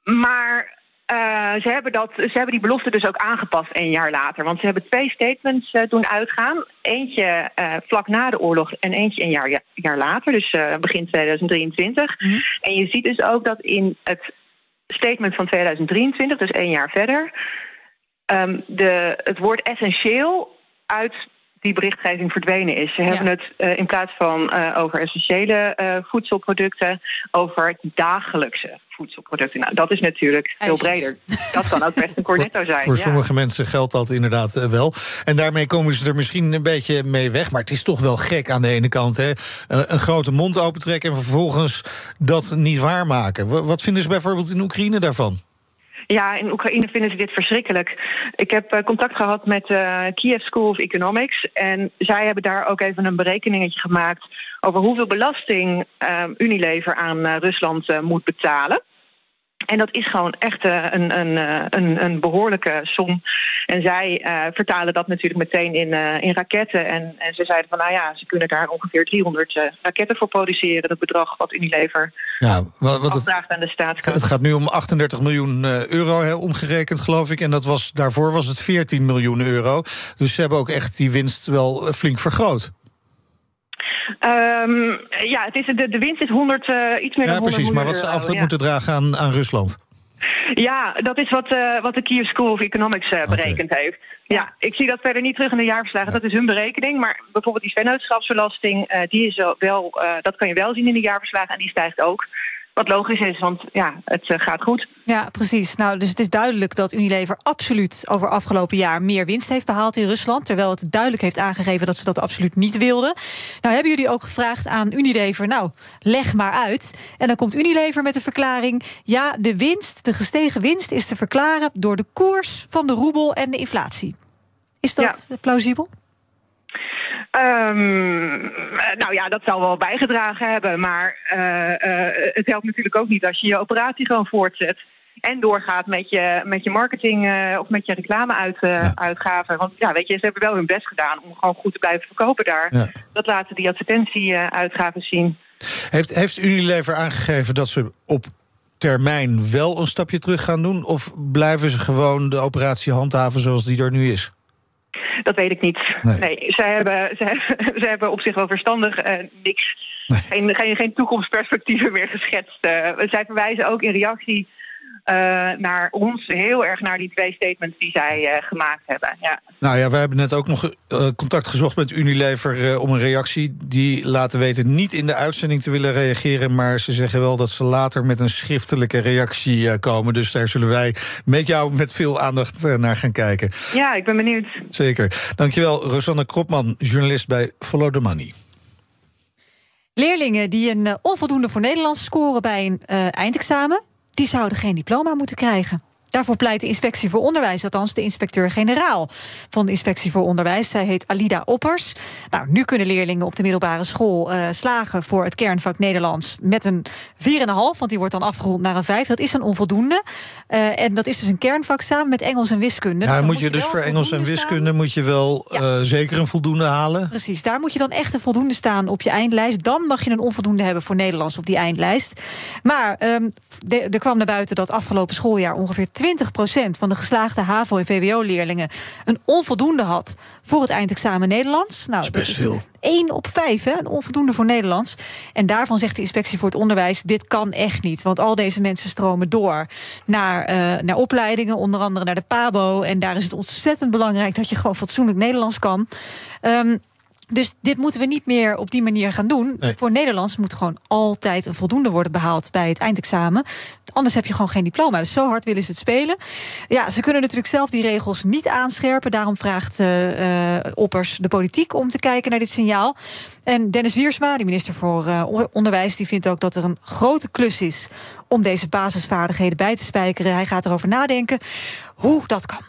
maar uh, ze, hebben dat, ze hebben die belofte dus ook aangepast een jaar later. Want ze hebben twee statements uh, doen uitgaan. Eentje uh, vlak na de oorlog en eentje een jaar, jaar later. Dus begin 2023. Mm -hmm. En je ziet dus ook dat in het statement van 2023, dus één jaar verder... Um, de, het woord essentieel uit die berichtgeving verdwenen is. Ze hebben het uh, in plaats van uh, over essentiële uh, voedselproducten, over dagelijkse voedselproducten. Nou, dat is natuurlijk veel breder. Dat kan ook best een *laughs* cornetto zijn.
Voor
ja.
sommige mensen geldt dat inderdaad wel. En daarmee komen ze er misschien een beetje mee weg. Maar het is toch wel gek aan de ene kant. Hè? Een grote mond opentrekken en vervolgens dat niet waarmaken. Wat vinden ze bijvoorbeeld in Oekraïne daarvan?
Ja, in Oekraïne vinden ze dit verschrikkelijk. Ik heb uh, contact gehad met uh, Kiev School of Economics. En zij hebben daar ook even een berekeningetje gemaakt over hoeveel belasting uh, Unilever aan Rusland moet betalen. En dat is gewoon echt uh, een, een, een, een, behoorlijke som. En zij uh, vertalen dat natuurlijk meteen in, uh, in raketten. En, en ze zeiden van nou ja, ze kunnen daar ongeveer 300 raketten voor produceren. Dat bedrag wat Unilever
ja, wat, wat
aan de staatskant.
Het gaat nu om 38 miljoen euro he, omgerekend, geloof ik. En dat was, daarvoor was het 14 miljoen euro. Dus ze hebben ook echt die winst wel flink vergroot.
Um, ja, het is, de, de winst is 100, uh, iets meer
ja,
dan 100
precies, maar wat ze af
ja.
moeten dragen aan, aan Rusland.
Ja, dat is wat, uh, wat de Kiev School of Economics uh, berekend okay. heeft. Ja, ik zie dat verder niet terug in de jaarverslagen. Ja. Dat is hun berekening. Maar bijvoorbeeld die vennootschapsbelasting, uh, die is wel, dat kan je wel zien in de jaarverslagen. En die stijgt ook. Wat logisch is, want ja, het uh, gaat goed.
Ja, precies. Nou, dus het is duidelijk dat Unilever absoluut over afgelopen jaar meer winst heeft behaald in Rusland. Terwijl het duidelijk heeft aangegeven dat ze dat absoluut niet wilden. Nou, hebben jullie ook gevraagd aan Unilever, nou, leg maar uit. En dan komt Unilever met de verklaring: ja, de winst, de gestegen winst, is te verklaren door de koers van de roebel en de inflatie. Is dat ja. plausibel?
Um, nou ja, dat zal wel bijgedragen hebben. Maar uh, uh, het helpt natuurlijk ook niet als je je operatie gewoon voortzet. En doorgaat met je, met je marketing uh, of met je reclameuitgaven. Ja. Want ja, weet je, ze hebben wel hun best gedaan om gewoon goed te blijven verkopen daar. Ja. Dat laten die advertentieuitgaven zien.
Heeft, heeft Unilever aangegeven dat ze op termijn wel een stapje terug gaan doen? Of blijven ze gewoon de operatie handhaven zoals die er nu is?
Dat weet ik niet. Nee, nee ze, hebben, ze, hebben, ze hebben op zich wel verstandig uh, niks. Nee. Geen, geen, geen toekomstperspectieven meer geschetst. Uh, zij verwijzen ook in reactie naar ons heel erg naar die twee statements die zij gemaakt hebben. Ja.
Nou ja, we hebben net ook nog contact gezocht met Unilever om een reactie. Die laten weten niet in de uitzending te willen reageren. Maar ze zeggen wel dat ze later met een schriftelijke reactie komen. Dus daar zullen wij met jou met veel aandacht naar gaan kijken.
Ja, ik ben benieuwd.
Zeker. Dankjewel, Rosanne Kropman, journalist bij Follow the Money.
Leerlingen die een onvoldoende voor Nederlands scoren bij een uh, eindexamen, die zouden geen diploma moeten krijgen. Daarvoor pleit de Inspectie voor Onderwijs, althans de inspecteur-generaal van de Inspectie voor Onderwijs. Zij heet Alida Oppers. Nou, nu kunnen leerlingen op de middelbare school uh, slagen voor het kernvak Nederlands met een 4,5, want die wordt dan afgerond naar een 5. Dat is een onvoldoende. Uh, en dat is dus een kernvak samen met Engels en wiskunde.
Ja, dus moet je dus voor Engels en wiskunde staan. moet je wel ja. uh, zeker een voldoende halen.
Precies, daar moet je dan echt een voldoende staan op je eindlijst. Dan mag je een onvoldoende hebben voor Nederlands op die eindlijst. Maar um, er kwam naar buiten dat afgelopen schooljaar ongeveer 20% van de geslaagde HAVO- en VWO-leerlingen een onvoldoende had voor het eindexamen Nederlands. Nou,
Dat is best veel.
1 op 5, hè, een onvoldoende voor Nederlands. En daarvan zegt de inspectie voor het onderwijs: dit kan echt niet. Want al deze mensen stromen door naar, eh, naar opleidingen, onder andere naar de PABO. En daar is het ontzettend belangrijk dat je gewoon fatsoenlijk Nederlands kan. Ehm, dus dit moeten we niet meer op die manier gaan doen. Voor Nederlands moet gewoon altijd een voldoende worden behaald bij het eindexamen. Anders heb je gewoon geen diploma. Dus zo hard willen ze het spelen. Ja, ze kunnen natuurlijk zelf die regels niet aanscherpen. Daarom vraagt eh, Oppers de politiek om te kijken naar dit signaal. En Dennis Wiersma, de minister voor eh, Onderwijs, die vindt ook dat er een grote klus is om deze basisvaardigheden bij te spijkeren. Hij gaat erover nadenken hoe dat kan.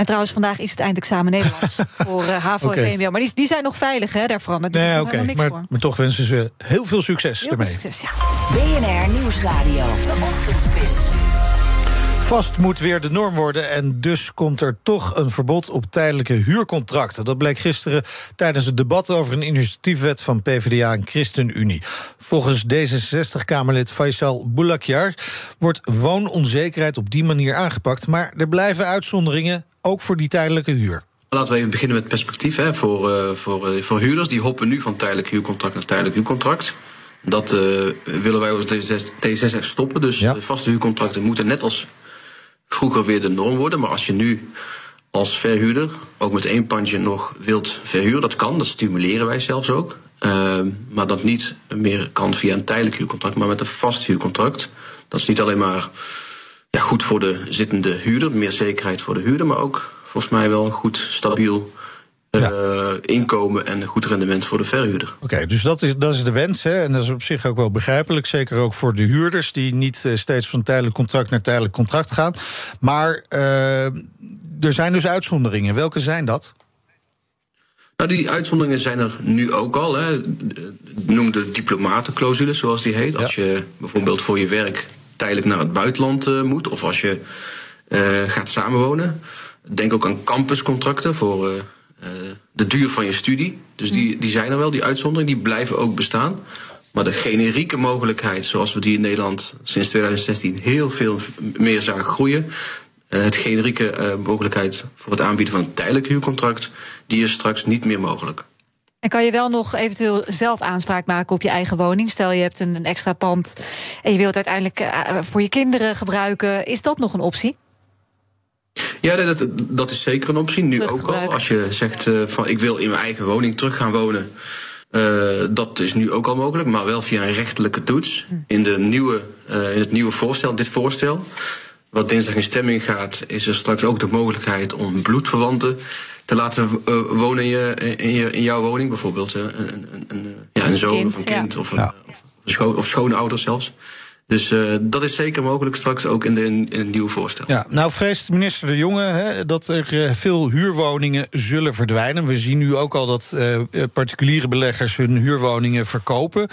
En trouwens, vandaag is het eindexamen Nederlands *laughs* voor eh, HAVO en VMBO. Maar die, die zijn nog veilig, hè, daar verandert
Nee,
niks
Maar,
voor.
maar toch wensen ze heel veel succes
Heel
ermee.
veel succes, ja.
BNR Nieuwsradio. De Ochtendspits.
Vast moet weer de norm worden en dus komt er toch een verbod op tijdelijke huurcontracten. Dat bleek gisteren tijdens het debat over een initiatiefwet van PvdA en ChristenUnie. Volgens D66-Kamerlid Faisal Boulakjar wordt woononzekerheid op die manier aangepakt, maar er blijven uitzonderingen, ook voor die tijdelijke huur.
Laten we even beginnen met perspectief. Hè, voor, eh, voor, eh, voor huurders die hoppen nu van tijdelijk huurcontract naar tijdelijk huurcontract. Dat eh, willen wij als D66 D66 stoppen. Dus vaste huurcontracten moeten net als vroeger weer de norm worden. Maar als je nu als verhuurder ook met één pandje nog wilt verhuren, dat kan. Dat stimuleren wij zelfs ook. Ehm, maar dat niet meer kan via een tijdelijk huurcontract, maar met een vast huurcontract. Dat is niet alleen maar ja, goed voor de zittende huurder, meer zekerheid voor de huurder, maar ook volgens mij wel een goed, stabiel eh, inkomen en een goed rendement voor de verhuurder.
Oké, dus dat is, dat is de wens. Hè? En dat is op zich ook wel begrijpelijk. Zeker ook voor de huurders die niet eh, steeds van tijdelijk contract naar tijdelijk contract gaan. Maar eh, er zijn dus uitzonderingen. Welke zijn dat?
Nou, die uitzonderingen zijn er nu ook al. Hè. Noem de diplomatenclausule, zoals die heet. Als je bijvoorbeeld voor je werk tijdelijk naar het buitenland eh, moet, of als je eh, gaat samenwonen. Denk ook aan campuscontracten voor eh, de duur van je studie. Dus die, die zijn er wel, die uitzonderingen, die blijven ook bestaan. Maar de generieke mogelijkheid, zoals we die in Nederland sinds 2016 heel veel meer zagen groeien. het generieke mogelijkheid voor het aanbieden van een tijdelijk huurcontract, die is straks niet meer mogelijk.
En kan je wel nog eventueel zelf aanspraak maken op je eigen woning? Stel je hebt een, een extra pand en je wilt het uiteindelijk eh, voor je kinderen gebruiken. Is dat nog een optie?
Ja, dat, dat- is zeker een optie. Nu ook al. Als je zegt eh, van ik wil in mijn eigen woning terug gaan wonen. eh, dat is nu ook al mogelijk, maar wel via een rechtelijke toets. In, de nieuwe, in het nieuwe voorstel, dit voorstel, wat dinsdag in stemming gaat, is er straks ook de mogelijkheid om bloedverwanten te laten eh, wonen in, je, in, je, in jouw woning. Bijvoorbeeld een, een, een, ja, een zoon
Kind,
of een
ja.
kind of, een, of, een scho- of schoonouders zelfs. Dus eh, dat is zeker mogelijk straks ook in, de, in, in het nieuwe voorstel.
Ja, nou vreest minister De Jonge hè, dat er eh, veel huurwoningen zullen verdwijnen. We zien nu ook al dat particuliere beleggers hun huurwoningen verkopen.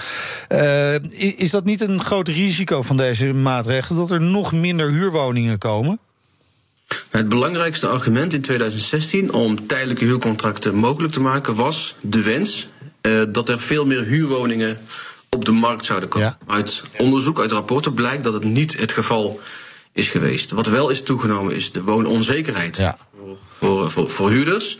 Eh, is dat niet een groot risico van deze maatregelen... dat er nog minder huurwoningen komen?
Het belangrijkste argument in 2016 om tijdelijke huurcontracten mogelijk te maken was de wens eh, dat er veel meer huurwoningen op de markt zouden komen. Uit onderzoek, uit rapporten blijkt dat het niet het geval is geweest. Wat wel is toegenomen is de woononzekerheid voor, voor, voor, voor huurders.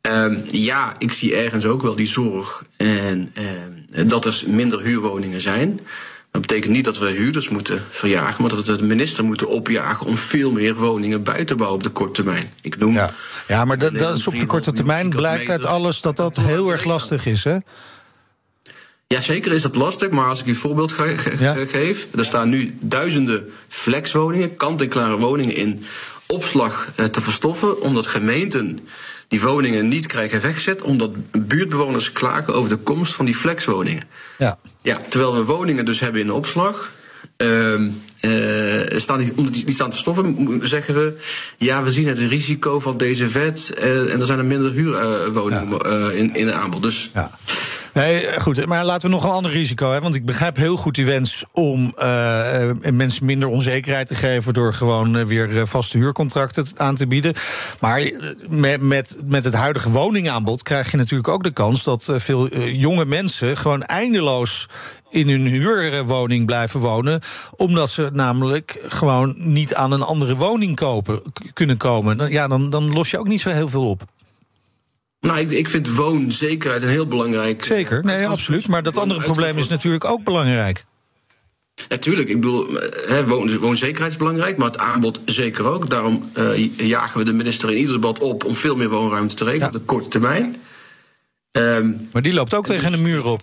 Ehm, ja, ik zie ergens ook wel die zorg en, ehm, dat er minder huurwoningen zijn. Dat betekent niet dat we huurders moeten verjagen, maar dat we de minister moeten opjagen om veel meer woningen bij te bouwen op de korte termijn. Ik noem. Ja,
Ja, maar dat, dat is op de korte termijn blijkt uit alles dat dat heel erg lastig is, hè?
Ja, zeker is dat lastig, maar als ik u een voorbeeld ge- ge- geef. Er staan nu duizenden flexwoningen, kant-en-klare woningen in opslag eh, te verstoffen, omdat gemeenten die woningen niet krijgen weggezet, omdat buurtbewoners klagen over de komst van die flexwoningen.
Ja.
Ja, terwijl we woningen dus hebben in opslag. ehm, eh, staan die, omdat die, die staan te stoffen, zeggen we. Ja, we zien het risico van deze wet. eh, en er zijn er minder huurwoningen in, in het aanbod. Dus
Ja, Nee, eh, goed. Maar laten we nog een ander risico hebben. Want ik begrijp heel goed die wens om uh, mensen minder onzekerheid te geven. door gewoon weer vaste huurcontracten aan te bieden. Maar met, met, met het huidige woningaanbod krijg je natuurlijk ook de kans dat veel jonge mensen gewoon eindeloos in hun huurwoning blijven wonen. Omdat ze namelijk gewoon niet aan een andere woning kopen, kunnen komen. Ja, dan, dan los je ook niet zo heel veel op.
Nou, ik, ik vind woonzekerheid een heel belangrijk.
Zeker, nee, absoluut. Maar dat andere probleem is natuurlijk ook belangrijk.
Natuurlijk, ik bedoel, he, woon, woonzekerheid is belangrijk, maar het aanbod zeker ook. Daarom uh, jagen we de minister in ieder debat op om veel meer woonruimte te regelen op de korte termijn.
Um, maar die loopt ook tegen de muur op.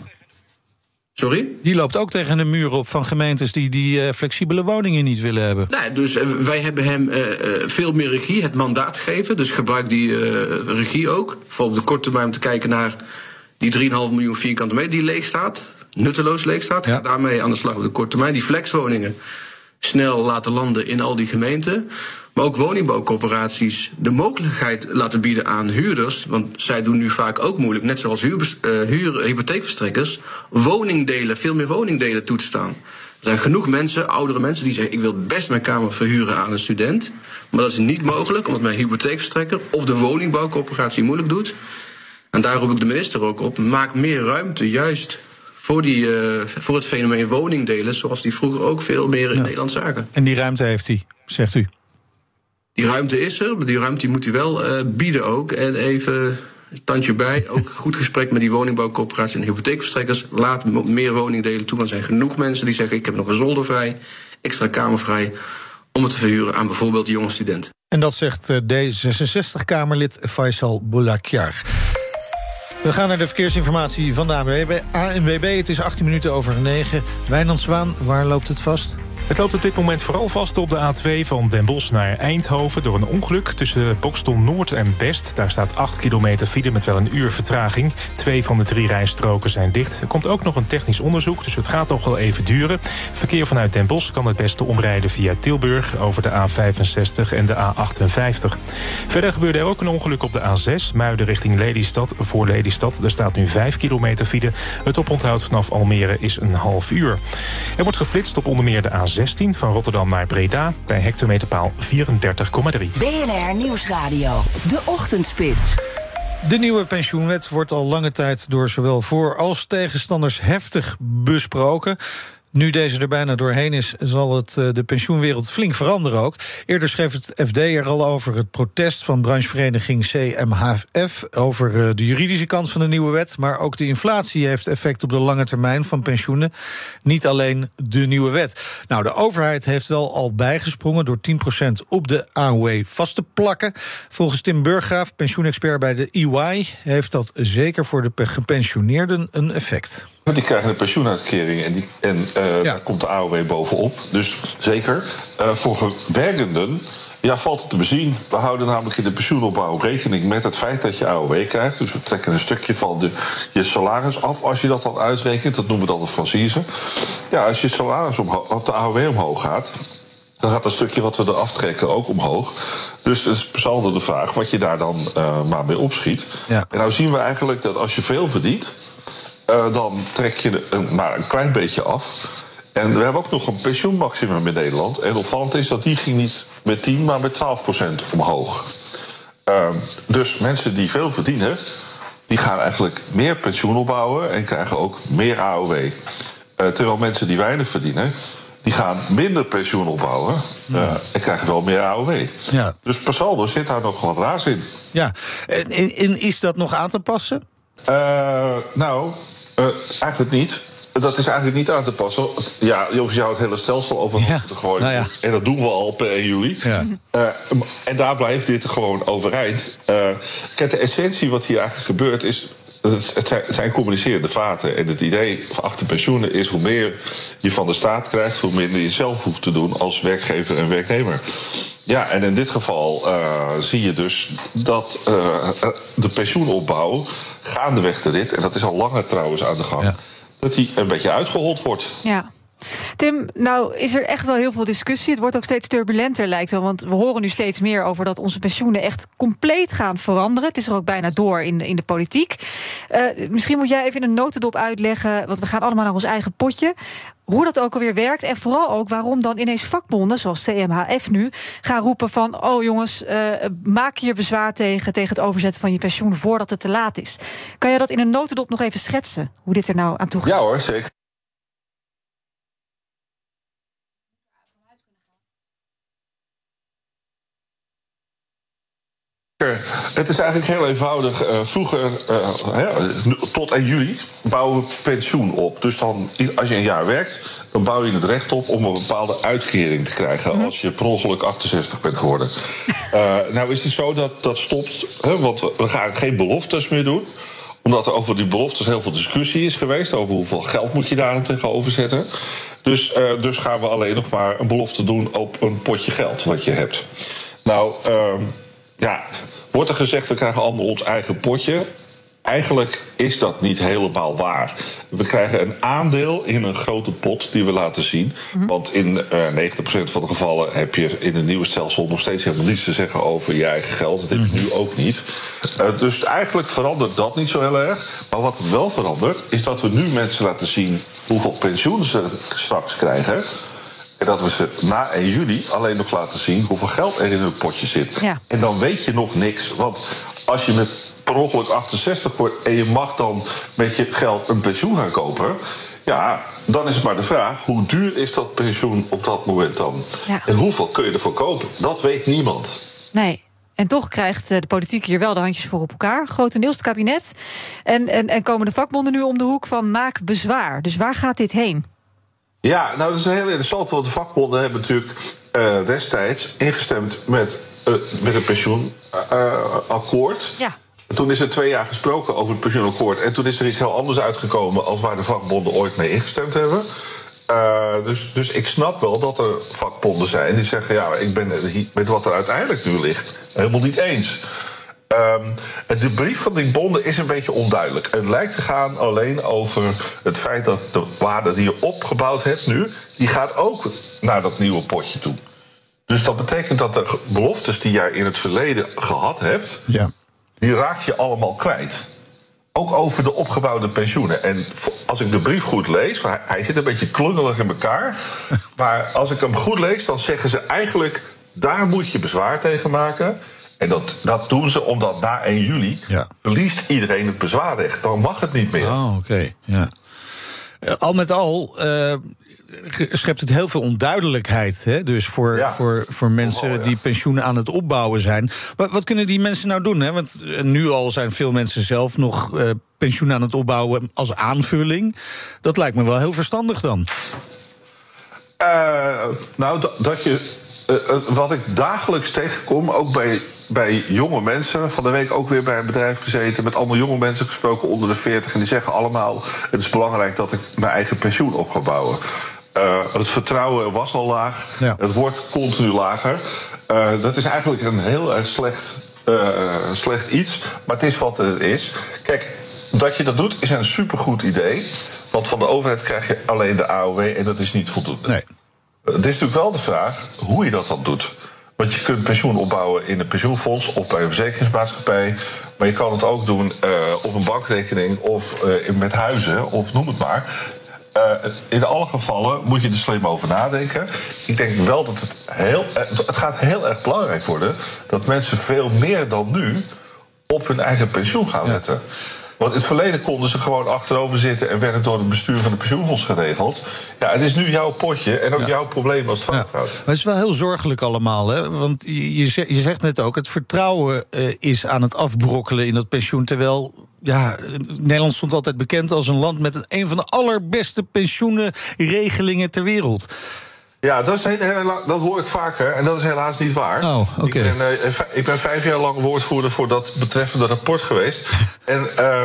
Sorry?
Die loopt ook tegen een muur op van gemeentes die die uh, flexibele woningen niet willen hebben.
Nee, dus uh, wij hebben hem uh, veel meer regie, het mandaat gegeven. Dus gebruik die regie ook. Vooral op de korte termijn om te kijken naar die 3,5 miljoen vierkante meter die leeg staat. Nutteloos leeg staat. Ja. Daarmee aan de slag op de korte termijn. Die flexwoningen snel laten landen in al die gemeenten. Maar ook woningbouwcorporaties de mogelijkheid laten bieden aan huurders. Want zij doen nu vaak ook moeilijk, net zoals huur, uh, huur, hypotheekverstrekkers. Woningdelen, veel meer woningdelen toe te staan. Er zijn genoeg mensen, oudere mensen, die zeggen: Ik wil best mijn kamer verhuren aan een student. Maar dat is niet mogelijk, omdat mijn hypotheekverstrekker of de woningbouwcorporatie moeilijk doet. En daar roep ik de minister ook op: maak meer ruimte, juist voor, die, uh, voor het fenomeen woningdelen, zoals die vroeger ook veel meer in ja. Nederland zagen.
En die ruimte heeft hij, zegt u?
Die ruimte is er, maar die ruimte moet hij wel uh, bieden ook. En even tandje bij, ook *laughs* goed gesprek met die woningbouwcorporatie en hypotheekverstrekkers. Laat meer woningdelen toe, want er zijn genoeg mensen die zeggen: ik heb nog een zolder vrij, extra kamer vrij, om het te verhuren aan bijvoorbeeld jonge studenten.
En dat zegt uh, D66-Kamerlid Faisal Boulakjar. We gaan naar de verkeersinformatie van de ANWB. Het is 18 minuten over 9. Wijnand Zwaan, waar loopt het vast?
Het loopt op dit moment vooral vast op de A2 van Den Bosch naar Eindhoven... door een ongeluk tussen Bokstel Noord en Best. Daar staat 8 kilometer file met wel een uur vertraging. Twee van de drie rijstroken zijn dicht. Er komt ook nog een technisch onderzoek, dus het gaat nog wel even duren. Verkeer vanuit Den Bosch kan het beste omrijden via Tilburg... over de A65 en de A58. Verder gebeurde er ook een ongeluk op de A6... Muiden richting Lelystad, voor Lelystad. Er staat nu 5 kilometer file. Het oponthoud vanaf Almere is een half uur. Er wordt geflitst op onder meer de A6 16 van Rotterdam naar Breda bij hectometerpaal 34,3.
BNR Nieuwsradio, de ochtendspits.
De nieuwe pensioenwet wordt al lange tijd door zowel voor- als tegenstanders heftig besproken. Nu deze er bijna doorheen is, zal het de pensioenwereld flink veranderen ook. Eerder schreef het FD er al over het protest van branchevereniging CMHF... over de juridische kant van de nieuwe wet. Maar ook de inflatie heeft effect op de lange termijn van pensioenen. Niet alleen de nieuwe wet. Nou, de overheid heeft wel al bijgesprongen door 10% op de AOW vast te plakken. Volgens Tim Burggraaf, pensioenexpert bij de EY... heeft dat zeker voor de gepensioneerden een effect.
Die krijgen een pensioenuitkering en, die, en uh, ja. daar komt de AOW bovenop. Dus zeker. Uh, voor werkenden ja, valt het te bezien. We houden namelijk in de pensioenopbouw rekening met het feit dat je AOW krijgt. Dus we trekken een stukje van de, je salaris af als je dat dan uitrekent. Dat noemen we dan de franchise. Ja, als je salaris omhoog, of de AOW omhoog gaat, dan gaat een stukje wat we er aftrekken ook omhoog. Dus het is zal de vraag wat je daar dan uh, maar mee opschiet.
Ja.
En nou zien we eigenlijk dat als je veel verdient, uh, dan trek je een, maar een klein beetje af. En we hebben ook nog een pensioenmaximum in Nederland. En opvallend is dat die ging niet met 10, maar met 12 procent omhoog. Uh, dus mensen die veel verdienen, die gaan eigenlijk meer pensioen opbouwen en krijgen ook meer AOW. Uh, terwijl mensen die weinig verdienen, die gaan minder pensioen opbouwen uh, en krijgen wel meer AOW.
Ja.
Dus per saldo zit daar nog wat raars in.
Ja, en, en is dat nog aan te passen?
Nou, uh, eigenlijk niet. Dat is eigenlijk niet aan te passen. Ja, je zou het hele stelsel over ja. te gooien.
Nou ja.
En dat doen we al per 1 juli.
Ja.
Uh, en daar blijft dit gewoon overeind. Uh, kijk, de essentie wat hier eigenlijk gebeurt is. Het zijn, het zijn communicerende vaten. En het idee achter pensioenen is hoe meer je van de staat krijgt, hoe minder je zelf hoeft te doen als werkgever en werknemer. Ja, en in dit geval uh, zie je dus dat uh, de pensioenopbouw gaandeweg de rit, en dat is al langer trouwens aan de gang, ja. dat die een beetje uitgehold wordt.
Ja. Tim, nou is er echt wel heel veel discussie. Het wordt ook steeds turbulenter, lijkt wel. Want we horen nu steeds meer over dat onze pensioenen echt compleet gaan veranderen. Het is er ook bijna door in de, in de politiek. Uh, misschien moet jij even in een notendop uitleggen, want we gaan allemaal naar ons eigen potje. Hoe dat ook alweer werkt en vooral ook waarom dan ineens vakbonden, zoals CMHF nu, gaan roepen van: oh jongens, uh, maak hier bezwaar tegen, tegen het overzetten van je pensioen voordat het te laat is. Kan je dat in een notendop nog even schetsen, hoe dit er nou aan toe gaat?
Ja hoor, zeker. Het is eigenlijk heel eenvoudig. Uh, vroeger, uh, tot 1 juli, bouwen we pensioen op. Dus dan, als je een jaar werkt, dan bouw je het recht op om een bepaalde uitkering te krijgen. Als je per ongeluk 68 bent geworden. uh, nou is het zo dat dat stopt, hè, want we gaan geen beloftes meer doen omdat er over die beloftes heel veel discussie is geweest. Over hoeveel geld moet je daar tegenover zetten. Dus, dus gaan we alleen nog maar een belofte doen op een potje geld wat je hebt. Nou, uh, ja, wordt er gezegd, we krijgen allemaal ons eigen potje. Eigenlijk is dat niet helemaal waar. We krijgen een aandeel in een grote pot die we laten zien. Mm-hmm. Want in uh, 90% van de gevallen heb je in het nieuwe stelsel nog steeds helemaal niets te zeggen over je eigen geld. Dat heb je nu ook niet. Uh, dus eigenlijk verandert dat niet zo heel erg. Maar wat het wel verandert, is dat we nu mensen laten zien hoeveel pensioen ze straks krijgen. En dat we ze na 1 juli alleen nog laten zien hoeveel geld er in hun potje zit.
Ja.
En dan weet je nog niks. Want als je met per ongeluk 68 wordt en je mag dan met je geld een pensioen gaan kopen. Ja, dan is het maar de vraag: hoe duur is dat pensioen op dat moment dan?
Ja.
En hoeveel kun je ervoor kopen? Dat weet niemand.
Nee. En toch krijgt de politiek hier wel de handjes voor op elkaar. Grotendeels het kabinet. En, en, en komen de vakbonden nu om de hoek van maak bezwaar. Dus waar gaat dit heen?
Ja, nou dat is heel interessant, want de vakbonden hebben natuurlijk uh, destijds ingestemd met, uh, met een pensioenakkoord.
ja.
Toen is er twee jaar gesproken over het pensioenakkoord. En toen is er iets heel anders uitgekomen als waar de vakbonden ooit mee ingestemd hebben. Uh, dus, dus ik snap wel dat er vakbonden zijn die zeggen: ja, ik ben het met wat er uiteindelijk nu ligt helemaal niet eens. Um, de brief van die bonden is een beetje onduidelijk. Het lijkt te gaan alleen over het feit dat de waarde die je opgebouwd hebt nu, die gaat ook naar dat nieuwe potje toe. Dus dat betekent dat de beloftes die jij in het verleden gehad hebt,
ja.
die raak je allemaal kwijt. Ook over de opgebouwde pensioenen. En als ik de brief goed lees, hij, hij zit een beetje klungelig in elkaar. *laughs* maar als ik hem goed lees, dan zeggen ze eigenlijk: daar moet je bezwaar tegen maken. En dat, dat doen ze omdat na 1 juli
ja.
verliest iedereen het bezwaarrecht. Dan mag het niet meer.
Oh, oké. Okay. Ja. Al met al uh, schept het heel veel onduidelijkheid. Hè? Dus voor,
ja.
voor, voor mensen
ja.
die pensioenen aan het opbouwen zijn. Wat, wat, kunnen die mensen nou doen? Hè? Want nu al zijn veel mensen zelf nog uh, pensioen aan het opbouwen als aanvulling. Dat lijkt me wel heel verstandig dan.
Uh, nou, dat, dat je. Uh, wat ik dagelijks tegenkom, ook bij, bij jonge mensen. Van de week ook weer bij een bedrijf gezeten. Met allemaal jonge mensen gesproken onder de 40. En die zeggen allemaal: Het is belangrijk dat ik mijn eigen pensioen op ga bouwen. Uh, het vertrouwen was al laag.
Ja.
Het wordt continu lager. Uh, dat is eigenlijk een heel erg slecht, uh, slecht iets. Maar het is wat het is. Kijk, dat je dat doet is een supergoed idee. Want van de overheid krijg je alleen de AOW en dat is niet voldoende.
Nee.
Het is natuurlijk wel de vraag hoe je dat dan doet. Want je kunt pensioen opbouwen in een pensioenfonds of bij een verzekeringsmaatschappij. Maar je kan het ook doen uh, op een bankrekening of uh, met huizen of noem het maar. Uh, in alle gevallen moet je er slim over nadenken. Ik denk wel dat het heel. Het gaat heel erg belangrijk worden dat mensen veel meer dan nu op hun eigen pensioen gaan letten. Ja. Want in het verleden konden ze gewoon achterover zitten en werd het door het bestuur van de pensioenfonds geregeld. Ja, het is nu jouw potje en ook ja. jouw probleem als het fout
ja.
gaat.
Maar het is wel heel zorgelijk allemaal, hè? Want je, je zegt net ook, het vertrouwen uh, is aan het afbrokkelen in dat pensioen. Terwijl ja, Nederland stond altijd bekend als een land met een van de allerbeste pensioenenregelingen ter wereld.
Ja, dat, is heel, heel, dat hoor ik vaker en dat is helaas niet waar.
Oh, oké.
Okay. Ik, ben, uh, ik ben vijf jaar lang woordvoerder voor dat betreffende rapport geweest. *laughs* en uh,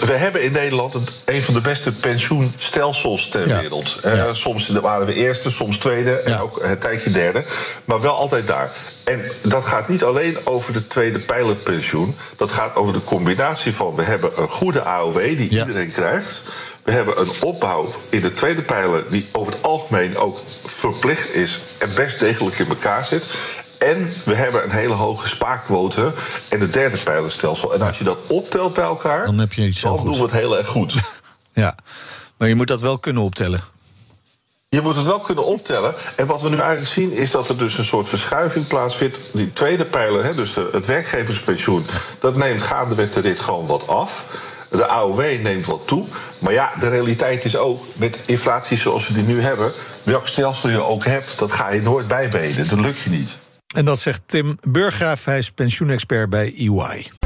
we hebben in Nederland het, een van de beste pensioenstelsels ter
Ja.
wereld. Eh, Soms waren we eerste, soms tweede en ook een tijdje derde. Maar wel altijd daar. En dat gaat niet alleen over de tweede pijlerpensioen. Dat gaat over de combinatie van... we hebben een goede AOW die iedereen krijgt. We hebben een opbouw in de tweede pijler... die over het algemeen ook verplicht is... en best degelijk in elkaar zit. En we hebben een hele hoge spaarquote in het derde pijlerstelsel. En als je dat optelt bij elkaar...
Dan heb je iets heel
dan doen we het heel erg goed. *laughs*
Ja, maar je moet dat wel kunnen optellen.
Je moet het wel kunnen optellen. En wat we nu eigenlijk zien is dat er dus een soort verschuiving plaatsvindt. Die tweede pijler, hè, dus de- het werkgeverspensioen, dat neemt gaandeweg de rit gewoon wat af. De AOW neemt wat toe. Maar ja, de realiteit is ook, met inflatie zoals we die nu hebben... welk stelsel je ook hebt, dat ga je nooit bijbenen. Dat lukt je niet.
En dat zegt Tim Burgraaf, hij is pensioenexpert bij EY.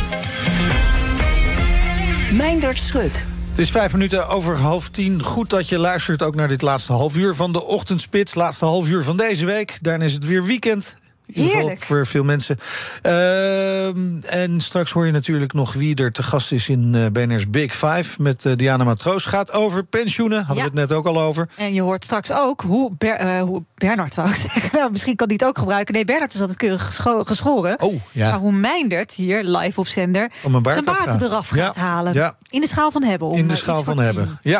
Meindert Schut.
Het is vijf minuten over half tien. Goed dat je luistert ook naar dit laatste half uur van de ochtendspits. Laatste half uur van deze week. Daarna is het weer weekend.
Heerlijk.
Voor veel mensen. Ehm, en straks hoor je natuurlijk nog wie er te gast is in eh, BNR's Big Five. Met eh, Diana Matroos. Gaat over pensioenen. Hadden
Ja.
we het net ook al over.
En je hoort straks ook hoe, Ber, eh, hoe Bernard wou ik *laughs* zeggen. Nou, misschien kan die het ook gebruiken. Nee, Bernard is altijd keurig gescho- geschoren.
Oh, ja.
Maar hoe Meindert hier live op zender zijn baard eraf
Ja,
gaat halen.
ja.
In de schaal van hebben. Om
in de schaal van hebben. Ja,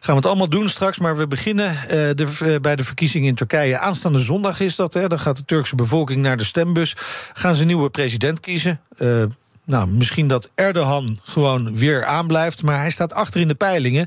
gaan we het allemaal doen straks. Maar we beginnen de, bij de verkiezingen in Turkije. Aanstaande zondag is dat. Hè, dan gaat de Turkse bevolking naar de stembus. Gaan ze een nieuwe president kiezen. Eh, nou, misschien dat Erdogan gewoon weer aanblijft. Maar hij staat achter in de peilingen.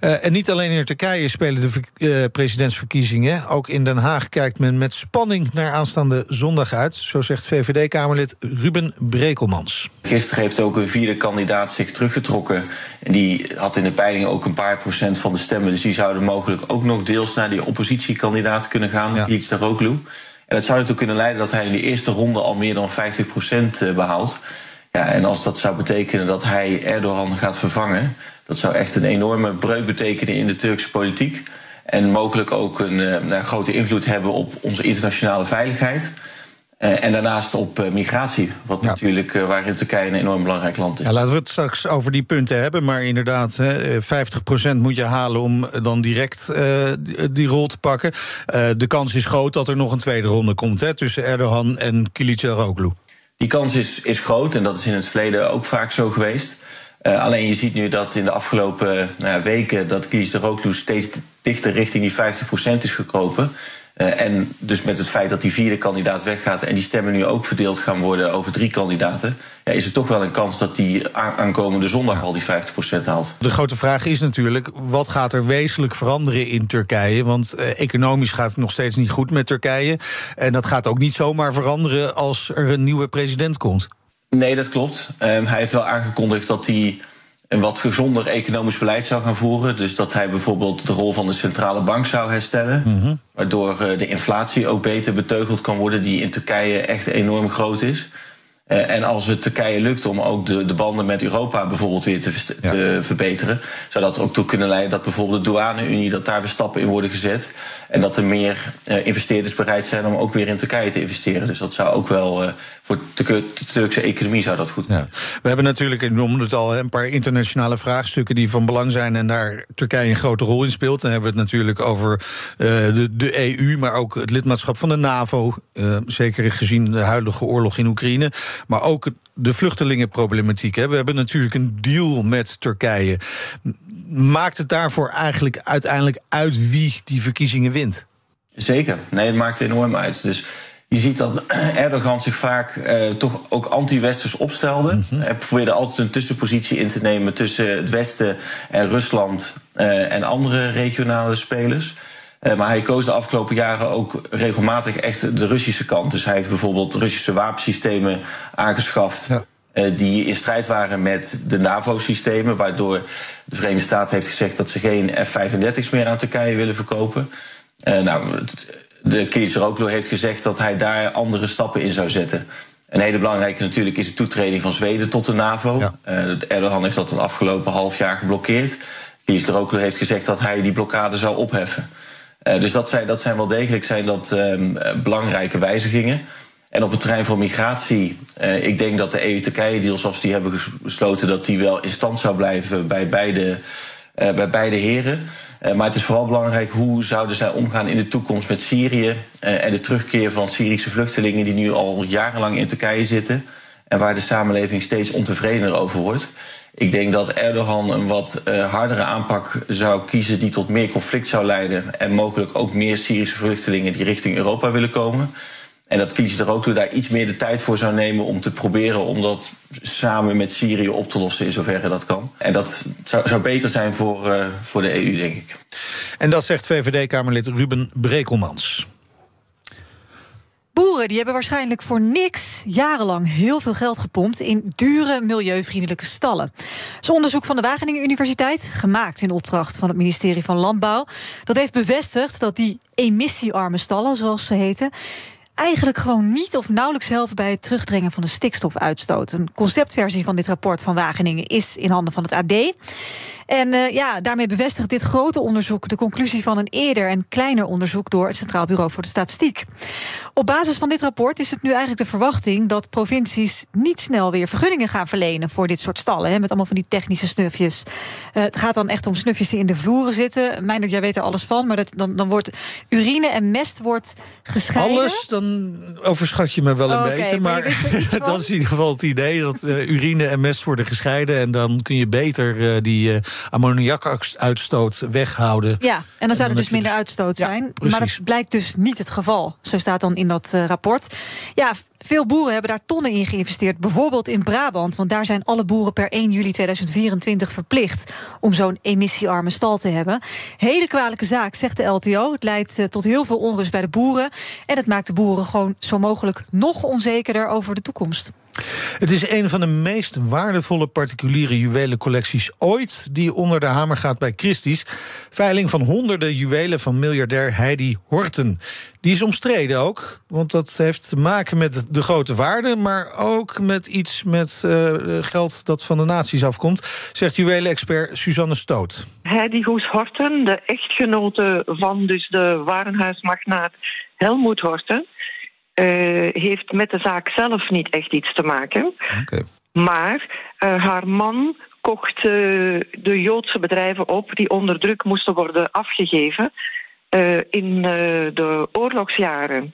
Eh, en niet alleen in Turkije spelen de eh, presidentsverkiezingen. Ook in Den Haag kijkt men met spanning naar aanstaande zondag uit. Zo zegt VVD-Kamerlid Ruben Brekelmans.
Gisteren heeft ook een vierde kandidaat zich teruggetrokken. En die had in de peilingen ook een paar procent van de stemmen. Dus die zouden mogelijk ook nog deels naar die oppositiekandidaat kunnen gaan, ja. Iets Daroglu. En dat zou ertoe kunnen leiden dat hij in de eerste ronde al meer dan 50 procent behaalt. Ja, en als dat zou betekenen dat hij Erdogan gaat vervangen, dat zou echt een enorme breuk betekenen in de Turkse politiek. En mogelijk ook een uh, nou, grote invloed hebben op onze internationale veiligheid. Uh, en daarnaast op uh, migratie, wat ja. natuurlijk uh, waar in Turkije een enorm belangrijk land is.
Ja, laten we het straks over die punten hebben. Maar inderdaad, hè, 50% moet je halen om dan direct die rol te pakken. de kans is groot dat er nog een tweede ronde komt hè, tussen Erdogan en Kılıçdaroğlu.
Die kans is, is groot en dat is in het verleden ook vaak zo geweest. Alleen je ziet nu dat in de afgelopen uh, weken dat Kılıçdaroğlu steeds dichter richting die 50% is gekropen. Uh, en dus met het feit dat die vierde kandidaat weggaat en die stemmen nu ook verdeeld gaan worden over drie kandidaten, ja, is er toch wel een kans dat die aankomende zondag al die 50% haalt.
De grote vraag is natuurlijk, wat gaat er wezenlijk veranderen in Turkije? Want uh, economisch gaat het nog steeds niet goed met Turkije. En dat gaat ook niet zomaar veranderen als er een nieuwe president komt.
Nee, dat klopt. Um, hij heeft wel aangekondigd dat hij een wat gezonder economisch beleid zou gaan voeren. Dus dat hij bijvoorbeeld de rol van de centrale bank zou herstellen. Mm -hmm. Waardoor uh, de inflatie ook beter beteugeld kan worden, die in Turkije echt enorm groot is. Uh, en als het Turkije lukt om ook de, de banden met Europa bijvoorbeeld weer te, ja. te, verbeteren, zou dat ook toe kunnen leiden dat bijvoorbeeld de douane-Unie, dat daar weer stappen in worden gezet. En dat er meer uh, investeerders bereid zijn om ook weer in Turkije te investeren. Dus dat zou ook wel uh, voor de, Turkse economie zou dat goed
ja. We hebben natuurlijk, ik noemde het al, een paar internationale vraagstukken die van belang zijn en daar Turkije een grote rol in speelt. Dan hebben we het natuurlijk over de, de EU, maar ook het lidmaatschap van de NAVO. zeker gezien de huidige oorlog in Oekraïne. Maar ook de vluchtelingenproblematiek. Hè. We hebben natuurlijk een deal met Turkije. Maakt het daarvoor eigenlijk uiteindelijk uit wie die verkiezingen wint?
Zeker. Nee, het maakt enorm uit. Dus je ziet dat *clears throat* Erdogan zich vaak uh, toch ook anti-westers opstelde. Mm -hmm. Hij probeerde altijd een tussenpositie in te nemen tussen het Westen en Rusland uh, en andere regionale spelers. Uh, maar hij koos de afgelopen jaren ook regelmatig echt de Russische kant. Dus hij heeft bijvoorbeeld Russische wapensystemen aangeschaft. Ja. die in strijd waren met de NAVO-systemen, waardoor de Verenigde Staten heeft gezegd dat ze geen F-35's meer aan Turkije willen verkopen. nou, de kiezer heeft gezegd dat hij daar andere stappen in zou zetten. Een hele belangrijke natuurlijk is de toetreding van Zweden tot de NAVO. Ja. Erdogan heeft dat het afgelopen half jaar geblokkeerd. Kiezer Oklo heeft gezegd dat hij die blokkade zou opheffen. dus dat zijn, dat zijn wel degelijk zijn dat, belangrijke wijzigingen. En op het terrein van migratie, eh, ik denk dat de EU-Turkije-deal zoals die hebben gesloten, dat die wel in stand zou blijven bij beide, bij beide heren. Uh, maar het is vooral belangrijk hoe zouden zij omgaan in de toekomst met Syrië en de terugkeer van Syrische vluchtelingen die nu al jarenlang in Turkije zitten en waar de samenleving steeds ontevredener over wordt. Ik denk dat Erdogan een wat hardere aanpak zou kiezen die tot meer conflict zou leiden en mogelijk ook meer Syrische vluchtelingen die richting Europa willen komen. En dat kies er ook toe daar iets meer de tijd voor zou nemen om te proberen om dat samen met Syrië op te lossen in zoverre dat kan. En dat zou, zou beter zijn voor, uh, voor de EU, denk ik.
En dat zegt VVD-Kamerlid Ruben Brekelmans.
Boeren die hebben waarschijnlijk voor niks jarenlang heel veel geld gepompt in dure milieuvriendelijke stallen. Zo'n onderzoek van de Wageningen Universiteit, gemaakt in opdracht van het ministerie van Landbouw, dat heeft bevestigd dat die emissiearme stallen, zoals ze heten, eigenlijk gewoon niet of nauwelijks helpen bij het terugdringen van de stikstofuitstoot. Een conceptversie van dit rapport van Wageningen is in handen van het AD. En uh, ja, daarmee bevestigt dit grote onderzoek de conclusie van een eerder en kleiner onderzoek door het Centraal Bureau voor de Statistiek. Op basis van dit rapport is het nu eigenlijk de verwachting dat provincies niet snel weer vergunningen gaan verlenen voor dit soort stallen. Hè, met allemaal van die technische snufjes. Uh, het gaat dan echt om snufjes die in de vloeren zitten. Mijn jij weet er alles van, maar dat, dan, dan wordt urine en mest wordt gescheiden.
Overschat je me wel een
oh,
beetje. Maar, maar *laughs* dat is in ieder geval het idee dat uh, urine en mest worden gescheiden. En dan kun je beter uh, die ammoniakuitstoot weghouden.
Ja, en dan zou er dus minder uitstoot zijn. maar dat blijkt dus niet het geval. Zo staat dan in dat uh, rapport. Ja, veel boeren hebben daar tonnen in geïnvesteerd. Bijvoorbeeld in Brabant, want daar zijn alle boeren per 1 juli 2024 verplicht om zo'n emissiearme stal te hebben. Hele kwalijke zaak, zegt de LTO. Het leidt uh, tot heel veel onrust bij de boeren. En het maakt de boeren gewoon zo mogelijk nog onzekerder over de toekomst.
Het is een van de meest waardevolle particuliere juwelencollecties ooit... die onder de hamer gaat bij Christie's. Veiling van honderden juwelen van miljardair Heidi Horten. Die is omstreden ook, want dat heeft te maken met de grote waarde... maar ook met iets met uh, geld dat van de naties afkomt... zegt juwelenexpert Suzanne Stoot.
Heidi Goes Horten, de echtgenote van dus de warenhuismagnaat Helmoet Horten... Uh, heeft met de zaak zelf niet echt iets te maken.
Okay.
Maar uh, haar man kocht uh, de Joodse bedrijven op die onder druk moesten worden afgegeven in de oorlogsjaren.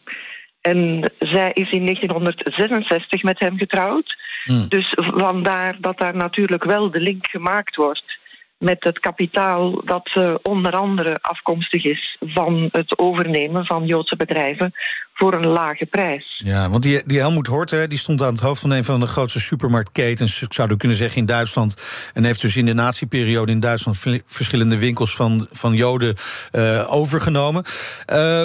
En zij is in 1966 met hem getrouwd. Hmm. Dus vandaar dat daar natuurlijk wel de link gemaakt wordt met het kapitaal dat uh, onder andere afkomstig is van het overnemen van Joodse bedrijven voor een lage prijs.
Ja, want die, die Helmoet die stond aan het hoofd van een van de grootste supermarktketens, ik zou kunnen zeggen in Duitsland, en heeft dus in de natieperiode in Duitsland verschillende winkels van, van Joden uh, overgenomen. Uh,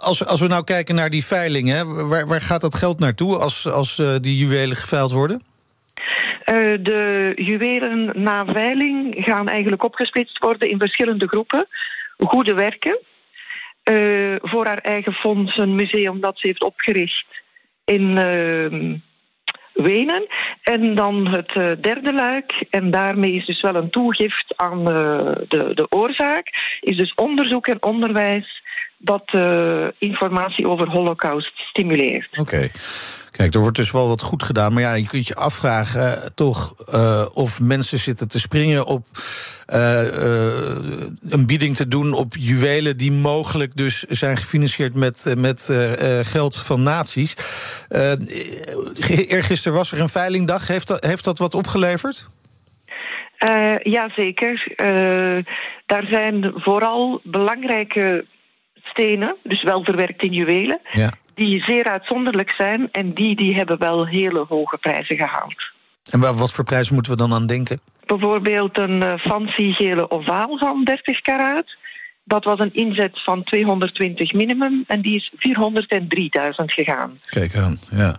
als, als we nou kijken naar die veiling, hè, waar, waar gaat dat geld naartoe als, als uh, die juwelen geveild worden?
Uh, de juwelen na veiling gaan eigenlijk opgesplitst worden in verschillende groepen. Goede werken. Uh, voor haar eigen fonds, een museum dat ze heeft opgericht in uh, Wenen. En dan het derde luik, en daarmee is dus wel een toegift aan de, de oorzaak, is dus onderzoek en onderwijs dat informatie over Holocaust stimuleert.
Oké. Kijk, er wordt dus wel wat goed gedaan. Maar ja, je kunt je afvragen uh, toch uh, of mensen zitten te springen op uh, een bieding te doen op juwelen die mogelijk dus zijn gefinancierd met, met geld van naties. eergisteren was er een veilingdag. Heeft dat, heeft dat wat opgeleverd?
Jazeker. Uh, daar zijn vooral belangrijke stenen, dus wel verwerkt in juwelen,
ja
die zeer uitzonderlijk zijn en die, die hebben wel hele hoge prijzen gehaald.
En wat voor prijzen moeten we dan aan denken?
Bijvoorbeeld een uh, fancy gele ovaal van 30 karaat.
Dat was een inzet van 220 minimum en die is 403.000 gegaan.
Kijk aan, ja.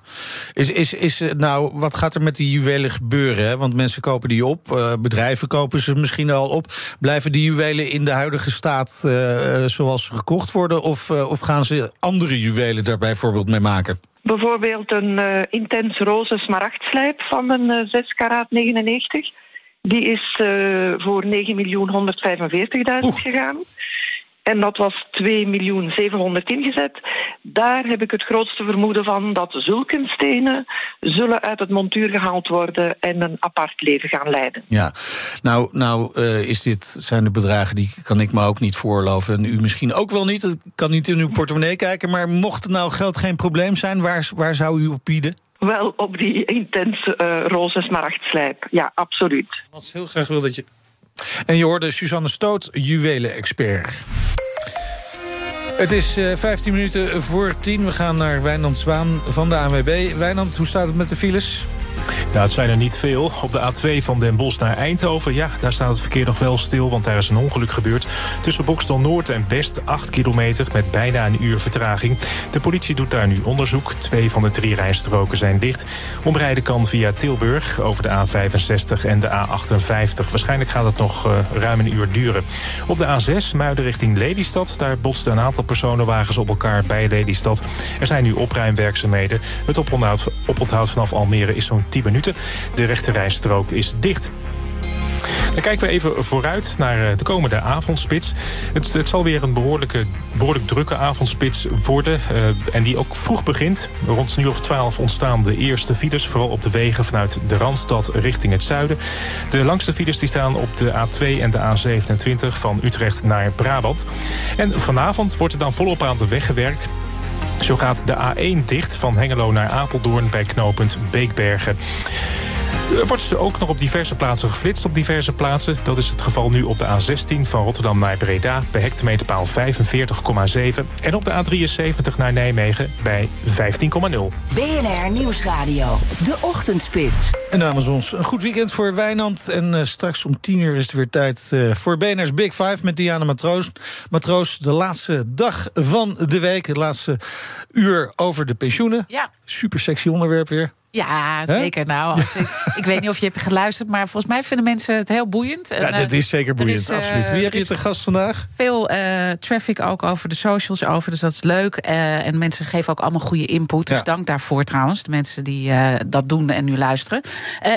Is, is, is, eh, nou, wat gaat er met die juwelen gebeuren? Hè? Want mensen kopen die op, uh, bedrijven kopen ze misschien al op. Blijven die juwelen in de huidige staat uh, zoals ze gekocht worden? Of, uh, of gaan ze andere juwelen daar bijvoorbeeld mee maken?
Bijvoorbeeld een uh, intens roze smaragdslijp van een uh, 6 karaat 99. Die is uh, voor 9.145.000 gegaan. En dat was 2.700.000 ingezet. Daar heb ik het grootste vermoeden van dat zulke stenen zullen uit het montuur gehaald worden en een apart leven gaan leiden.
Ja, nou, nou uh, is dit, zijn de bedragen die kan ik me ook niet voorloven. En u misschien ook wel niet. Ik kan niet in uw portemonnee kijken. Maar mocht nou geld geen probleem zijn, waar, waar zou u op bieden?
Wel op die intense uh, roze smaragdslijp. Ja, absoluut.
Wat heel graag wil dat je. En je hoorde Suzanne Stoot, juwelen-expert. Het is uh, 15 minuten voor 10. We gaan naar Wijnand Zwaan van de ANWB. Wijnand, hoe staat het met de files?
Nou, het zijn er niet veel. Op de A2 van Den Bosch naar Eindhoven, ja, daar staat het verkeer nog wel stil... want daar is een ongeluk gebeurd. Tussen Bokstel Noord en West 8 kilometer met bijna een uur vertraging. De politie doet daar nu onderzoek. Twee van de drie rijstroken zijn dicht. Omrijden kan via Tilburg over de A65 en de A58. Waarschijnlijk gaat het nog uh, ruim een uur duren. Op de A6 Muiden richting Lelystad. Daar botsten een aantal personenwagens op elkaar bij Lelystad. Er zijn nu opruimwerkzaamheden. Het oponthoud vanaf Almere is zo'n 10 minuten. De rechterrijstrook is dicht. Dan kijken we even vooruit naar de komende avondspits. Het, het zal weer een behoorlijke, behoorlijk drukke avondspits worden. Uh, en die ook vroeg begint. Rond nu of 12 ontstaan de eerste files. Vooral op de wegen vanuit de Randstad richting het zuiden. De langste files die staan op de A2 en de A27 van Utrecht naar Brabant. En vanavond wordt er dan volop aan de weg gewerkt. Zo gaat de A1 dicht van Hengelo naar Apeldoorn bij knooppunt Beekbergen. Er wordt ook nog op diverse plaatsen geflitst op diverse plaatsen. Dat is het geval nu op de A16 van Rotterdam naar Breda... bij hectometerpaal 45,7. En op de A73 naar Nijmegen bij 15,0.
BNR Nieuwsradio, de ochtendspits.
En namens ons een goed weekend voor Wijnand. En uh, straks om 10 uur is het weer tijd uh, voor BNR's Big Five... met Diana Matroos. Matroos, de laatste dag van de week. Het laatste uur over de pensioenen.
Ja.
Super sexy onderwerp weer.
Ja, zeker. He? Nou, ik, *laughs* ik, weet niet of je hebt geluisterd, maar volgens mij vinden mensen het heel boeiend.
Ja, dit is zeker boeiend, is, absoluut. Wie heb je te gast vandaag?
Veel uh, traffic ook over de socials over, dus dat is leuk. Uh, en mensen geven ook allemaal goede input. Dus ja. dank daarvoor trouwens, de mensen die dat doen en nu luisteren.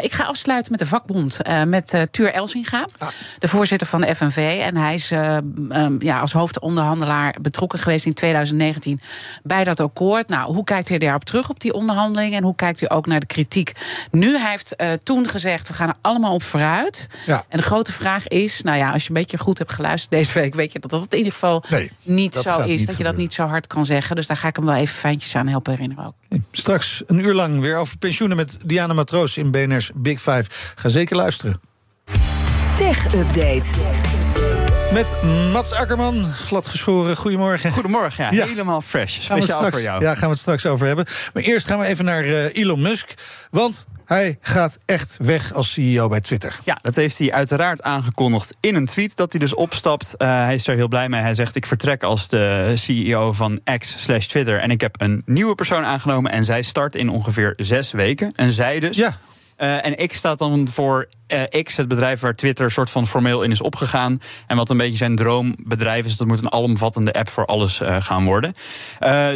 ik ga afsluiten met de vakbond, met Tuur Elsinga, ah. de voorzitter van de FNV. En hij is um, ja, als hoofdonderhandelaar betrokken geweest in 2019 bij dat akkoord. Nou, hoe kijkt hij daarop terug op die onderhandelingen en hoe kijkt u ook naar de kritiek. Nu hij heeft uh, toen gezegd, we gaan er allemaal op vooruit.
Ja.
En de grote vraag is, nou ja, als je een beetje goed hebt geluisterd deze week... weet je dat dat in ieder geval
nee,
niet zo is,
niet
dat
gebeuren.
je dat niet zo hard kan zeggen. Dus daar ga ik hem wel even fijntjes aan helpen herinneren ook.
Straks een uur lang weer over pensioenen met Diana Matroos in BNR's Big Five. Ga zeker luisteren.
Tech Update.
Met Mats Akkerman, gladgeschoren. Goedemorgen.
Goedemorgen, ja, ja. helemaal fresh. Speciaal
straks,
voor jou.
Ja, gaan we het straks over hebben. Maar eerst gaan we even naar uh, Elon Musk. Want hij gaat echt weg als CEO bij Twitter.
Ja, dat heeft hij uiteraard aangekondigd in een tweet dat hij dus opstapt. Uh, hij is er heel blij mee. Hij zegt: Ik vertrek als de CEO van X slash Twitter. En ik heb een nieuwe persoon aangenomen. En zij start in ongeveer zes weken. En zij dus.
Ja.
Uh, en X staat dan voor uh, X, het bedrijf waar Twitter soort van formeel in is opgegaan. En wat een beetje zijn droombedrijf is. Dat moet een alomvattende app voor alles uh, gaan worden.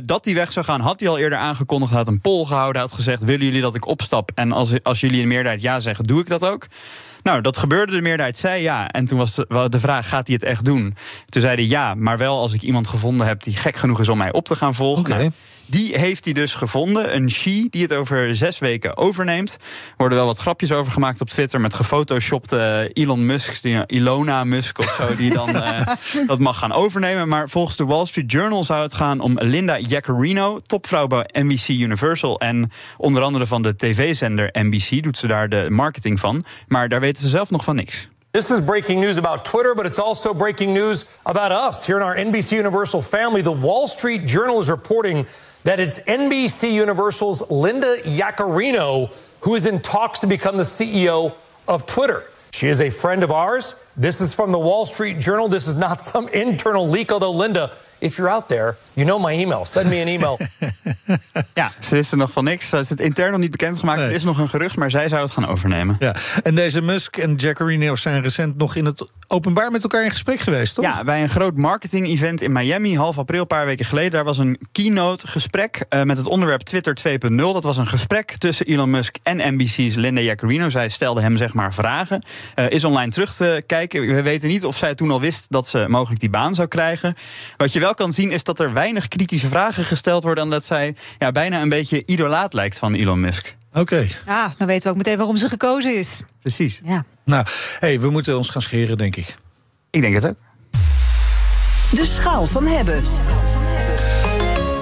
dat die weg zou gaan, had hij al eerder aangekondigd. Had een poll gehouden. Had gezegd: Willen jullie dat ik opstap? En als, als jullie een meerderheid ja zeggen, doe ik dat ook. Nou, dat gebeurde. De meerderheid zei ja. En toen was de, de vraag: gaat hij het echt doen? Toen zei hij ja, maar wel als ik iemand gevonden heb die gek genoeg is om mij op te gaan volgen.
Okay.
Die heeft hij dus gevonden. Een she die het over zes weken overneemt. Er worden wel wat grapjes over gemaakt op Twitter met gefotoshopte Elon Musk, die, Ilona Musk of zo, die dan uh, *laughs* dat mag gaan overnemen. Maar volgens de Wall Street Journal zou het gaan om Linda Yaccarino, topvrouw bij NBC Universal en onder andere van de tv-zender NBC doet ze daar de marketing van. Maar daar weten ze zelf nog van niks.
This is breaking news about Twitter, but it's also breaking news about us here in our NBC Universal family. The Wall Street Journal is reporting that it's NBC Universal's Linda Yaccarino who is in talks to become the CEO of Twitter. She is a friend of ours This is from the Wall Street Journal. This is not *laughs* some internal leak, although Linda, if you're out there, you know my email. Send me an email. *laughs*
ja, ze wisten nog van niks. Ze is het intern nog niet bekendgemaakt.
Nee.
Het is nog een gerucht, maar zij zou het gaan overnemen.
Ja. En deze Musk en Jaccarino zijn recent nog in het openbaar met elkaar in gesprek geweest, toch?
Ja, bij een groot marketing-event in Miami, half april, een paar weken geleden. Daar was een keynote-gesprek eh, met het onderwerp Twitter 2.0. Dat was een gesprek tussen Elon Musk en NBC's Linda Jaccarino. Zij stelde hem zeg maar vragen. Eh, is online terug te kijken. We weten niet of zij toen al wist dat ze mogelijk die baan zou krijgen. Wat je wel kan zien is dat er weinig kritische vragen gesteld worden... en dat zij ja, bijna een beetje idolaat lijkt van Elon Musk.
Oké.
Ja, dan weten we ook meteen waarom ze gekozen is.
Precies.
Ja.
Nou, hey, we moeten ons gaan scheren, denk ik.
Ik denk het ook.
De schaal van hebben.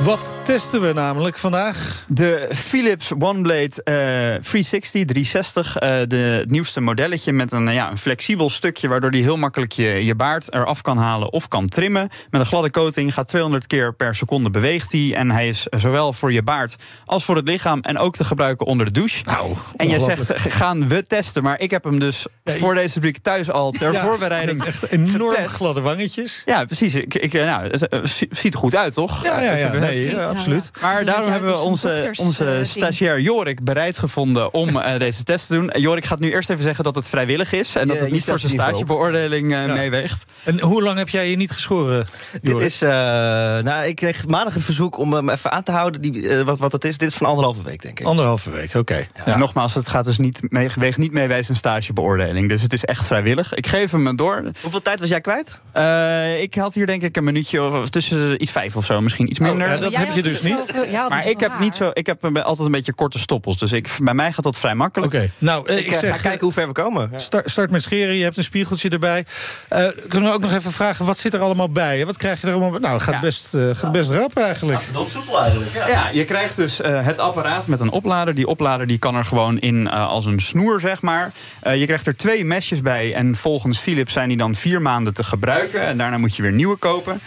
Wat testen we namelijk vandaag?
De Philips OneBlade eh 360, 360. eh, de, het nieuwste modelletje met een, ja, een flexibel stukje... waardoor die heel makkelijk je, je baard eraf kan halen of kan trimmen. Met een gladde coating gaat 200 keer per seconde beweegt hij. En hij is zowel voor je baard als voor het lichaam... en ook te gebruiken onder de douche.
Nou,
en je
ongelooflijk.
zegt, eh, gaan we testen? Maar ik heb hem dus voor deze rubriek thuis al ter
Ja,
voorbereiding
met echt enorm
getest.
gladde wangetjes.
Ja, precies. Ik, ik, eh, nou, het, eh, ziet er goed uit, toch?
Ja, ja, ja. Nee, ja, absoluut.
Maar daarom hebben we
een
onze, onze stagiair Jorik bereid gevonden om eh, *laughs* deze test te doen. Jorik gaat nu eerst even zeggen dat het vrijwillig is en dat het niet voor zijn stagebeoordeling eh, meeweegt.
En hoe lang heb jij je niet geschoren?
Dit is, eh, nou, ik kreeg maandag het verzoek om hem even aan te houden. Die, wat, wat het is, dit is van anderhalve week, denk ik.
Anderhalve week, oké.
Nogmaals, het gaat dus niet mee, weegt niet mee bij zijn stagebeoordeling. Dus het is echt vrijwillig. Ik geef hem door.
Hoeveel tijd was jij kwijt?
Eh, ik had hier denk ik een minuutje of tussen iets vijf of zo, misschien iets minder.
ja, dat heb je dus niet.
ja,
maar ik heb niet zo, ik heb altijd een beetje korte stoppels. Dus ik, bij mij gaat dat vrij makkelijk.
Oké, nou, eh,
Ik,
ik
eh,
zeg...
ga kijken hoe ver we komen. Ja.
Start, start met scheren, je hebt een spiegeltje erbij. Eh, kunnen we ook nog even vragen, wat zit er allemaal bij? Wat krijg je er allemaal bij? Nou, het gaat,
Ja.
best, eh, gaat best rap eigenlijk.
Dat soepel eigenlijk. Ja.
Ja, je krijgt dus eh, het apparaat met een oplader. Die oplader die kan er gewoon in eh, als een snoer, zeg maar. Eh, je krijgt er twee mesjes bij. En volgens Philips zijn die dan vier maanden te gebruiken. En daarna moet je weer nieuwe kopen.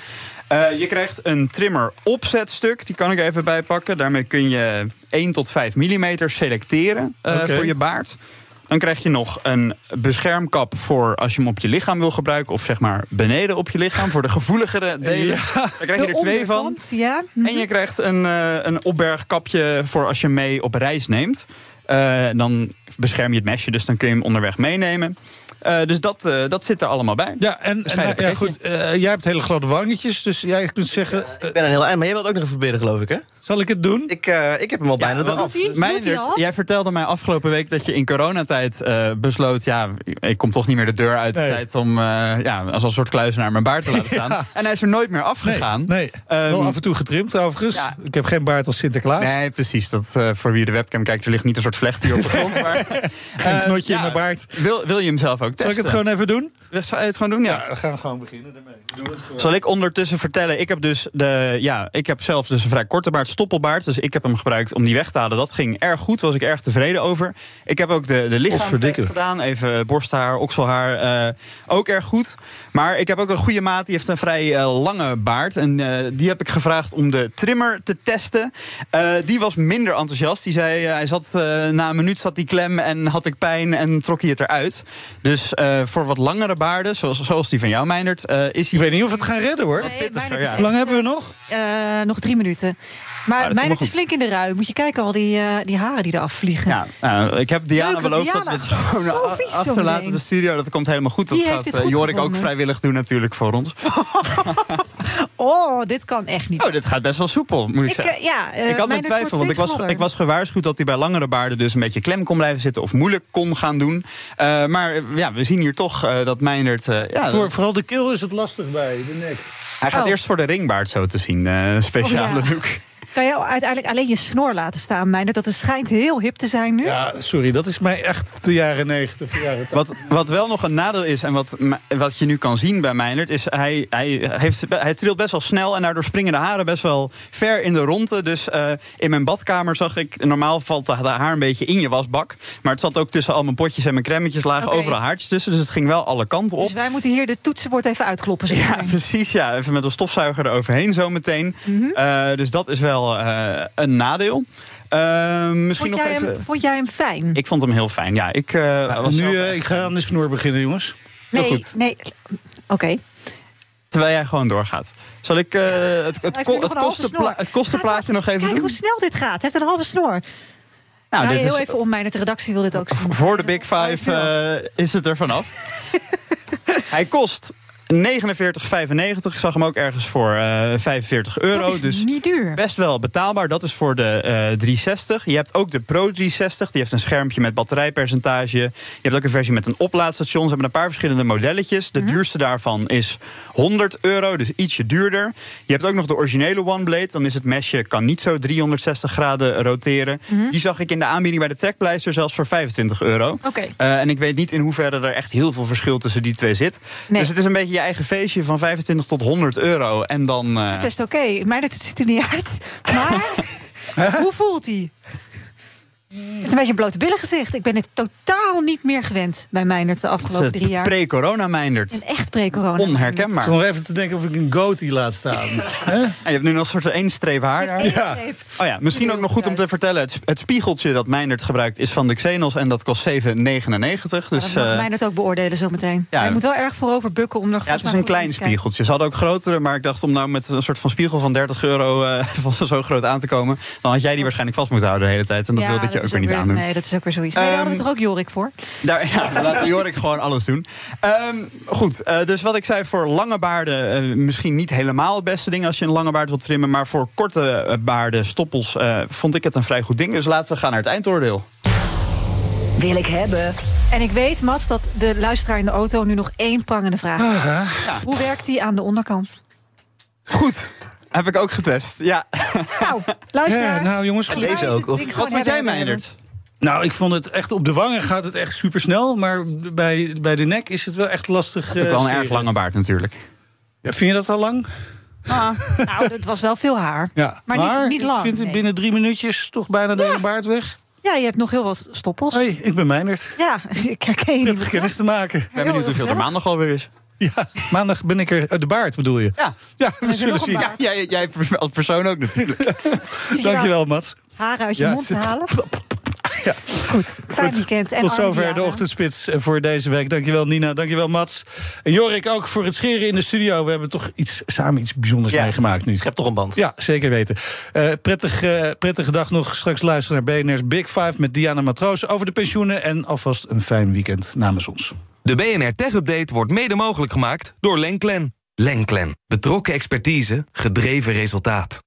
Eh, je krijgt een trimmer opzetstuk. Die kan ik even bij pakken. Daarmee kun je 1 tot 5 mm selecteren eh, voor je baard. Dan krijg je nog een beschermkap voor als je hem op je lichaam wil gebruiken. Of zeg maar beneden op je lichaam, voor de gevoeligere delen. Daar krijg je
De
er twee van.
Ja.
En je krijgt een, eh, een opbergkapje voor als je mee op reis neemt. Eh, dan bescherm je het mesje, dus dan kun je hem onderweg meenemen. Eh, dus dat, eh, dat zit er allemaal bij.
Ja, en, nou, ja, goed, eh, jij hebt hele grote wangetjes, dus jij kunt zeggen... eh,
Ik ben een heel eind, maar jij wilt ook nog even proberen, geloof ik, hè?
zal ik het doen?
Ik, eh, ik heb hem al bijna.
Doet hij?
Meindert,
al?
jij vertelde mij afgelopen week dat je in coronatijd eh, besloot... ja, ik kom toch niet meer de deur uit.
Nee.
Tijd om eh, ja, als een soort kluizenaar mijn baard te laten *laughs* staan.
Ja.
En hij is er nooit meer
Nee,
afgegaan.
nee.
Ehm,
wel af en toe getrimd overigens.
ja.
Ik heb geen baard als Sinterklaas.
Nee, precies. Dat, eh, voor wie de webcam kijkt, er ligt niet een soort vlecht hier op de grond. *laughs* Maar, *laughs*
Geen
eh,
knotje in mijn baard.
Wil, wil je hem zelf ook testen?
Zal ik het gewoon even doen?
Zal je het gewoon doen? Ja.
Ja, we gaan gewoon beginnen ermee. Doe het gewoon.
Zal ik ondertussen vertellen? Ik heb dus de, ja, ik heb zelf dus een vrij korte baard, stoppelbaard. Dus ik heb hem gebruikt om die weg te halen. Dat ging erg goed, was ik erg tevreden over. Ik heb ook de, de lichaamstest gedaan. Even borsthaar, okselhaar. eh, ook erg goed. Maar ik heb ook een goede maat, die heeft een vrij eh, lange baard. En eh, die heb ik gevraagd om de trimmer te testen. Eh, die was minder enthousiast. Die zei, eh, hij zat, eh, na een minuut zat die klem en had ik pijn en trok hij het eruit. Dus eh, voor wat langere baarden, zoals, zoals die van jou, Meindert, eh, is
Ik
hij...
weet niet of we het gaan redden hoor.
Nee,
pittiger, ja.
Hoe lang hebben we nog?
Eh, nog drie minuten. Maar
wel
is flink in de rui. Moet je kijken, al die, eh, die haren die eraf vliegen.
Ja, nou, ik heb Diana
Leuk,
beloofd
Diana.
dat we het gewoon achterlaten in de studio. Dat komt helemaal goed. Dat
Die
gaat eh, Jorik ook vrijwillig doen natuurlijk voor ons. *laughs*
Oh, dit kan echt niet.
Oh, dit gaat best wel soepel, moet ik,
Ik,
zeggen.
eh, ja, eh,
ik had
mijn
twijfel, want ik was, ik was gewaarschuwd dat hij bij langere baarden dus een beetje klem kon blijven zitten of moeilijk kon gaan doen. Eh, maar ja, we zien hier toch eh, dat Meindert. eh, ja,
Voor, vooral de keel is het lastig bij, de nek.
hij gaat
Oh.
eerst voor de ringbaard zo te zien, eh speciale
Oh, ja.
look. *laughs*
Kan je uiteindelijk alleen je snor laten staan, Meijner? Dat het schijnt heel hip te zijn nu.
Ja, sorry, dat is mij echt de jaren 90, jaren 80.
Wat, wat wel nog een nadeel is, en wat, wat je nu kan zien bij Meijnerd... is hij, hij, heeft, hij trilt best wel snel en daardoor springen de haren best wel ver in de ronde. Dus eh, in mijn badkamer zag ik... normaal valt het haar een beetje in je wasbak... maar het zat ook tussen al mijn potjes en mijn cremmetjes... lagen overal haartjes tussen, dus het ging wel alle kanten op.
Dus wij moeten hier de toetsenbord even uitkloppen. zo
Ja,
meteen.
precies. Ja. Even met een stofzuiger eroverheen zometeen.
Mhm.
Eh, dus dat is wel eh, een nadeel. Eh, misschien
Vond
nog
jij,
even...
hem, vond jij hem fijn?
Ik vond hem heel fijn. Ja, ik, eh, was
nu, eh,
echt-
ik ga aan de snoer beginnen, jongens.
Heel
nee,
goed.
nee. Oké.
Terwijl jij gewoon doorgaat. Zal ik eh, het, het, ko- het, kostenpla- het kostenplaatje nog even
Kijk
doen?
hoe snel dit gaat. Hij heeft een halve snor.
Nou,
Nou,
dit
heel
is-
even om mij. De redactie wil dit ook zien.
Voor de Big Five eh, is het er vanaf. *laughs* Hij kost 49,95. Ik zag hem ook ergens voor eh 45 euro.
Dat is
dus
niet duur.
best wel betaalbaar. Dat is voor de eh 360. Je hebt ook de Pro 360. Die heeft een schermpje met batterijpercentage. Je hebt ook een versie met een oplaadstation. Ze hebben een paar verschillende modelletjes.
Mhm.
De duurste daarvan is 100 euro, dus ietsje duurder. Je hebt ook nog de originele OneBlade. Dan is het mesje kan niet zo 360 graden roteren.
Mhm.
Die zag ik in de aanbieding bij de Trekpleister zelfs voor 25 euro.
Oké.
Eh, en ik weet niet in hoeverre er echt heel veel verschil tussen die twee zit.
Nee.
Dus het is een beetje je eigen feestje van 25 tot 100 euro. En dan. eh,
Dat is best oké. Mij het ziet er niet uit. Maar *laughs* hoe voelt hij? Het is een beetje een blote billen gezicht. Ik ben het totaal niet meer gewend bij Meijnerd de afgelopen
het is,
drie
eh,
jaar.
Pre-corona Meindert.
Een echt pre-corona.
Onherkenbaar.
Ik nog even te denken of ik een goatee laat staan. *laughs* Hè?
En je hebt nu nog een soort van één streep haar daar. Ja. Oh ja, misschien ook nog goed om te vertellen. Het, het spiegeltje dat Meindert gebruikt is van de Xenos en dat kost 7,99. Dus,
dat mag
eh,
Meijnerd ook beoordelen zometeen.
ja.
Hij moet wel erg voorover bukken om nog
ja, het is een klein spiegeltje. Ze hadden ook grotere, maar ik dacht om nou met een soort van spiegel van 30 euro eh, *laughs* van zo groot aan te komen, dan had jij die waarschijnlijk vast moeten houden de hele tijd. En dat
ja,
wilde ik je ook weer niet.
Nee, dat is ook weer zoiets. Nee, daar hadden we
Ehm,
toch ook Jorik voor?
Daar, ja, laten Jorik gewoon alles doen. Ehm, goed, eh, dus wat ik zei, voor lange baarden eh, misschien niet helemaal het beste ding als je een lange baard wilt trimmen. Maar voor korte eh, baarden, stoppels, eh, vond ik het een vrij goed ding. Dus laten we gaan naar het eindoordeel.
Wil ik hebben.
En ik weet, Mats, dat de luisteraar in de auto nu nog één prangende vraag heeft. Hoe werkt die aan de onderkant?
Goed, heb ik ook getest. Ja.
Nou, luisteraars.
Ja, nou jongens,
het ding gewoon
Wat vond jij, Meindert?
Nou, ik vond het echt op de wangen gaat het echt super snel. Maar bij, bij de nek is het wel echt lastig.
Het is ook wel een
eh,
erg lange baard natuurlijk.
Ja, vind je dat al lang? *laughs*
Nou, het was wel veel haar.
Ja,
Maar niet- niet lang,
Ik vind het
nee.
binnen drie minuutjes toch bijna de hele baard weg.
Ja, je hebt nog heel wat stoppels.
Hoi, ik ben Meinert.
Ja, *laughs* ik herken je niet.
Kennis te maken.
Ik ben benieuwd hoeveel er maandag alweer is.
Ja, maandag ben ik er. eh, De baard bedoel je?
Ja,
ja we zullen zien.
Ja, jij, jij als persoon ook natuurlijk. *laughs*
Dankjewel, Mats.
Haren uit je
Ja,
mond
het-
halen. *laughs* Goed, fijn
Goed,
weekend. En
Tot zover de ochtendspits voor deze week. Dankjewel Nina, dankjewel Mats. En Jorik ook voor het scheren in de studio. We hebben toch iets, samen iets bijzonders
Ja,
meegemaakt nu.
Schep toch een band.
Ja, zeker weten. Eh, prettig, eh, prettige dag nog. Straks luisteren naar BNR's Big Five met Diana Matroos over de pensioenen. En alvast een fijn weekend namens ons.
De BNR Tech Update wordt mede mogelijk gemaakt door Lenklen. Lenklen. Betrokken expertise, gedreven resultaat.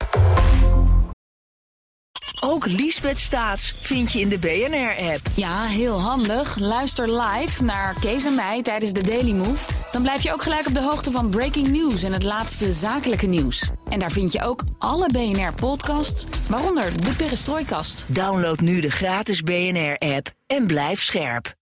Ook Liesbeth Staats vind je in de BNR-app.
Ja, heel handig. Luister live naar Kees en mij tijdens de Daily Move. Dan blijf je ook gelijk op de hoogte van breaking news en het laatste zakelijke nieuws. En daar vind je ook alle BNR-podcasts, waaronder de Perestrooikast.
Download nu de gratis BNR-app en blijf scherp.